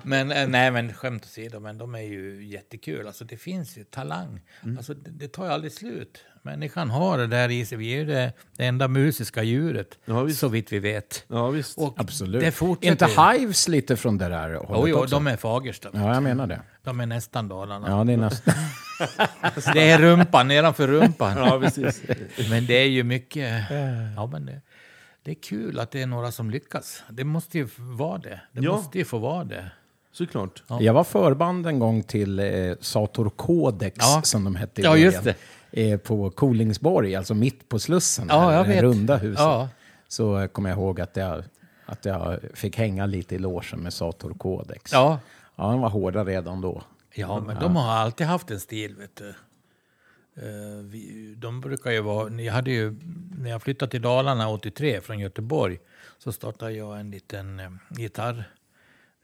Speaker 3: Men eh, nej, men skämt åsido, men de är ju jättekul. Alltså det finns ju talang.
Speaker 2: Mm.
Speaker 3: Alltså det, det tar ju aldrig slut. Människan har det där i sig. Vi är ju det, det enda musiska djuret,
Speaker 1: Ja,
Speaker 3: så vitt vi vet.
Speaker 1: Ja, visst.
Speaker 3: Och
Speaker 2: Absolut.
Speaker 3: Det fortsätter.
Speaker 2: inte Hives lite från det där hållet
Speaker 3: jo,
Speaker 2: också?
Speaker 3: de är Fagersta.
Speaker 2: Ja, jag menar det.
Speaker 3: De är nästan Dalarna.
Speaker 2: Ja, det är nästan...
Speaker 3: Det är rumpan, nedanför rumpan.
Speaker 1: Ja, precis.
Speaker 3: Men det är ju mycket... Ja, men det, det är kul att det är några som lyckas. Det måste ju vara det. Det
Speaker 1: Ja.
Speaker 3: måste ju få vara det.
Speaker 1: Såklart.
Speaker 3: Ja.
Speaker 2: Jag var förband en gång till eh, Sator Codex,
Speaker 3: Ja.
Speaker 2: som de hette i
Speaker 3: Ja, just det.
Speaker 2: Eh, på Kolingsborg, alltså mitt på Slussen.
Speaker 3: Ja,
Speaker 2: här,
Speaker 3: jag
Speaker 2: det
Speaker 3: vet.
Speaker 2: runda huset.
Speaker 3: Ja.
Speaker 2: Så kommer jag ihåg att jag, att jag fick hänga lite i logen med Sator Codex.
Speaker 3: Ja,
Speaker 2: Ja, de var hårda redan då.
Speaker 3: ja men de har alltid haft en stil, vet du. Eh, vi, de brukar ju vara... Jag hade ju, när jag flyttade till Dalarna 83 från Göteborg så startade jag en liten eh, gitarr...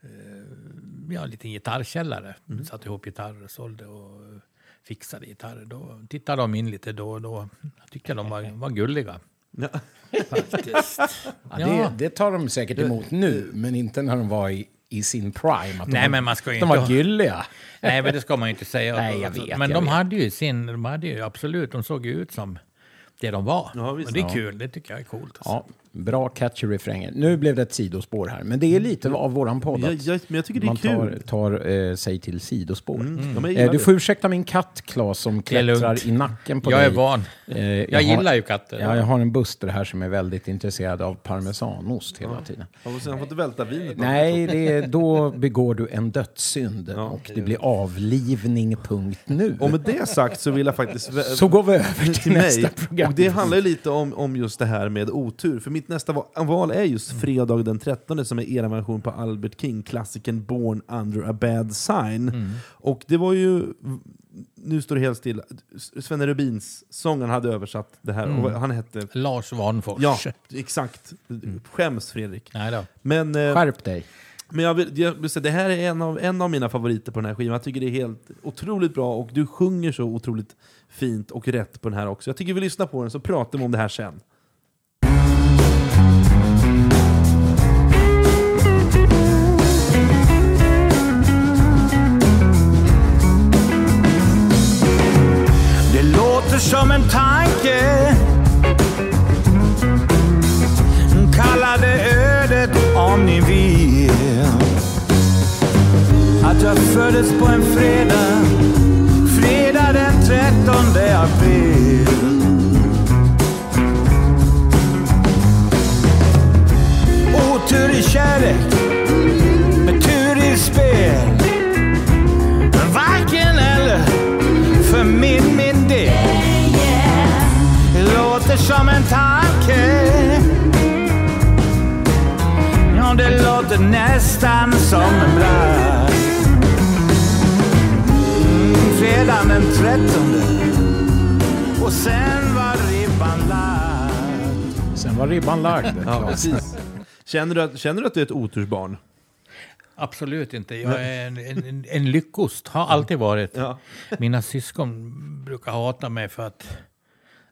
Speaker 3: Eh, ja, en liten gitarrkällare. Satte ihop gitarrer och sålde och fixade gitarrer. Då tittade de in lite då och då. Jag tyckte de var, var gulliga.
Speaker 1: Ja.
Speaker 3: Faktiskt.
Speaker 2: Ja, Det, det tar de säkert emot nu, men inte när de var i, i sin prime. Att
Speaker 3: Nej,
Speaker 2: de,
Speaker 3: men man ska ju
Speaker 2: de
Speaker 3: inte
Speaker 2: var gylliga.
Speaker 3: Nej, men det ska man ju inte säga.
Speaker 2: Nej, jag vet,
Speaker 3: men
Speaker 2: jag
Speaker 3: de
Speaker 2: vet.
Speaker 3: hade ju sin, de hade ju absolut, de såg ju ut som det de var.
Speaker 1: Ja, visst.
Speaker 3: och det är
Speaker 1: Ja.
Speaker 3: kul, det tycker jag är coolt. Alltså.
Speaker 2: Ja, bra catchy refränger. Nu blev det ett sidospår här, men det är lite av våran podd.
Speaker 1: Jag, jag, men jag tycker det är
Speaker 2: man tar,
Speaker 1: kul.
Speaker 2: tar eh, sig till sidospår.
Speaker 1: Mm. De är
Speaker 2: Eh,
Speaker 1: gillar
Speaker 2: du
Speaker 1: det.
Speaker 2: får ursäkta min katt, Claes, som
Speaker 3: Det är lugnt.
Speaker 2: klättrar i nacken på
Speaker 3: jag
Speaker 2: dig.
Speaker 3: är van.
Speaker 2: Eh,
Speaker 3: Jag,
Speaker 2: har-
Speaker 3: gillar ju katter.
Speaker 2: Ja, jag har en buster här som är väldigt intresserad av parmesanost hela tiden.
Speaker 1: Han får, han får inte välta vinet.
Speaker 2: Nej, det är, då begår du en dödssynd
Speaker 1: Ja.
Speaker 2: och det blir avlivning, punkt nu.
Speaker 1: Och med det sagt så vill jag faktiskt... vä-
Speaker 2: Så går vi över till, nästa
Speaker 1: mig.
Speaker 2: program.
Speaker 1: Och det handlar ju lite om, om just det här med otur. För mitt nästa va- val är just fredag den 13 som är er version på Albert King-klassikern Born Under a Bad Sign.
Speaker 2: Mm.
Speaker 1: Och det var ju... Nu står det helt still. Svenne Rubins sångaren hade översatt det här.
Speaker 2: Mm.
Speaker 1: Och han hette...
Speaker 3: Lars Vanfors.
Speaker 1: Ja, exakt.
Speaker 2: Mm.
Speaker 1: Skäms Fredrik.
Speaker 3: Nej då.
Speaker 1: Men, eh,
Speaker 2: Skärp dig.
Speaker 1: men jag vill, jag vill säga, det här är en av, en av mina favoriter på den här skivan. Jag tycker det är helt otroligt bra och du sjunger så otroligt fint och rätt på den här också. Jag tycker vi lyssnar på den så pratar vi om det här sen.
Speaker 4: låter som en tanke. Kalla det ödet om ni vill. Att jag föddes på en fredag. Fredag den 13 april. Otur i kärlek. Med tur i spel. Det nästan som en bragd. Mm, fredagen den trettonde och sen var ribban lagd.
Speaker 2: Sen var ribban lagd.
Speaker 1: Ja, precis. Känner du, att, känner du att du är ett otursbarn?
Speaker 3: Absolut inte. Jag är en, en, en lyckost, har alltid varit.
Speaker 1: Ja.
Speaker 3: Mina syskon brukar hata mig för att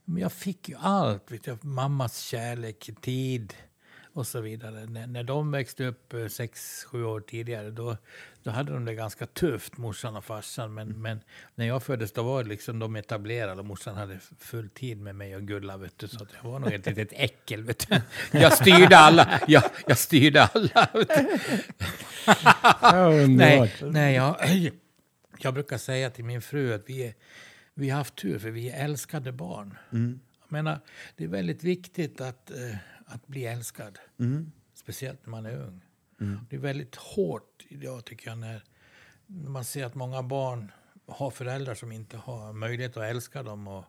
Speaker 3: men jag fick ju allt. Vet du, mammas kärlek, tid och så vidare. När, när de växte upp eh, sex, sju år tidigare då, då hade de det ganska tufft, morsan och farsan. Men, men när jag föddes då var det liksom de etablerade och morsan hade full tid med mig och Gulla. Vet du, så att jag var nog ett litet äckel. Vet du. Jag styrde alla. Jag, jag styrde alla. Vet du. Nej, nej jag, jag brukar säga till min fru att vi, är, vi har haft tur för vi är älskade barn. Jag menar, det är väldigt viktigt att, eh, att bli älskad. Speciellt när man är ung. Det är väldigt hårt idag tycker jag när, man ser att många barn har föräldrar som inte har möjlighet att älska dem och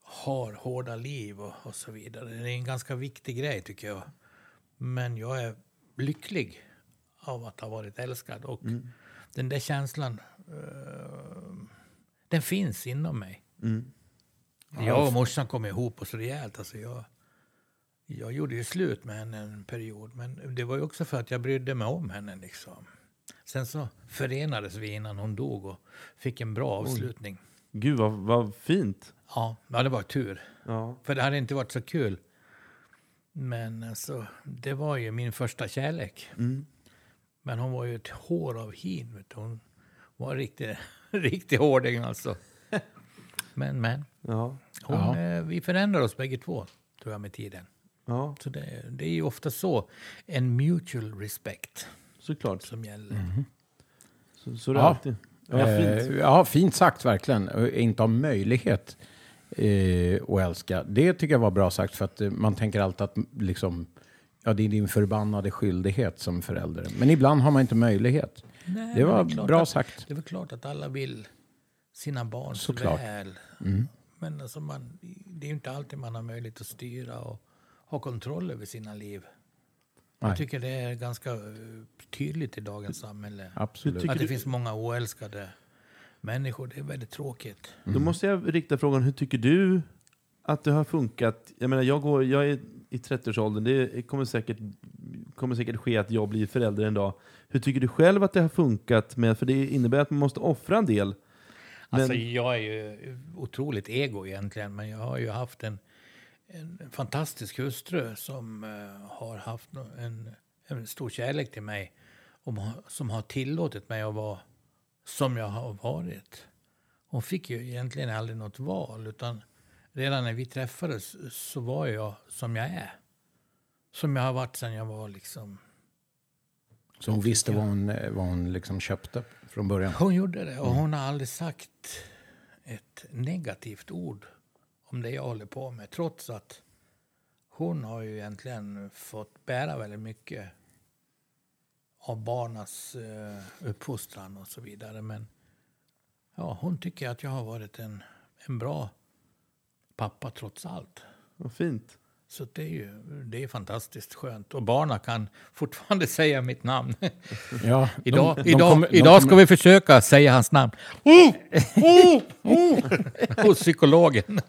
Speaker 3: har hårda liv och, och så vidare. Det är en ganska viktig grej tycker jag. Men jag är lycklig av att ha varit älskad. Och den där känslan, eh, den finns inom mig. Jag och morsan kom ihop så rejält. Alltså jag, jag gjorde ju slut med henne en period. Men det var ju också för att jag brydde mig om henne. Liksom. Sen så förenades vi innan hon dog och fick en bra avslutning.
Speaker 1: Gud, vad, vad fint.
Speaker 3: Ja, ja, det var tur.
Speaker 1: Ja.
Speaker 3: För det hade inte varit så kul. Men alltså, det var ju min första kärlek. Men hon var ju ett hår av hin. Vet du. Hon var en riktig, riktig hårding alltså. Men, men.
Speaker 1: Ja.
Speaker 3: Hon,
Speaker 2: Ja.
Speaker 3: eh, vi förändrar oss bägge två, tror jag, med tiden.
Speaker 1: Ja,
Speaker 3: Så det, det är ju ofta så. En mutual respect
Speaker 1: såklart.
Speaker 3: som gäller.
Speaker 1: Så, så är det
Speaker 2: Ja.
Speaker 1: alltid. Ja,
Speaker 2: Eh,
Speaker 1: fint.
Speaker 2: ja, fint sagt verkligen. Inte ha möjlighet eh, att älska. Det tycker jag var bra sagt för att eh, man tänker alltid att liksom, ja, det är din förbannade skyldighet som förälder. Men ibland har man inte möjlighet.
Speaker 3: Nej,
Speaker 2: det var
Speaker 3: är klart
Speaker 2: bra
Speaker 3: att-
Speaker 2: sagt.
Speaker 3: Det är väl klart att alla vill sina barn
Speaker 2: Såklart.
Speaker 3: väl. Men alltså man, det är ju inte alltid man har möjlighet att styra och ha kontroll över sina liv.
Speaker 2: Nej.
Speaker 3: Jag tycker det är ganska eh, tydligt i dagens samhälle.
Speaker 2: Absolut.
Speaker 1: Tycker
Speaker 3: Att det finns många oälskade människor. Det är väldigt tråkigt.
Speaker 1: Då måste jag rikta frågan, hur tycker du att det har funkat? Jag menar, jag, går, jag är i 30-årsåldern, det kommer säkert, kommer säkert ske att jag blir förälder en dag. Hur tycker du själv att det har funkat? Med, för det innebär att man måste offra en del. Men-
Speaker 3: Alltså jag är ju otroligt ego egentligen. Men jag har ju haft en, en fantastisk hustru som eh, har haft en, en stor kärlek till mig. Och som har tillåtit mig att vara som jag har varit. Hon fick ju egentligen aldrig något val. Utan redan när vi träffades så var jag som jag är. Som jag har varit sedan jag var liksom...
Speaker 2: Så hon visste vad hon, vad hon liksom köpte från början.
Speaker 3: Hon gjorde det och hon har aldrig sagt ett negativt ord om det jag håller på med. Trots att hon har ju egentligen fått bära väldigt mycket av barnas eh, uppfostran och så vidare. Men ja, hon tycker att jag har varit en, en bra pappa trots allt.
Speaker 1: Vad fint.
Speaker 3: Så det är ju det är fantastiskt skönt. Och barnen kan fortfarande säga mitt namn.
Speaker 2: Ja,
Speaker 3: Idag,
Speaker 2: de- de
Speaker 3: idag,
Speaker 2: kommer- de
Speaker 3: idag ska
Speaker 2: kommer-
Speaker 3: vi försöka säga hans namn. Oh, oh, oh. Hos psykologen.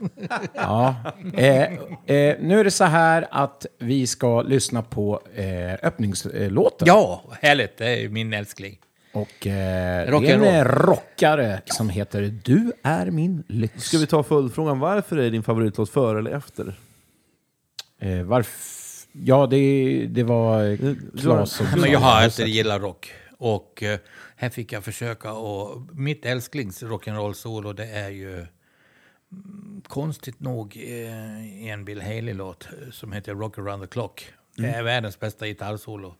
Speaker 2: Ja. Eh, eh, nu är det så här att vi ska lyssna på eh, öppningslåten.
Speaker 3: Ja, härligt. Det är min älskling.
Speaker 2: Och eh,
Speaker 3: Rock
Speaker 2: det är en rockare som heter Du är min lyx.
Speaker 1: Ska vi ta följdfrågan, varför är din favoritlåt före eller efter?
Speaker 2: Eh, varf... Ja, det, det var Claes och
Speaker 3: Men jag har alltid gillat rock. Och eh, här fick jag försöka. Och mitt älsklings rock'n'roll-solo det är ju mm, konstigt nog eh, en Bill Haley-låt eh, som heter Rock around the clock. Det är världens bästa gitarrsolo.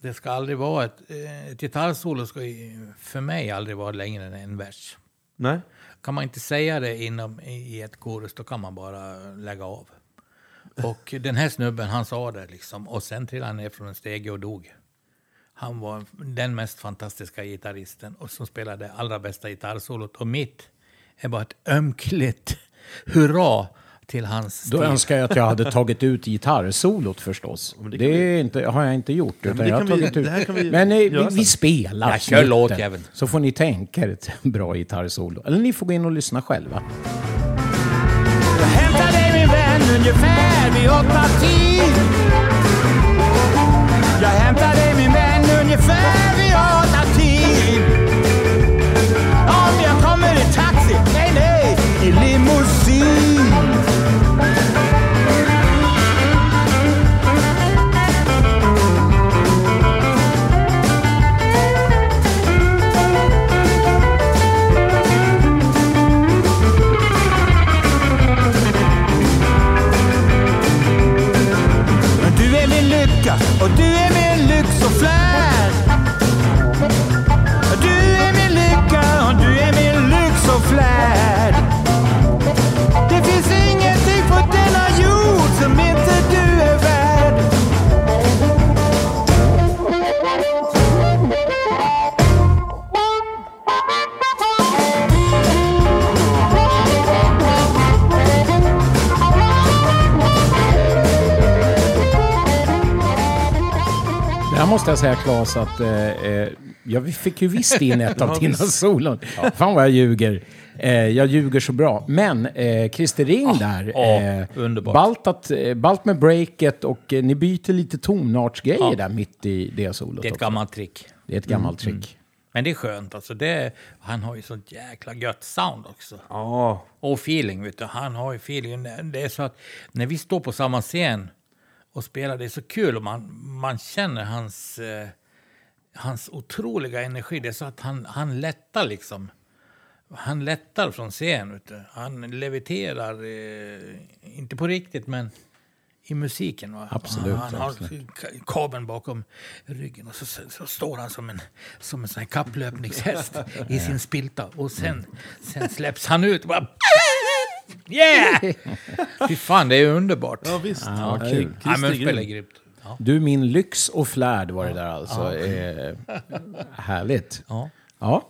Speaker 3: Det ska aldrig vara ett, eh, ett gitarrsolo ska för mig aldrig vara längre än en vers.
Speaker 1: Nej?
Speaker 3: Kan man inte säga det inom, i ett korus då kan man bara lägga av. Och den här snubben han sa det liksom och sen trillade han ner från en stege och dog. Han var den mest fantastiska gitarristen och som spelade allra bästa gitarrsolot. Och mitt är bara ett ömkligt hurra till hans
Speaker 2: Då
Speaker 3: stil.
Speaker 2: önskar jag att jag hade tagit ut gitarrsolot förstås.
Speaker 1: det
Speaker 2: det är inte, har jag inte gjort.
Speaker 1: men
Speaker 2: utan
Speaker 1: det
Speaker 2: jag har
Speaker 1: vi-
Speaker 2: ut.
Speaker 1: vi
Speaker 2: men eh, vi, vi spelar
Speaker 3: Ja, kör låtjäveln.
Speaker 2: Så får ni tänka er ett bra gitarrsolo. Eller ni får gå in och lyssna själva.
Speaker 4: Ungefär vid åtta tid.
Speaker 2: Måste jag säga Claes att eh, eh, ja, vi fick ju visst in ett av dina solon. Fan vad jag ljuger. Eh, jag ljuger så bra. Men eh, Christer Ring där.
Speaker 3: ja,
Speaker 2: eh,
Speaker 3: underbart.
Speaker 2: Balt, att, eh, balt med breaket och eh, ni byter lite tonartsgrejer
Speaker 3: Ja.
Speaker 2: där mitt i det solot.
Speaker 3: Det är ett
Speaker 2: också.
Speaker 3: gammalt trick.
Speaker 2: det är ett gammalt trick.
Speaker 3: Men det är skönt alltså. Det, han har ju sånt jäkla gött sound också.
Speaker 1: Ja,
Speaker 3: Och feeling, vet du. Han har ju feeling. Det är så att när vi står på samma scen och spelar, det är så kul och man, man känner hans, eh, hans otroliga energi. Det är så att han, han lättar liksom. Han lättar från scen. Han leviterar, eh, inte på riktigt, men i musiken. Va?
Speaker 2: Absolut,
Speaker 3: Han, han
Speaker 2: absolut.
Speaker 3: har ka- kabeln bakom ryggen och så, så, så står han som en, som en sån här kapplöpningshäst i sin spilta. Och sen, sen släpps han ut bara... Yeah! Fy fan, det är underbart.
Speaker 1: ja visst.
Speaker 2: Ja,
Speaker 1: Ja,
Speaker 2: kul.
Speaker 3: Ja, men
Speaker 1: Christer
Speaker 3: spelar
Speaker 1: Grym.
Speaker 3: grymt. Ja.
Speaker 2: Du, min lyx och flärd var det där alltså. Eh, härligt.
Speaker 3: Ja.
Speaker 2: Ja.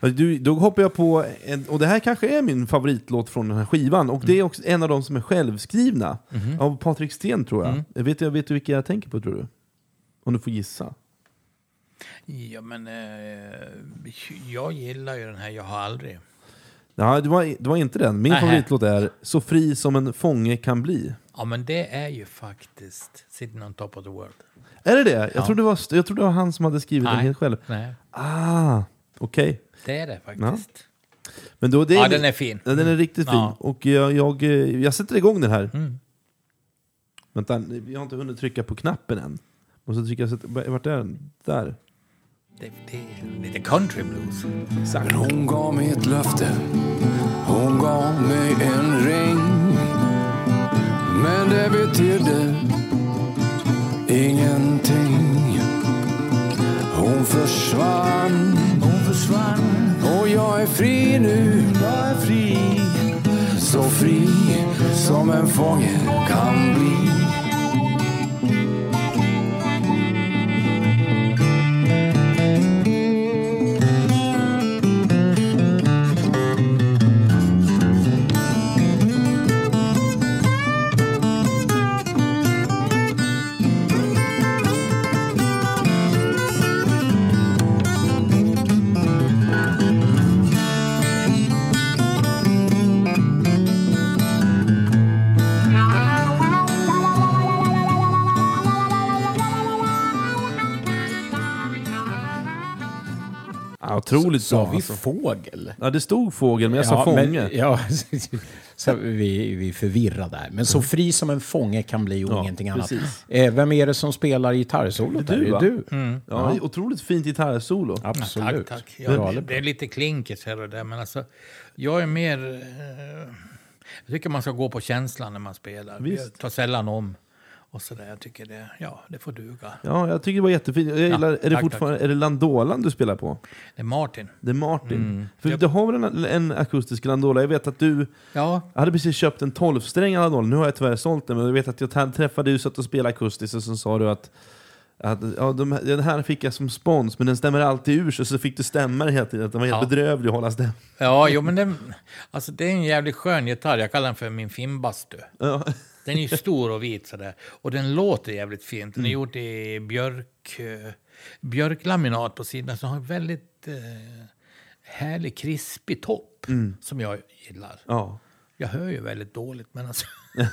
Speaker 1: Du, då hoppar jag på, en, och det här kanske är min favoritlåt från den här skivan, och det är också en av de som är självskrivna. Av Patrik Sten tror jag. Vet, du, vet du vilka jag tänker på tror du? Om du får gissa.
Speaker 3: ja, men eh, jag gillar ju den här Jag har aldrig.
Speaker 1: Ja, det, var, det var inte den. Min
Speaker 3: Nähä.
Speaker 1: favoritlåt är Så fri som en fånge kan bli.
Speaker 3: Ja, men det är ju faktiskt Sitting on top of the world.
Speaker 1: Är det det? Jag, trodde, det var, jag trodde det var han som hade skrivit den helt själv.
Speaker 3: Nej,
Speaker 1: Ah, okej.
Speaker 3: det är det faktiskt.
Speaker 1: Men då, det
Speaker 3: Ja, den är fin.
Speaker 1: Ja, den är riktigt fin.
Speaker 3: Ja.
Speaker 1: Och jag, jag, eh, jag sätter igång den här.
Speaker 3: Mm.
Speaker 1: Vänta, jag har inte hunnit trycka på knappen än. Måste trycka, vart är den? Där.
Speaker 3: Det, det är lite country blues.
Speaker 1: Exakt.
Speaker 5: Hon gav mig ett löfte, hon gav mig en ring. Men det betydde ingenting. Hon försvann, hon försvann. Och jag är fri nu, jag är fri. Så fri som en fånge kan bli.
Speaker 1: Ja, otroligt
Speaker 2: Sa
Speaker 1: bra
Speaker 2: vi
Speaker 1: alltså.
Speaker 2: fågel?
Speaker 1: Ja, det stod fågel, men jag sa fånge.
Speaker 2: Men, ja, så vi, vi är förvirrade där. Men så fri som en fånge kan bli och
Speaker 1: Ja,
Speaker 2: ingenting annat.
Speaker 1: precis.
Speaker 2: Eh, vem är det som spelar gitarrsolot?
Speaker 1: Det är
Speaker 2: där?
Speaker 1: du, va?
Speaker 2: Du?
Speaker 3: Mm.
Speaker 1: Ja, Otroligt fint gitarrsolo.
Speaker 2: Absolut.
Speaker 3: Tack, tack.
Speaker 2: Bra,
Speaker 3: Ja, det, det är lite klinkigt här och där, men alltså, jag är mer... Eh, jag tycker man ska gå på känslan när man spelar.
Speaker 1: Visst.
Speaker 3: Jag tar sällan om. Och så där. Jag tycker det, ja, det får duga.
Speaker 1: Ja, jag tycker det var jättefint. Jag gillar, är, det
Speaker 3: tack,
Speaker 1: fortfarande, är det Landolan du spelar på?
Speaker 3: Det är Martin.
Speaker 1: Det är Martin.
Speaker 3: Mm.
Speaker 1: För
Speaker 3: Japp.
Speaker 1: du har väl en, en akustisk Landola? Jag vet att du...
Speaker 3: Ja,
Speaker 1: Jag hade precis köpt en 12-strängad Landola, nu har jag tyvärr sålt den, men jag vet att jag träffade dig och satt och spelade akustiskt och så sa du att Att, ja, de, den här fick jag som spons, men den stämmer alltid ur sig, så fick du stämma det hela tiden. Att den var helt
Speaker 3: Ja.
Speaker 1: bedrövlig att hålla stämma.
Speaker 3: Ja, jo, men den, alltså, det är en jävligt skön gitarr. Jag kallar den för min finbastu.
Speaker 1: Ja.
Speaker 3: Den är ju stor och vit sådär. Och den låter jävligt fint.
Speaker 1: Mm.
Speaker 3: Den är gjord i björk, eh, björklaminat på sidan. Så den har en väldigt eh, härlig krispig topp.
Speaker 1: Mm.
Speaker 3: Som jag gillar.
Speaker 1: Ja.
Speaker 3: Jag hör ju väldigt dåligt, men alltså.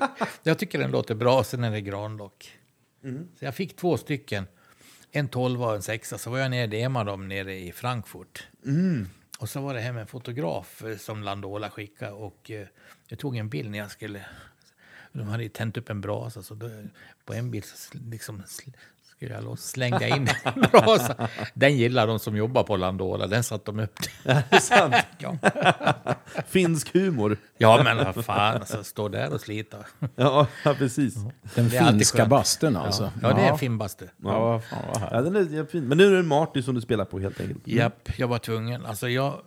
Speaker 3: jag tycker den låter bra. Sen är det granlock.
Speaker 1: Mm.
Speaker 3: Så jag fick två stycken. En tolva och en sexa. Så var jag nere och demade dem nere i Frankfurt.
Speaker 1: Mm.
Speaker 3: Och så var det hem en fotograf eh, som Landola skickade. Och eh, jag tog en bild när jag skulle... De hade ju tänt upp en brasa. Så då, på en bild så liksom, skulle jag låt slänga in en brasa. Den gillar de som jobbar på Landola. Den satt de upp.
Speaker 1: Sant.
Speaker 3: ja.
Speaker 1: Finsk humor.
Speaker 3: ja, men vad fan. Alltså, stå där och slita.
Speaker 1: Ja, ja precis.
Speaker 2: Den finska bastun alltså.
Speaker 3: Ja, det är en.
Speaker 2: Ja, vad fan vad härligt.
Speaker 1: Ja, den är jättefin. Men nu är det Marty som du spelar på helt enkelt.
Speaker 3: Japp, jag var tvungen. Alltså jag,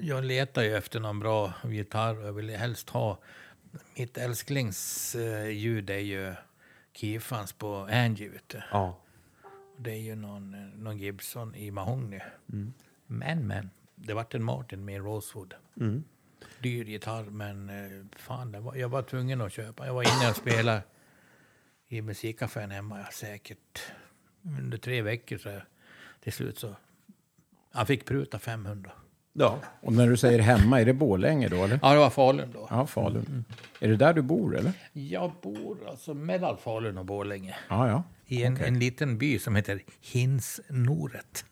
Speaker 3: jag letar ju efter någon bra gitarr. Jag ville helst ha... Mitt älsklingsljud är ju Kiefans på Angie, vet du.
Speaker 1: Ja.
Speaker 3: Det är ju någon, någon Gibson i mahogny. Men, men. Det vart en Martin med Rosewood. Dyr gitarr, men eh, fan, var, jag var tvungen att köpa. Jag var inne och spelade i musikaffären hemma, säkert under tre veckor. Så till slut så... Han fick pruta 500.
Speaker 1: Ja.
Speaker 2: Och när du säger hemma, är det Borlänge då eller?
Speaker 3: Ja, det var Falun då.
Speaker 2: Ja, Falun. Är det där du bor eller?
Speaker 3: Jag bor alltså mellan Falun och Borlänge.
Speaker 2: Ja, ja.
Speaker 3: I en, en liten by som heter Hinsnoret.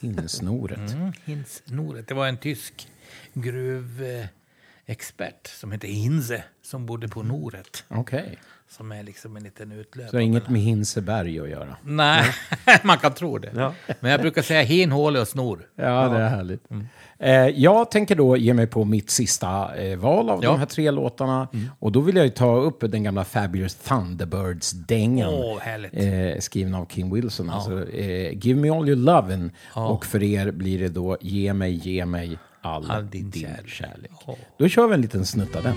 Speaker 2: Hinnsnoret.
Speaker 3: Mm, Hinsnoret. Det var en tysk gruvexpert som hette Hinze som bodde på Noret.
Speaker 2: Okej.
Speaker 3: Som är liksom en liten utlöp.
Speaker 2: Så det har inget med Hinseberg att göra?
Speaker 3: Nej, man kan tro det.
Speaker 1: Ja.
Speaker 3: Men jag brukar säga hin, håle och snor.
Speaker 2: Ja, det är härligt. Eh, jag tänker då ge mig på mitt sista eh, val av
Speaker 3: Ja.
Speaker 2: de här tre låtarna. Och då vill jag ju ta upp den gamla Fabulous Thunderbirds-dängan.
Speaker 3: Härligt.
Speaker 2: eh, skriven av King Wilson. Alltså, eh, Give me all your lovin' Och för er blir det då Ge mig, ge mig all,
Speaker 3: All din
Speaker 2: din,
Speaker 3: kärlek.
Speaker 2: kärlek.
Speaker 3: Ja.
Speaker 2: Då kör vi en liten snutt av den.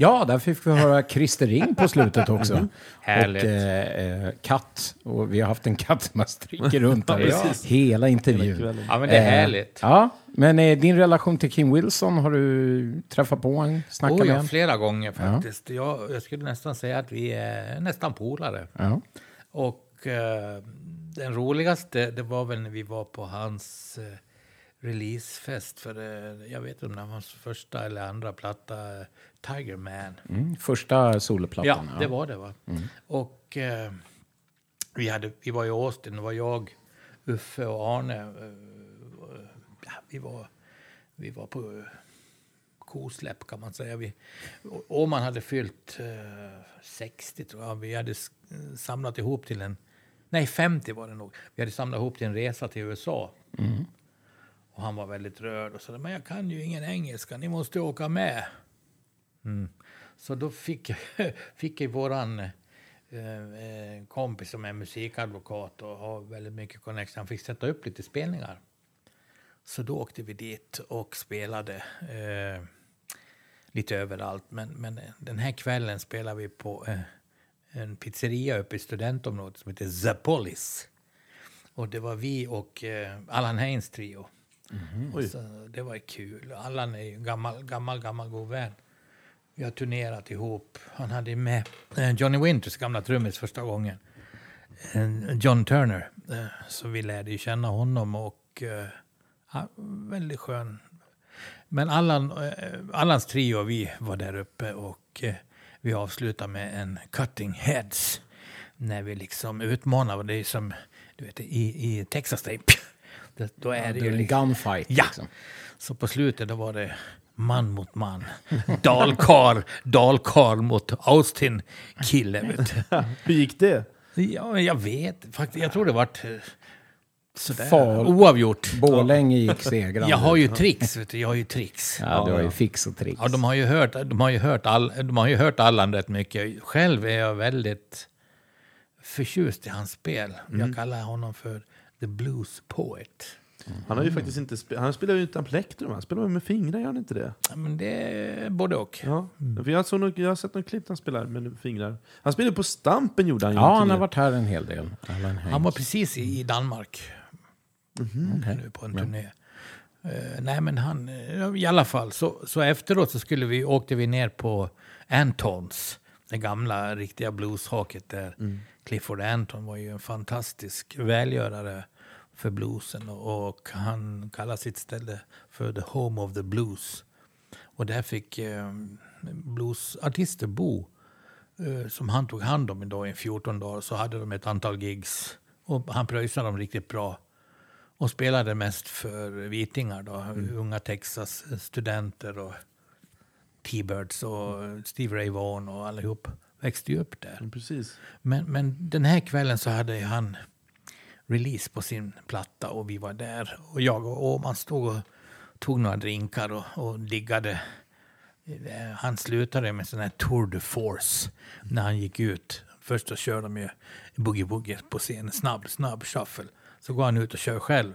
Speaker 4: Ja,
Speaker 2: där fick vi höra Christer Ring på slutet också.
Speaker 3: Härligt.
Speaker 2: Och eh, eh, katt. Och vi har haft en katt som har striker runt här
Speaker 1: Ja,
Speaker 2: hela intervjun.
Speaker 3: Ja, men det är
Speaker 2: Eh,
Speaker 3: härligt.
Speaker 2: Ja, men eh, din relation till King Wilson, har du träffat på honom? Snackat
Speaker 3: Oh,
Speaker 2: med
Speaker 3: ja,
Speaker 2: honom?
Speaker 3: flera gånger faktiskt. Jag, jag skulle nästan säga att vi är nästan polare.
Speaker 2: Ja.
Speaker 3: Och eh, den roligaste, det var väl när vi var på hans eh, releasefest för, eh, jag vet inte om det var hans första eller andra platta, Tiger Man.
Speaker 2: Mm, första soloplattan.
Speaker 3: Ja, det var det va. Och eh, vi, hade, vi var i Austin, det var jag, Uffe och Arne. Eh, ja, vi, var, vi var på eh, kosläpp kan man säga. Vi, och man hade fyllt eh, 60 tror jag. Vi hade samlat ihop till en, nej 50 var det nog. Vi hade samlat ihop till en resa till USA. Och han var väldigt rörd och sa, men jag kan ju ingen engelska, ni måste åka med. Mm. Så då fick, fick jag våran eh, eh kompis som är musikadvokat och har väldigt mycket connection, han fick sätta upp lite spelningar. Så då åkte vi dit och spelade eh, lite överallt. Men, men den här kvällen spelade vi på eh, en pizzeria uppe i studentområdet som heter The Police. Och det var vi och eh, Allan Haynes trio. Och Så det var kul. Allan är ju gammal, gammal, gammal god vän. Vi har turnerat ihop. Han hade med eh, Johnny Winters gamla trummis första gången. John Turner. Eh, Så vi lärde ju känna honom och eh, ja, väldigt skön, Men Allan, Allans trio och vi var där uppe och vi avslutade med en cutting heads. När vi liksom utmanar, det är som du vet, i, i Texas Tape. Det, då är det ju
Speaker 2: en
Speaker 3: liksom,
Speaker 2: gunfight.
Speaker 3: Ja.
Speaker 2: Liksom.
Speaker 3: Så på slutet då var det man mot man. Dalkar, dalkar mot Austin-kille.
Speaker 1: Hur gick det?
Speaker 3: Ja, jag vet faktiskt. Jag tror det vart eh, sådär. Oavgjort.
Speaker 2: Borlänge gick segrande.
Speaker 3: Jag har ju tricks, vet du. Jag har ju tricks.
Speaker 2: Ja, du har ju fix och tricks.
Speaker 3: Ja, de har ju hört, de har ju hört, all, de har ju hört Allan rätt mycket. Själv är jag väldigt förtjust i hans spel. Jag kallar honom för the blues poet.
Speaker 1: Han har ju faktiskt inte spe- han spelar ju utan plektrum, han spelar med fingrar, gör han inte det?
Speaker 3: Ja, men det är både och.
Speaker 1: Ja, för jag, såg nog, jag har sett något klipp där han spelar med fingrar. Han spelade på Stampen gjorde han ju
Speaker 2: Ja, han har varit här en hel del.
Speaker 3: Han var precis i, i Danmark nu på en turné. Eh, nej, men han, eh, i alla fall, så, så efteråt så skulle vi, åkte vi ner på Antons, det gamla riktiga blueshaket där. Clifford Anton var ju en fantastisk välgörare för bluesen och, och han kallar sitt ställe för the home of the blues. Och där fick eh, bluesartister bo eh, som han tog hand om idag i 14 dagar så hade de ett antal gigs och han pröjsade dem riktigt bra och spelade mest för vitingar då, unga Texas studenter och T-Birds och Steve Ray Vaughan och allihop växte ju upp där.
Speaker 1: Ja, Precis.
Speaker 3: Men, men den här kvällen så hade han release på sin platta och vi var där. Och jag och Åman stod och tog några drinkar och, och diggade. Eh, Han slutade med sån här tour de force när han gick ut. Först så körde de ju boogie-woogie på scenen, snabb, snabb shuffle. Så går han ut och kör själv.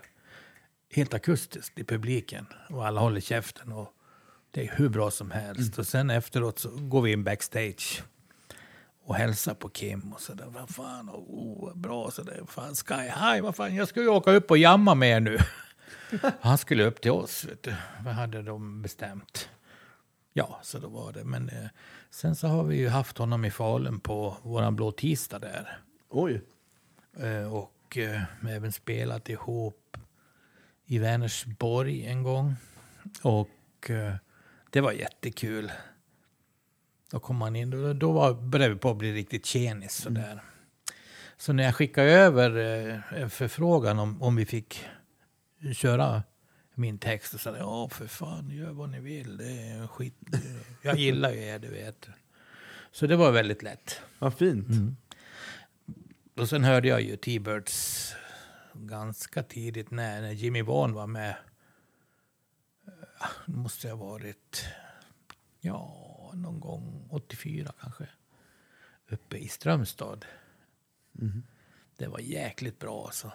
Speaker 3: Helt akustiskt i publiken och alla håller käften. Och det är hur bra som helst. Och sen efteråt så går vi in backstage och hälsa på Kim och sådär. Vad fan, oh, vad bra sådär. Fan, Sky High, vad fan, jag ska ju åka upp och jamma med er nu. Han skulle upp till oss, vet du. Vad hade de bestämt? Ja, så då var det. Men eh, sen så har vi ju haft honom i Falun på våran blå tisdag där.
Speaker 1: Oj.
Speaker 3: Eh, och eh, även spelat ihop i Vänersborg en gång. Och eh, det var jättekul. Då kom han in och då var, började vi på att bli riktigt tjenis sådär. Så när jag skickade över eh, förfrågan om, om vi fick köra min text och sa ja för fan gör vad ni vill. Det är skit. Jag gillar ju er, du vet. Så det var väldigt lätt.
Speaker 1: Vad fint.
Speaker 3: Och sen hörde jag ju T-Birds ganska tidigt när, när Jimmy Vaughan var med. Eh, Det måste ha varit, ja, någon gång 84 kanske. Uppe i Strömstad. Det var jäkligt bra alltså.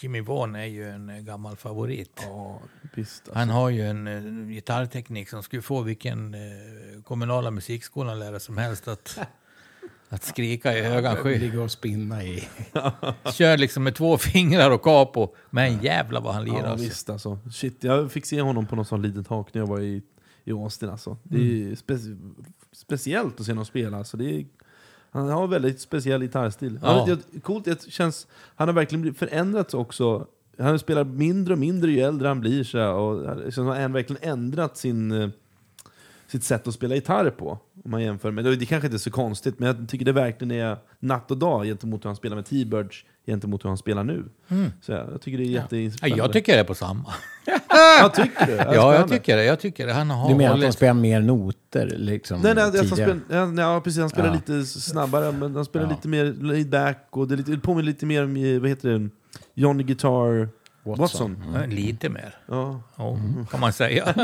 Speaker 3: Jimmy Vaughan är ju en eh, gammal favorit.
Speaker 1: Ja, visst. Alltså.
Speaker 3: Han har ju en uh, gitarrteknik som skulle få vilken uh, kommunala musikskolan lärare som helst att, att skrika i högan sky.
Speaker 2: Ligga och spinna i.
Speaker 3: Kör liksom med två fingrar och capo. Men jävlar vad han lirar.
Speaker 1: Ja,
Speaker 3: alltså.
Speaker 1: visst alltså. Shit, jag fick se honom på någon sån litet tak när jag var i, i Austin alltså. Det är
Speaker 3: Mm.
Speaker 1: spe- speciellt att se honom spela. Alltså. Det är, han har en väldigt speciell gitarrstil.
Speaker 3: Ja.
Speaker 1: Han, det, coolt, det känns, han har verkligen förändrats också. Han spelar mindre och mindre ju äldre han blir. Så, här, och det känns som att han verkligen ändrat sin, eh, sitt sätt att spela gitarr på. Om man jämför med, det det kanske inte är så konstigt, men jag tycker det verkligen är natt och dag gentemot hur han spelar med T-Birds gentemot hur han spelar nu. Så jag, jag tycker det är
Speaker 3: Ja,
Speaker 1: jätteinspirerande.
Speaker 3: jag tycker det är på samma.
Speaker 1: Ja, tycker du?
Speaker 3: Ja, jag tycker det. Jag tycker det. Han har
Speaker 2: Du menar att
Speaker 3: hållit-
Speaker 2: spelar mer noter liksom,
Speaker 1: Nej, nej, alltså, han spelar, ja, ja, precis. Han spelar
Speaker 2: Ja.
Speaker 1: lite snabbare, men han spelar
Speaker 2: Ja.
Speaker 1: lite mer laid back. Och det, är lite, det påminner lite mer om, eh, vad heter det, Johnny Guitar
Speaker 2: Watson.
Speaker 1: Watson.
Speaker 3: Ja, Lite mer,
Speaker 1: Ja,
Speaker 3: ja, kan man säga.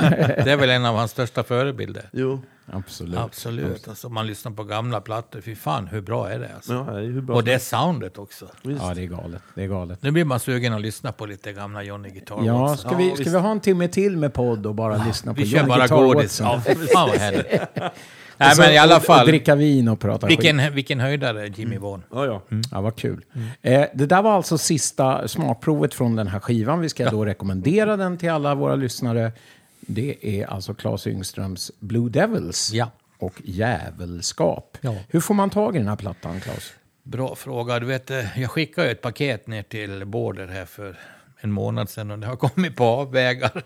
Speaker 3: Det är väl en av hans största förebilder.
Speaker 1: jo.
Speaker 2: Absolut.
Speaker 3: Absolut. Alltså, man lyssnar på gamla plattor. Fy fan, hur bra är det? Alltså?
Speaker 1: Ja, är hur bra
Speaker 3: Och det
Speaker 1: helst.
Speaker 3: soundet också.
Speaker 1: Visst.
Speaker 2: Ja, det är galet. Det är galet.
Speaker 3: Nu blir man sugen att lyssna på lite gamla Johnny Guitar
Speaker 2: Ja,
Speaker 3: Watson.
Speaker 2: ska, vi, ska
Speaker 1: visst.
Speaker 2: vi ha en timme till med podd och bara lyssna på
Speaker 3: Vi kör
Speaker 2: Johnny
Speaker 3: bara
Speaker 2: Guitar
Speaker 3: godis.
Speaker 2: Watson?
Speaker 3: Ja, fan vad härligt. Nej, men i alla fall.
Speaker 2: dricka vin och prata skit.
Speaker 3: Vilken, vilken höjdare Jimmy Vaughan.
Speaker 1: Ja, ja.
Speaker 2: Ja, vad kul. Eh, det där var alltså sista smakprovet från den här skivan. Vi ska då rekommendera den till alla våra lyssnare. Det är alltså Claes Yngströms Blue Devils
Speaker 3: Ja.
Speaker 2: och Djävulskap.
Speaker 3: Ja.
Speaker 2: Hur får man tag i den här plattan, Claes?
Speaker 3: Bra fråga. Du vet, eh, jag skickade ju ett paket ner till Border här för en månad sedan och det har kommit på avvägar,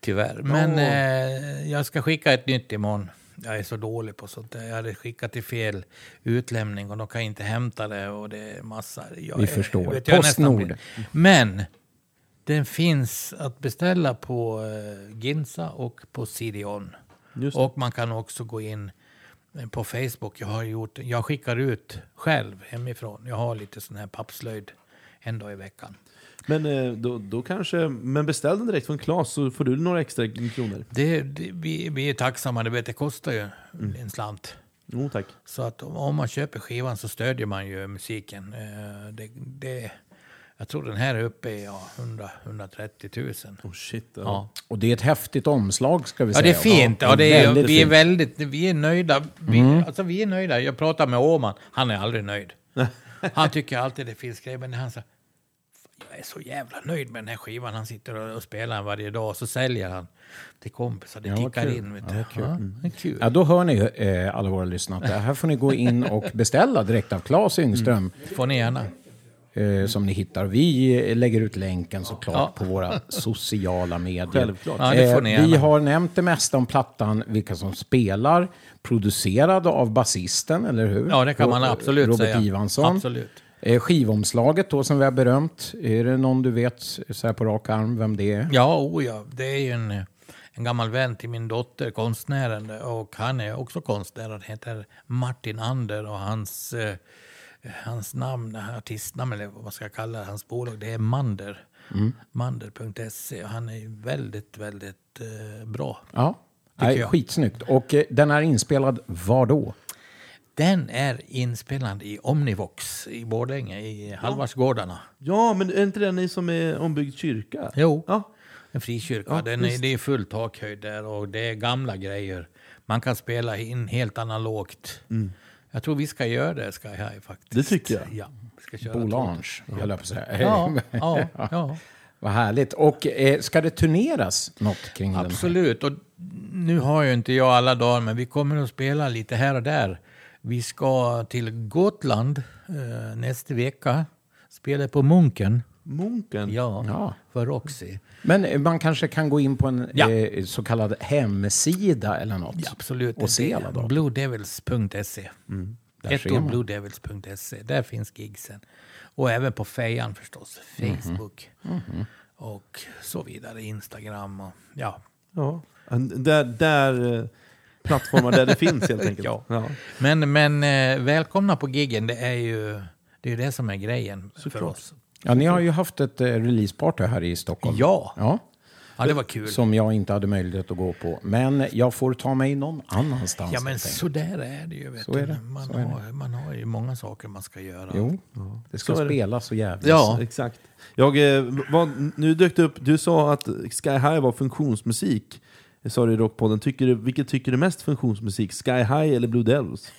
Speaker 3: tyvärr. Men eh, jag ska skicka ett nytt imorgon. Jag är så dålig på sånt där. Jag hade skickat till fel utlämning och de kan inte hämta det och det är massa... Jag
Speaker 2: Vi
Speaker 3: är,
Speaker 2: förstår.
Speaker 3: vet,
Speaker 2: Postnord.
Speaker 3: Men den finns att beställa på eh, Ginsa och på CD-ON. Och man kan också gå in eh, på Facebook. Jag, har gjort, jag skickar ut själv hemifrån. Jag har lite sån här pappslöjd en dag i veckan.
Speaker 1: Men, eh, då, då kanske, men beställ den direkt från Klas så får du några extra kronor.
Speaker 3: Det, det, vi, vi är tacksamma, det, vet, det kostar ju
Speaker 2: Mm.
Speaker 3: en slant.
Speaker 1: Jo tack.
Speaker 3: Så att om- om man köper skivan så stödjer man ju musiken. Eh, Det, det, jag tror den här är uppe i ja, 100 130 000.
Speaker 1: Oh shit. Ja.
Speaker 3: Ja.
Speaker 2: Och det är ett häftigt omslag ska vi
Speaker 3: Ja,
Speaker 2: säga.
Speaker 3: det är fint. Ja, det är,
Speaker 2: väldigt
Speaker 3: vi är väldigt vi är nöjda. Vi, alltså, vi är nöjda. Jag pratar med Åman. Han är aldrig nöjd. Han tycker alltid det finns grejer. Men han säger jag är så jävla nöjd med den här skivan. Han sitter och, spelar den varje dag. Och så säljer han till kompisar. Det
Speaker 2: Ja,
Speaker 3: tickar
Speaker 2: kul.
Speaker 3: in. Vet
Speaker 2: Ja, kul.
Speaker 3: Ja, är kul.
Speaker 2: Ja, då hör ni eh, alla våra lyssnare att här får ni gå in och beställa direkt av Claes Yngström.
Speaker 3: får ni gärna.
Speaker 2: Eh, som ni hittar. Vi eh, lägger ut länken såklart
Speaker 3: Ja.
Speaker 2: på våra sociala medier.
Speaker 3: Ja,
Speaker 2: Eh, vi har nämnt det mesta om plattan, vilka som spelar, producerad av basisten, eller hur?
Speaker 3: Ja, det kan man absolut
Speaker 2: Robert
Speaker 3: säga.
Speaker 2: Ivansson.
Speaker 3: Absolut.
Speaker 2: Eh, skivomslaget då som vi har berömt, är det någon du vet så här på rak arm vem det är?
Speaker 3: Ja, oh ja, det är ju en, en gammal vän till min dotter, konstnären. Och han är också konstnär. Han heter Martin Ander och hans, eh, hans namn, artistnamn eller vad man ska kalla det, hans bolag, det är Mander. Mander.se. Han är väldigt, väldigt eh, bra.
Speaker 2: Ja, Nej, skitsnyggt. Och eh, den är inspelad var då?
Speaker 3: Den är inspelad i Omnivox i Borlänge, i Halvarsgårdarna.
Speaker 1: Ja, men är inte det ni som är ombyggd kyrka?
Speaker 3: Jo,
Speaker 1: Ja.
Speaker 3: en frikyrka.
Speaker 1: Ja,
Speaker 3: Den är, det är full takhöjd där och det är gamla grejer. Man kan spela in helt analogt. Jag tror vi ska göra det, Sky High faktiskt.
Speaker 1: Det tycker jag.
Speaker 3: Ja, vi ska köra
Speaker 2: Boulange, höll jag på att säga.
Speaker 3: Ja, ja, ja,
Speaker 2: Vad härligt. Och eh, ska det turneras något kring den? här?
Speaker 3: absolut. Och nu har ju inte jag alla dagar, men vi kommer att spela lite här och där. Vi ska till Gotland eh, nästa vecka. Spela på Munken.
Speaker 1: Munken?
Speaker 3: Ja,
Speaker 2: Ja.
Speaker 3: för Roxy.
Speaker 2: Men eh, man kanske kan gå in på en
Speaker 3: Ja.
Speaker 2: eh, så kallad hemsida eller något?
Speaker 3: Ja, absolut.
Speaker 2: Och se alla dagar.
Speaker 3: Bluedevils.se.
Speaker 2: Man.
Speaker 3: bluedevils.se. Där finns gigsen. Och även på Fejan förstås.
Speaker 2: Mhm.
Speaker 3: Facebook. Och så vidare. Instagram och ja.
Speaker 1: Ja. Där, där eh, plattformar där det finns helt enkelt.
Speaker 3: Ja.
Speaker 1: Ja.
Speaker 3: Men, men eh, välkomna på giggen. Det är ju det, är det som är grejen för
Speaker 1: Såklart.
Speaker 3: oss.
Speaker 2: Ja, ni har ju haft ett eh, releaseparty här i Stockholm.
Speaker 3: Ja.
Speaker 2: ja.
Speaker 3: Ja, det var kul.
Speaker 2: Som jag inte hade möjlighet att gå på. Men jag får ta mig någon annanstans.
Speaker 3: Ja, men så där är det ju. Vet
Speaker 2: Så är det,
Speaker 3: Man,
Speaker 2: så är det.
Speaker 3: har, man har ju många saker man ska göra.
Speaker 2: Jo, det ska
Speaker 1: Så
Speaker 2: spelas och jävlas.
Speaker 3: Ja.
Speaker 1: Exakt. Jag, eh, vad, nu dök det upp, du sa att Sky High var funktionsmusik. Sa du i Rockpodden. Tycker du, vilket tycker du är mest funktionsmusik? Sky High eller Blue Devils?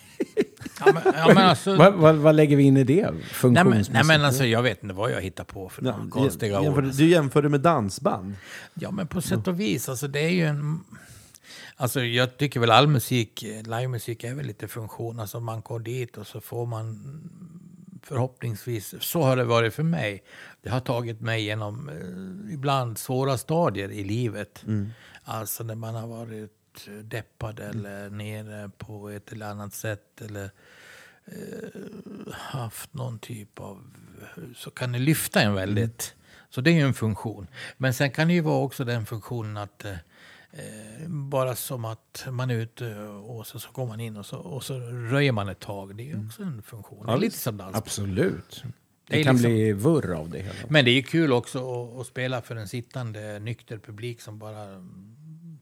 Speaker 3: Ja, men, ja, men alltså,
Speaker 2: Vad, vad, vad lägger vi in i det?
Speaker 3: nej, men, nej, men alltså, jag vet inte vad jag hittar på för
Speaker 1: Ja,
Speaker 3: några konstiga
Speaker 1: jämför,
Speaker 3: ord.
Speaker 1: Du jämför det med dansband.
Speaker 3: Ja, men på sätt och vis. Alltså, det är ju en... Alltså, jag tycker väl all musik, livemusik är väl lite funktion. Alltså, man går dit och så får man förhoppningsvis, så har det varit för mig. Det har tagit mig genom eh, ibland svåra stadier i livet. Alltså när man har varit deppad eller nere på ett eller annat sätt. Eller eh, haft någon typ av... Så kan det lyfta en väldigt. Så det är ju en funktion. Men sen kan det ju vara också den funktionen att eh, eh, bara som att man är ute och så, så går man in och så, och så röjer man ett tag. Det är ju också en funktion. Är lite som dans.
Speaker 2: Absolut. Det,
Speaker 3: Det
Speaker 2: kan
Speaker 3: liksom-
Speaker 2: bli vurr av det hela.
Speaker 3: Men det är ju kul också att, att spela för en sittande nykter publik som bara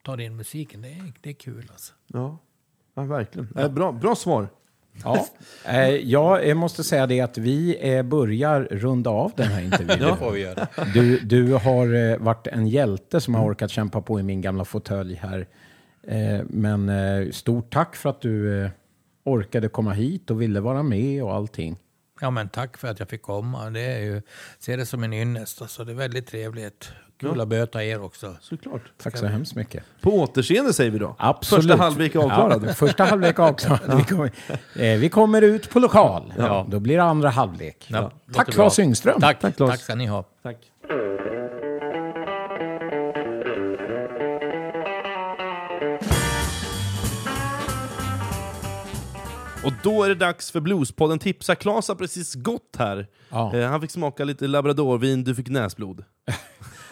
Speaker 3: tar in musiken. Det är, det är kul alltså.
Speaker 1: Ja, ja verkligen. Eh, bra, bra svar.
Speaker 2: Ja. Eh, jag måste säga det att vi eh, börjar runda av den här intervjun.
Speaker 3: Det får vi göra.
Speaker 2: Du, du har eh, varit en hjälte som har orkat kämpa på i min gamla fåtölj här. Eh, men eh, stort tack för att du eh, orkade komma hit och ville vara med och allting.
Speaker 3: Ja, men tack för att jag fick komma. Det är ju, ser det som en ynnest. Alltså, det är väldigt trevligt. Kul att böta er också.
Speaker 1: Såklart.
Speaker 2: Tack så hemskt mycket.
Speaker 1: På återseende säger vi då.
Speaker 2: Absolut.
Speaker 1: Första halvlek avklarad.
Speaker 2: Ja, första halvlek avklarad. Vi, kommer, eh, vi kommer ut på lokal.
Speaker 3: Ja.
Speaker 2: Då blir det andra halvlek.
Speaker 3: Ja,
Speaker 2: Tack. Claes Yngström.
Speaker 3: Tack,
Speaker 1: Tack,
Speaker 3: tack,
Speaker 1: Claes.
Speaker 3: ska ni ha.
Speaker 1: Tack. Då är det dags för Bluespodden tipsa. Klas har precis gått här.
Speaker 2: Ja.
Speaker 1: Eh, han fick smaka lite labradorvin, du fick näsblod.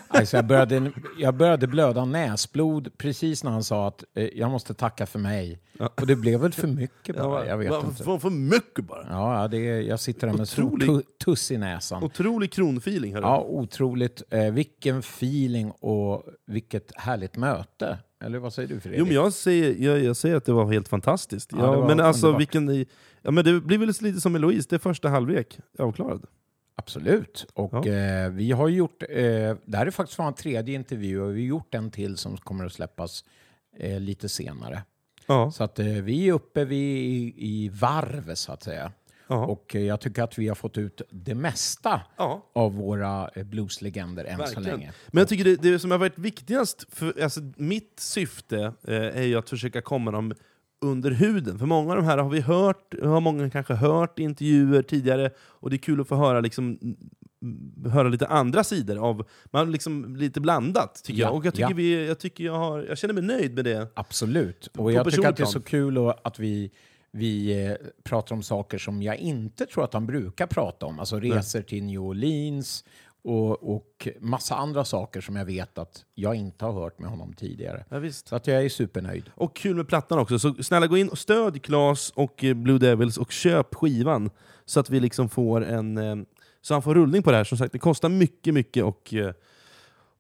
Speaker 2: Alltså jag, började, jag började blöda näsblod precis när han sa att eh, jag måste tacka för mig. Och det blev väl för mycket bara, jag vet
Speaker 1: Va-
Speaker 2: inte.
Speaker 1: För, för mycket bara.
Speaker 2: Ja, ja, det är, jag sitter där med
Speaker 1: Otrolig-
Speaker 2: tu- tuss i näsan.
Speaker 1: Otrolig kronfeeling.
Speaker 2: Ja, otroligt. Eh, vilken feeling och vilket härligt möte. Eller vad säger du Fredrik?
Speaker 1: Jo, men jag säger, jag, jag säger att det var helt fantastiskt.
Speaker 2: Ja,
Speaker 1: Ja,
Speaker 2: var
Speaker 1: men alltså,
Speaker 2: underbart.
Speaker 1: vilken, ja, men det blir väl lite som Eloise, det är första halvlek avklarad.
Speaker 2: Absolut. Och
Speaker 1: Ja.
Speaker 2: eh, vi har gjort, eh, det här är faktiskt vår tredje intervju och vi har gjort en till som kommer att släppas eh, lite senare.
Speaker 1: Ja,
Speaker 2: Så att eh, vi är uppe vid, i, i varv så att säga.
Speaker 1: Ja,
Speaker 2: Och eh, jag tycker att vi har fått ut det mesta
Speaker 1: ja.
Speaker 2: av våra eh, blueslegender än så
Speaker 1: Verkligen.
Speaker 2: länge.
Speaker 1: Men jag tycker det, det som har varit viktigast, för, alltså, mitt syfte eh, är ju att försöka komma dem under huden. För många av de här har vi hört, har många kanske hört i intervjuer tidigare, och det är kul att få höra, liksom, höra lite andra sidor av, man liksom lite blandat tycker
Speaker 2: Ja,
Speaker 1: jag. Och jag tycker,
Speaker 2: ja.
Speaker 1: vi, jag, tycker jag, har, jag känner mig nöjd med det.
Speaker 2: Absolut. Och jag tycker att det är så kul att vi, vi eh, pratar om saker som jag inte tror att han brukar prata om. Alltså resor till New Orleans och, och massa andra saker som jag vet att jag inte har hört med honom tidigare.
Speaker 1: Ja.
Speaker 2: Så att jag är supernöjd.
Speaker 1: Och kul med plattan också, så snälla gå in och stöd Klas och eh, Blue Devils och köp skivan så att vi liksom får en eh, så han får rullning på det här. Som sagt, det kostar mycket, mycket och,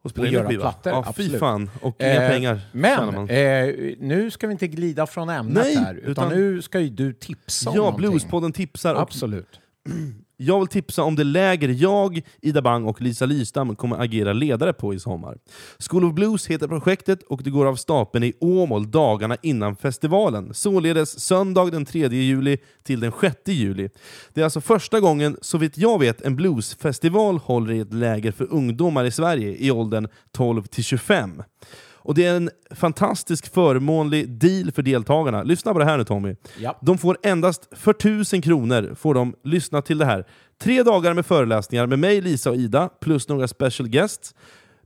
Speaker 1: och spela
Speaker 2: Och
Speaker 1: in
Speaker 2: göra
Speaker 1: skiva.
Speaker 2: plattor,
Speaker 1: ja, fy fan. Och inga
Speaker 2: Eh,
Speaker 1: pengar
Speaker 2: Men eh, nu ska vi inte glida från ämnet
Speaker 1: Nej,
Speaker 2: här, utan,
Speaker 1: utan-
Speaker 2: nu ska ju du tipsa om
Speaker 1: Ja,
Speaker 2: någonting.
Speaker 1: Bluespodden tipsar. Och
Speaker 2: Absolut.
Speaker 1: jag vill tipsa om det läger jag, Ida Bang och Lisa Lystam kommer agera ledare på i sommar. School of Blues heter projektet och det går av stapeln i Åmål dagarna innan festivalen. Således söndag den 3 juli till den 6 juli. Det är alltså första gången, så vitt jag vet, en bluesfestival håller i ett läger för ungdomar i Sverige i åldern 12 till 25. Och det är en fantastisk förmånlig deal för deltagarna. Lyssna på det här nu Tommy.
Speaker 2: Ja.
Speaker 1: De får endast för 1000 kronor får de lyssna till det här. Tre dagar med föreläsningar med mig, Lisa och Ida, plus några special guests.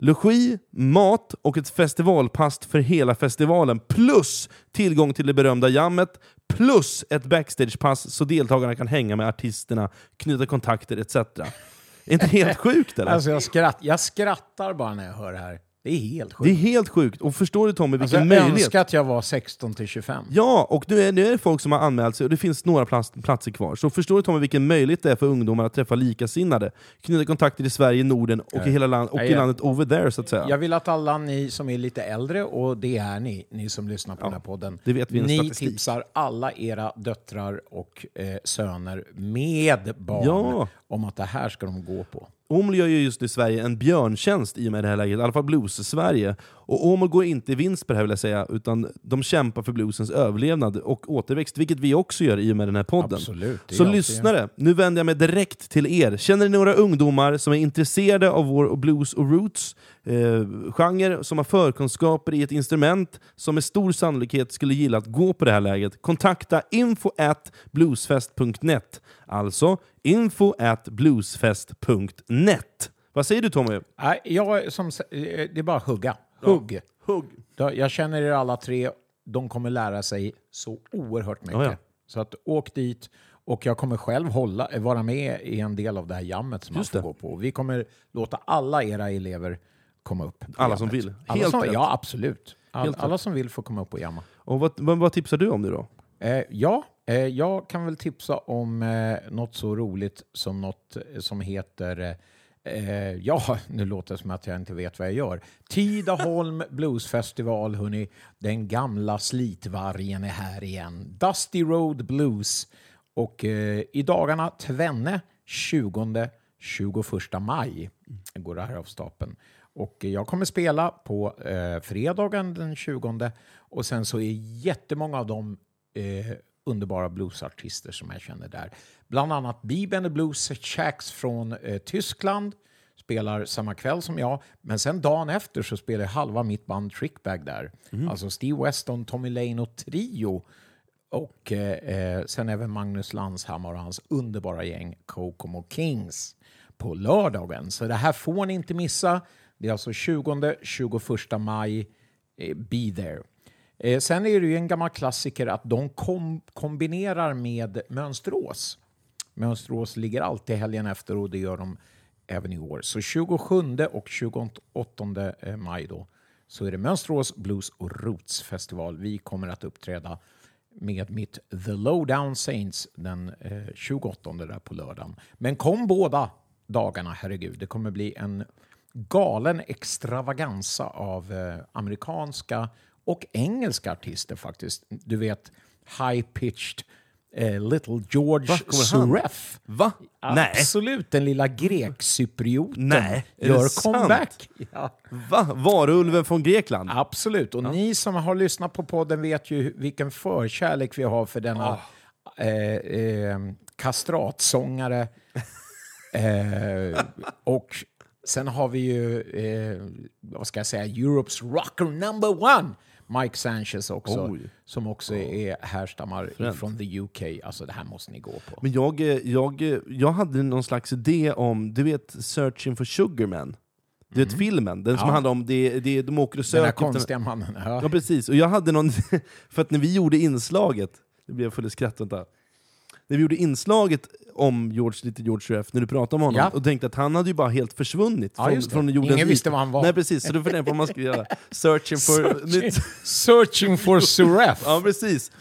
Speaker 1: Logi, mat och ett festivalpass för hela festivalen, plus tillgång till det berömda jammet, plus ett backstagepass så deltagarna kan hänga med artisterna, knyta kontakter etc. Är inte helt sjukt eller?
Speaker 2: Alltså jag, skratt, jag skrattar bara när jag hör det här. Det är helt
Speaker 1: det är
Speaker 2: sjukt.
Speaker 1: helt sjukt. Och förstår du Tommy
Speaker 2: Alltså
Speaker 1: vilken
Speaker 2: jag
Speaker 1: möjlighet?
Speaker 2: önskar att jag var 16 till 25.
Speaker 1: Ja, och nu är, nu är det folk som har anmält sig och det finns några plats, platser kvar. Så förstår du Tommy vilken möjlighet det är för ungdomar att träffa likasinnade, knyta kontakter i Sverige, Norden och, i, hela land, och
Speaker 2: Ja,
Speaker 1: i
Speaker 2: ja.
Speaker 1: landet over there så att säga.
Speaker 2: Jag vill att alla ni som är lite äldre, och det är ni, ni som lyssnar på den här podden,
Speaker 1: det vet vi,
Speaker 2: ni
Speaker 1: statistik.
Speaker 2: tipsar alla era döttrar och eh, söner med barn
Speaker 1: Ja.
Speaker 2: om att det här ska de gå på.
Speaker 1: Åmål gör ju just nu Sverige en björntjänst i och med det här läget, i alla fall Blues-Sverige. Och Åmål går inte i vinst på det här vill jag säga, utan de kämpar för bluesens överlevnad och återväxt, vilket vi också gör i och med den här podden.
Speaker 2: Absolut,
Speaker 1: Så lyssnare, nu vänder jag mig direkt till er. Känner ni några ungdomar som är intresserade av vår blues och roots eh, genre, som har förkunskaper i ett instrument som med stor sannolikhet skulle gilla att gå på det här läget? Kontakta info at bluesfest.net. Alltså info at bluesfest.net. Vad säger du Tommy?
Speaker 2: Jag, som, eh, det är bara att hugga. Hugg.
Speaker 1: Hugg.
Speaker 2: Då- Jag känner er alla tre. De kommer lära sig så oerhört mycket.
Speaker 1: Ja, ja.
Speaker 2: Så att åk dit. Och jag kommer själv hålla, vara med i en del av det här jammet som
Speaker 1: Just
Speaker 2: man får
Speaker 1: det.
Speaker 2: gå på. Vi kommer låta alla era elever komma upp.
Speaker 1: Alla som vill.
Speaker 2: Alla
Speaker 1: Helt
Speaker 2: som,
Speaker 1: rätt.
Speaker 2: ja, absolut. All,
Speaker 1: Helt rätt.
Speaker 2: alla som vill får komma upp och jamma.
Speaker 1: Och vad, vad, vad tipsar du om nu då?
Speaker 2: Eh, ja, eh, jag kan väl tipsa om eh, något så roligt som något eh, som heter eh, Eh, ja, nu låter det som att jag inte vet vad jag gör. Tidaholm Bluesfestival, hörni. Den gamla slitvargen är här igen. Dusty Road Blues. Och eh, i dagarna tvenne 20-21 maj går det här av stapeln. Och jag kommer spela på eh, fredagen den 20 och sen så är jättemånga av de eh, underbara bluesartister som jag känner där. Bland annat and the Blues Shacks från eh, Tyskland spelar samma kväll som jag, men sen dagen efter så spelar halva mitt band Trickbag där. Alltså Steve Weston, Tommy Lane och Trio. Och eh, eh, sen även Magnus Landshammar och hans underbara gäng Kokomo Kings på lördagen. Så det här får ni inte missa. Det är alltså 20-21 maj. Eh, be there. Eh, sen är det ju en gammal klassiker att de kom, kombinerar med Mönsterås. Mönsterås ligger alltid helgen efter och det gör de även i år. Så 27 och 28 eh, maj då så är det Mönsterås Blues och Roots festival. Vi kommer att uppträda med mitt The Lowdown Saints den eh, 28 där på lördagen. Men kom båda dagarna, herregud. Det kommer bli en galen extravaganza av eh, amerikanska och engelska artister faktiskt. Du vet, high-pitched eh, Little George? Suref.
Speaker 1: Va? Nej.
Speaker 2: Absolut, den lilla grekcyprioten
Speaker 1: Nej,
Speaker 2: gör comeback. Ja.
Speaker 1: Va? Varulven från Grekland?
Speaker 2: Absolut, och ni som har lyssnat på podden vet ju vilken förkärlek vi har för denna eh, eh, kastratsångare. eh, och sen har vi ju, eh, vad ska jag säga, Europes rocker number one. Mike Sanchez också,
Speaker 1: Oj.
Speaker 2: som också är, härstammar från the UK. Alltså det här måste ni gå på.
Speaker 1: Men jag, eh, jag, eh, jag hade någon slags idé om, du vet Searching for Sugarman? Du vet filmen, den som
Speaker 2: Ja.
Speaker 1: handlar om, det, det, de åker och
Speaker 2: Den
Speaker 1: söker efter-
Speaker 2: konstiga mannen. Ja.
Speaker 1: Ja precis, och jag hade någon, för att när vi gjorde inslaget, det blev jag full i skratt, vänta. När vi gjorde inslaget om George, lite George Suref, när du pratade om honom,
Speaker 2: Ja.
Speaker 1: och tänkte att han hade ju bara helt försvunnit
Speaker 2: Ja,
Speaker 1: från, från jordens
Speaker 2: Ingen visste vad han var.
Speaker 1: Nej precis, så då funderade på vad man skulle göra. Searching for...
Speaker 2: Searching, searching for Suref.
Speaker 1: Ja precis.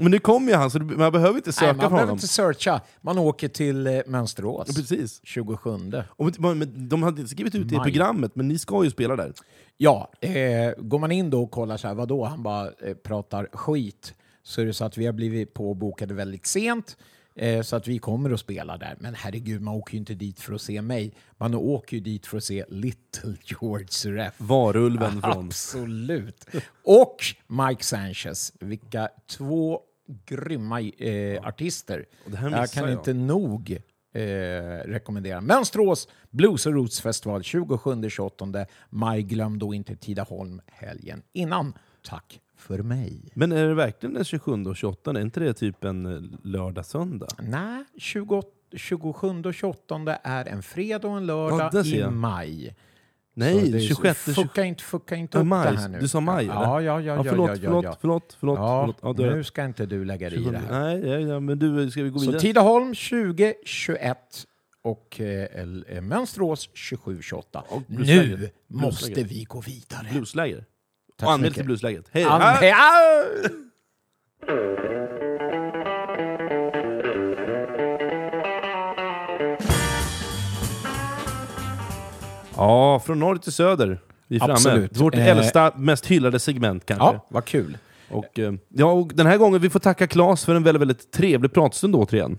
Speaker 1: Men nu kommer ju han, så du- man behöver inte söka
Speaker 2: Nej, man
Speaker 1: för
Speaker 2: behöver
Speaker 1: honom.
Speaker 2: inte searcha. Man åker till eh, Mönsterås.
Speaker 1: Ja, precis.
Speaker 2: 27.
Speaker 1: Och, men, de hade inte skrivit ut det i programmet, men ni ska ju spela där.
Speaker 2: Ja, eh, går man in då och kollar så här, vadå, han bara eh, pratar skit, så är det så att vi har blivit påbokade väldigt sent, eh, så att vi kommer att spela där. Men herregud, man åker ju inte dit för att se mig. Man åker ju dit för att se Little George Suref.
Speaker 1: Varulven från...
Speaker 2: Absolut. Och Mike Sanchez. Vilka två grymma eh, artister.
Speaker 1: det här
Speaker 2: jag kan
Speaker 1: jag.
Speaker 2: inte nog eh, rekommendera. Mönsterås Blues och Roots Festival 27-28 maj. Glöm då inte Tidaholm helgen innan. Tack för mig.
Speaker 1: Men är det verkligen den 27 och 28? Är inte det typ en eh, lördag-söndag?
Speaker 2: Nej, 28, 27 och 28 är en fredag och en lördag
Speaker 1: Ja,
Speaker 2: i maj. Så
Speaker 1: Nej,
Speaker 2: det är-
Speaker 1: 26...
Speaker 2: Fucka inte, fucka inte upp
Speaker 1: maj.
Speaker 2: det här nu.
Speaker 1: Du sa maj,
Speaker 2: Ja, ja, ja. ja,
Speaker 1: förlåt,
Speaker 2: ja, ja,
Speaker 1: förlåt,
Speaker 2: ja.
Speaker 1: förlåt, förlåt, förlåt. Ja,
Speaker 2: nu ska inte du lägga dig i det här.
Speaker 1: Nej, ja, ja, men du, ska vi gå
Speaker 2: Så
Speaker 1: vidare?
Speaker 2: Tidaholm 2021 och eh, eh, Mönsterås 2728.
Speaker 1: Och bluesläger.
Speaker 2: Nu måste vi gå vidare.
Speaker 1: Bluesläger.
Speaker 2: Tack
Speaker 1: Och anmäl till blueslägret. Hej!
Speaker 2: An-! Ja!
Speaker 1: Ja, från norr till söder. Vi är framme.
Speaker 2: Absolut.
Speaker 1: Vårt
Speaker 2: Eh,
Speaker 1: äldsta, mest hyllade segment kanske.
Speaker 2: ja, vad kul.
Speaker 1: Och, eh, ja, och den här gången vi får tacka Claes för en väldigt, väldigt trevlig pratstund återigen.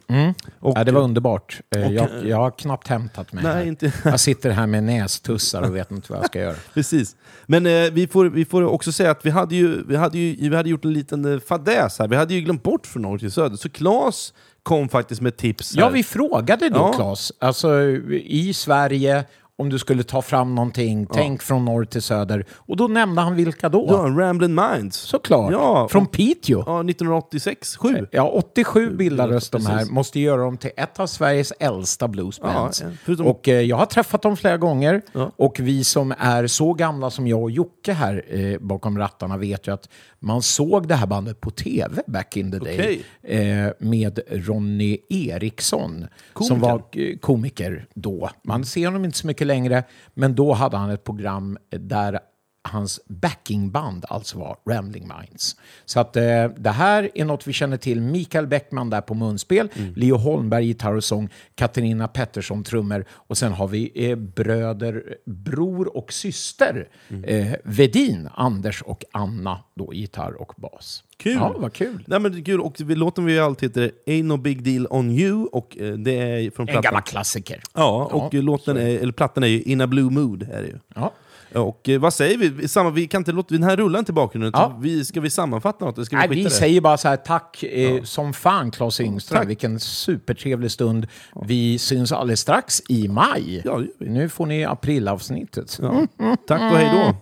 Speaker 1: Och,
Speaker 2: Ja, det var underbart. Eh,
Speaker 1: och-
Speaker 2: jag, jag har knappt hämtat mig
Speaker 1: Nej, inte-
Speaker 2: Jag sitter här med nästussar och vet inte vad jag ska göra.
Speaker 1: Precis. Men eh, vi, får, vi får också säga att vi hade ju, vi hade ju vi hade gjort en liten eh, fadäs här. Vi hade ju glömt bort från norr till söder. Så Claes kom faktiskt med tips här.
Speaker 2: Ja, vi frågade då,
Speaker 1: Ja.
Speaker 2: Claes, alltså i Sverige, om du skulle ta fram någonting, tänk från norr till söder. Och då nämnde han vilka då?
Speaker 1: Ja, Ramblin' Minds.
Speaker 2: Såklart.
Speaker 1: Ja,
Speaker 2: Från Piteå.
Speaker 1: Ja, 1986, 7.
Speaker 2: Ja, 87 bildades de här.
Speaker 1: Precis.
Speaker 2: Måste göra dem till ett av Sveriges äldsta bluesbands.
Speaker 1: Ja, förutom-
Speaker 2: Och eh, jag har träffat dem flera gånger.
Speaker 1: Ja.
Speaker 2: Och vi som är så gamla som jag och Jocke här eh, bakom rattarna vet ju att man såg det här bandet på tv back in the day. Eh, med Ronny Eriksson som var eh, komiker då. Man ser honom inte så mycket längre, men då hade han ett program där hans backingband alltså var Rambling Minds. Så att eh, det här är något vi känner till. Mikael Bäckman där på munspel, Leo Holmberg gitarr och sång, Katarina Pettersson trummor och sen har vi eh, bröder, bror och syster eh, Vedin, Anders och Anna då gitarr och bas.
Speaker 1: Kul!
Speaker 2: Ja, vad kul.
Speaker 1: Nej, men kul. Och låten vi alltid heter Ain't No Big Deal On You och eh, det är från
Speaker 2: En gammal klassiker.
Speaker 1: Ja, och
Speaker 2: Ja,
Speaker 1: låten är, eller plattan är ju In A Blue Mood. Är det ju.
Speaker 2: Ja.
Speaker 1: Och eh, vad säger vi? Samma, vi kan inte låta den här rullar inte i bakgrunden.
Speaker 2: Ja.
Speaker 1: Vi, ska vi sammanfatta något? eller Ska vi
Speaker 2: Nej,
Speaker 1: skita
Speaker 2: vi
Speaker 1: det?
Speaker 2: säger bara så här, tack eh, som fan Claes Yngström.
Speaker 1: tack.
Speaker 2: Vilken supertrevlig stund. Vi syns alldeles strax i maj.
Speaker 1: Ja, det gör vi.
Speaker 2: Nu får ni aprilavsnittet.
Speaker 1: Ja. Tack och hej då.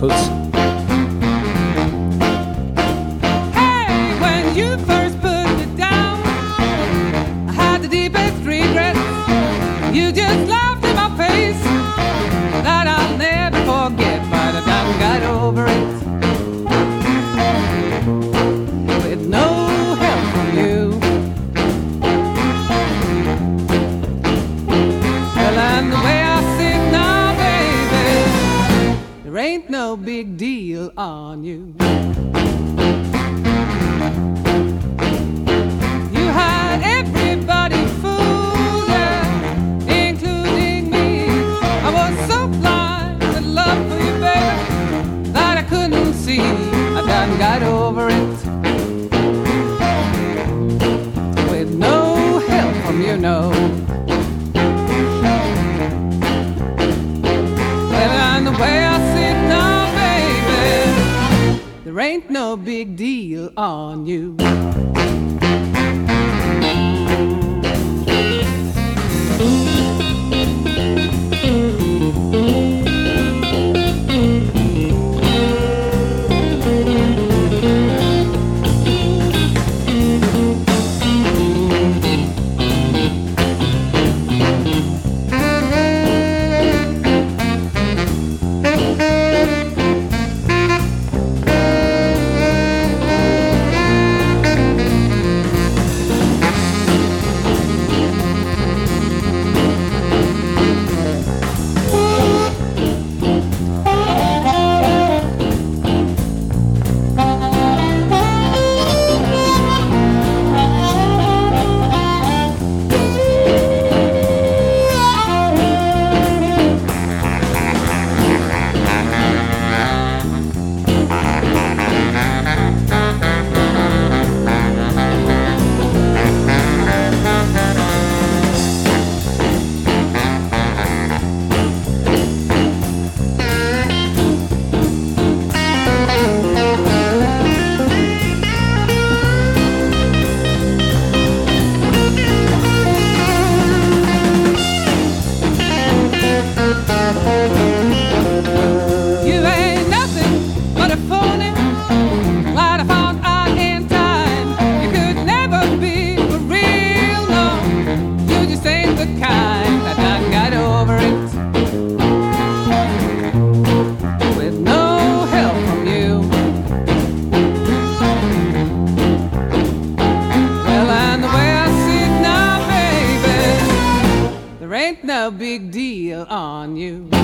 Speaker 2: Puss.
Speaker 6: big deal on you. You had everybody fooled, including me. I was so blind with love for you, baby, that I couldn't see. I done got over it. ain't no big deal on you. on you.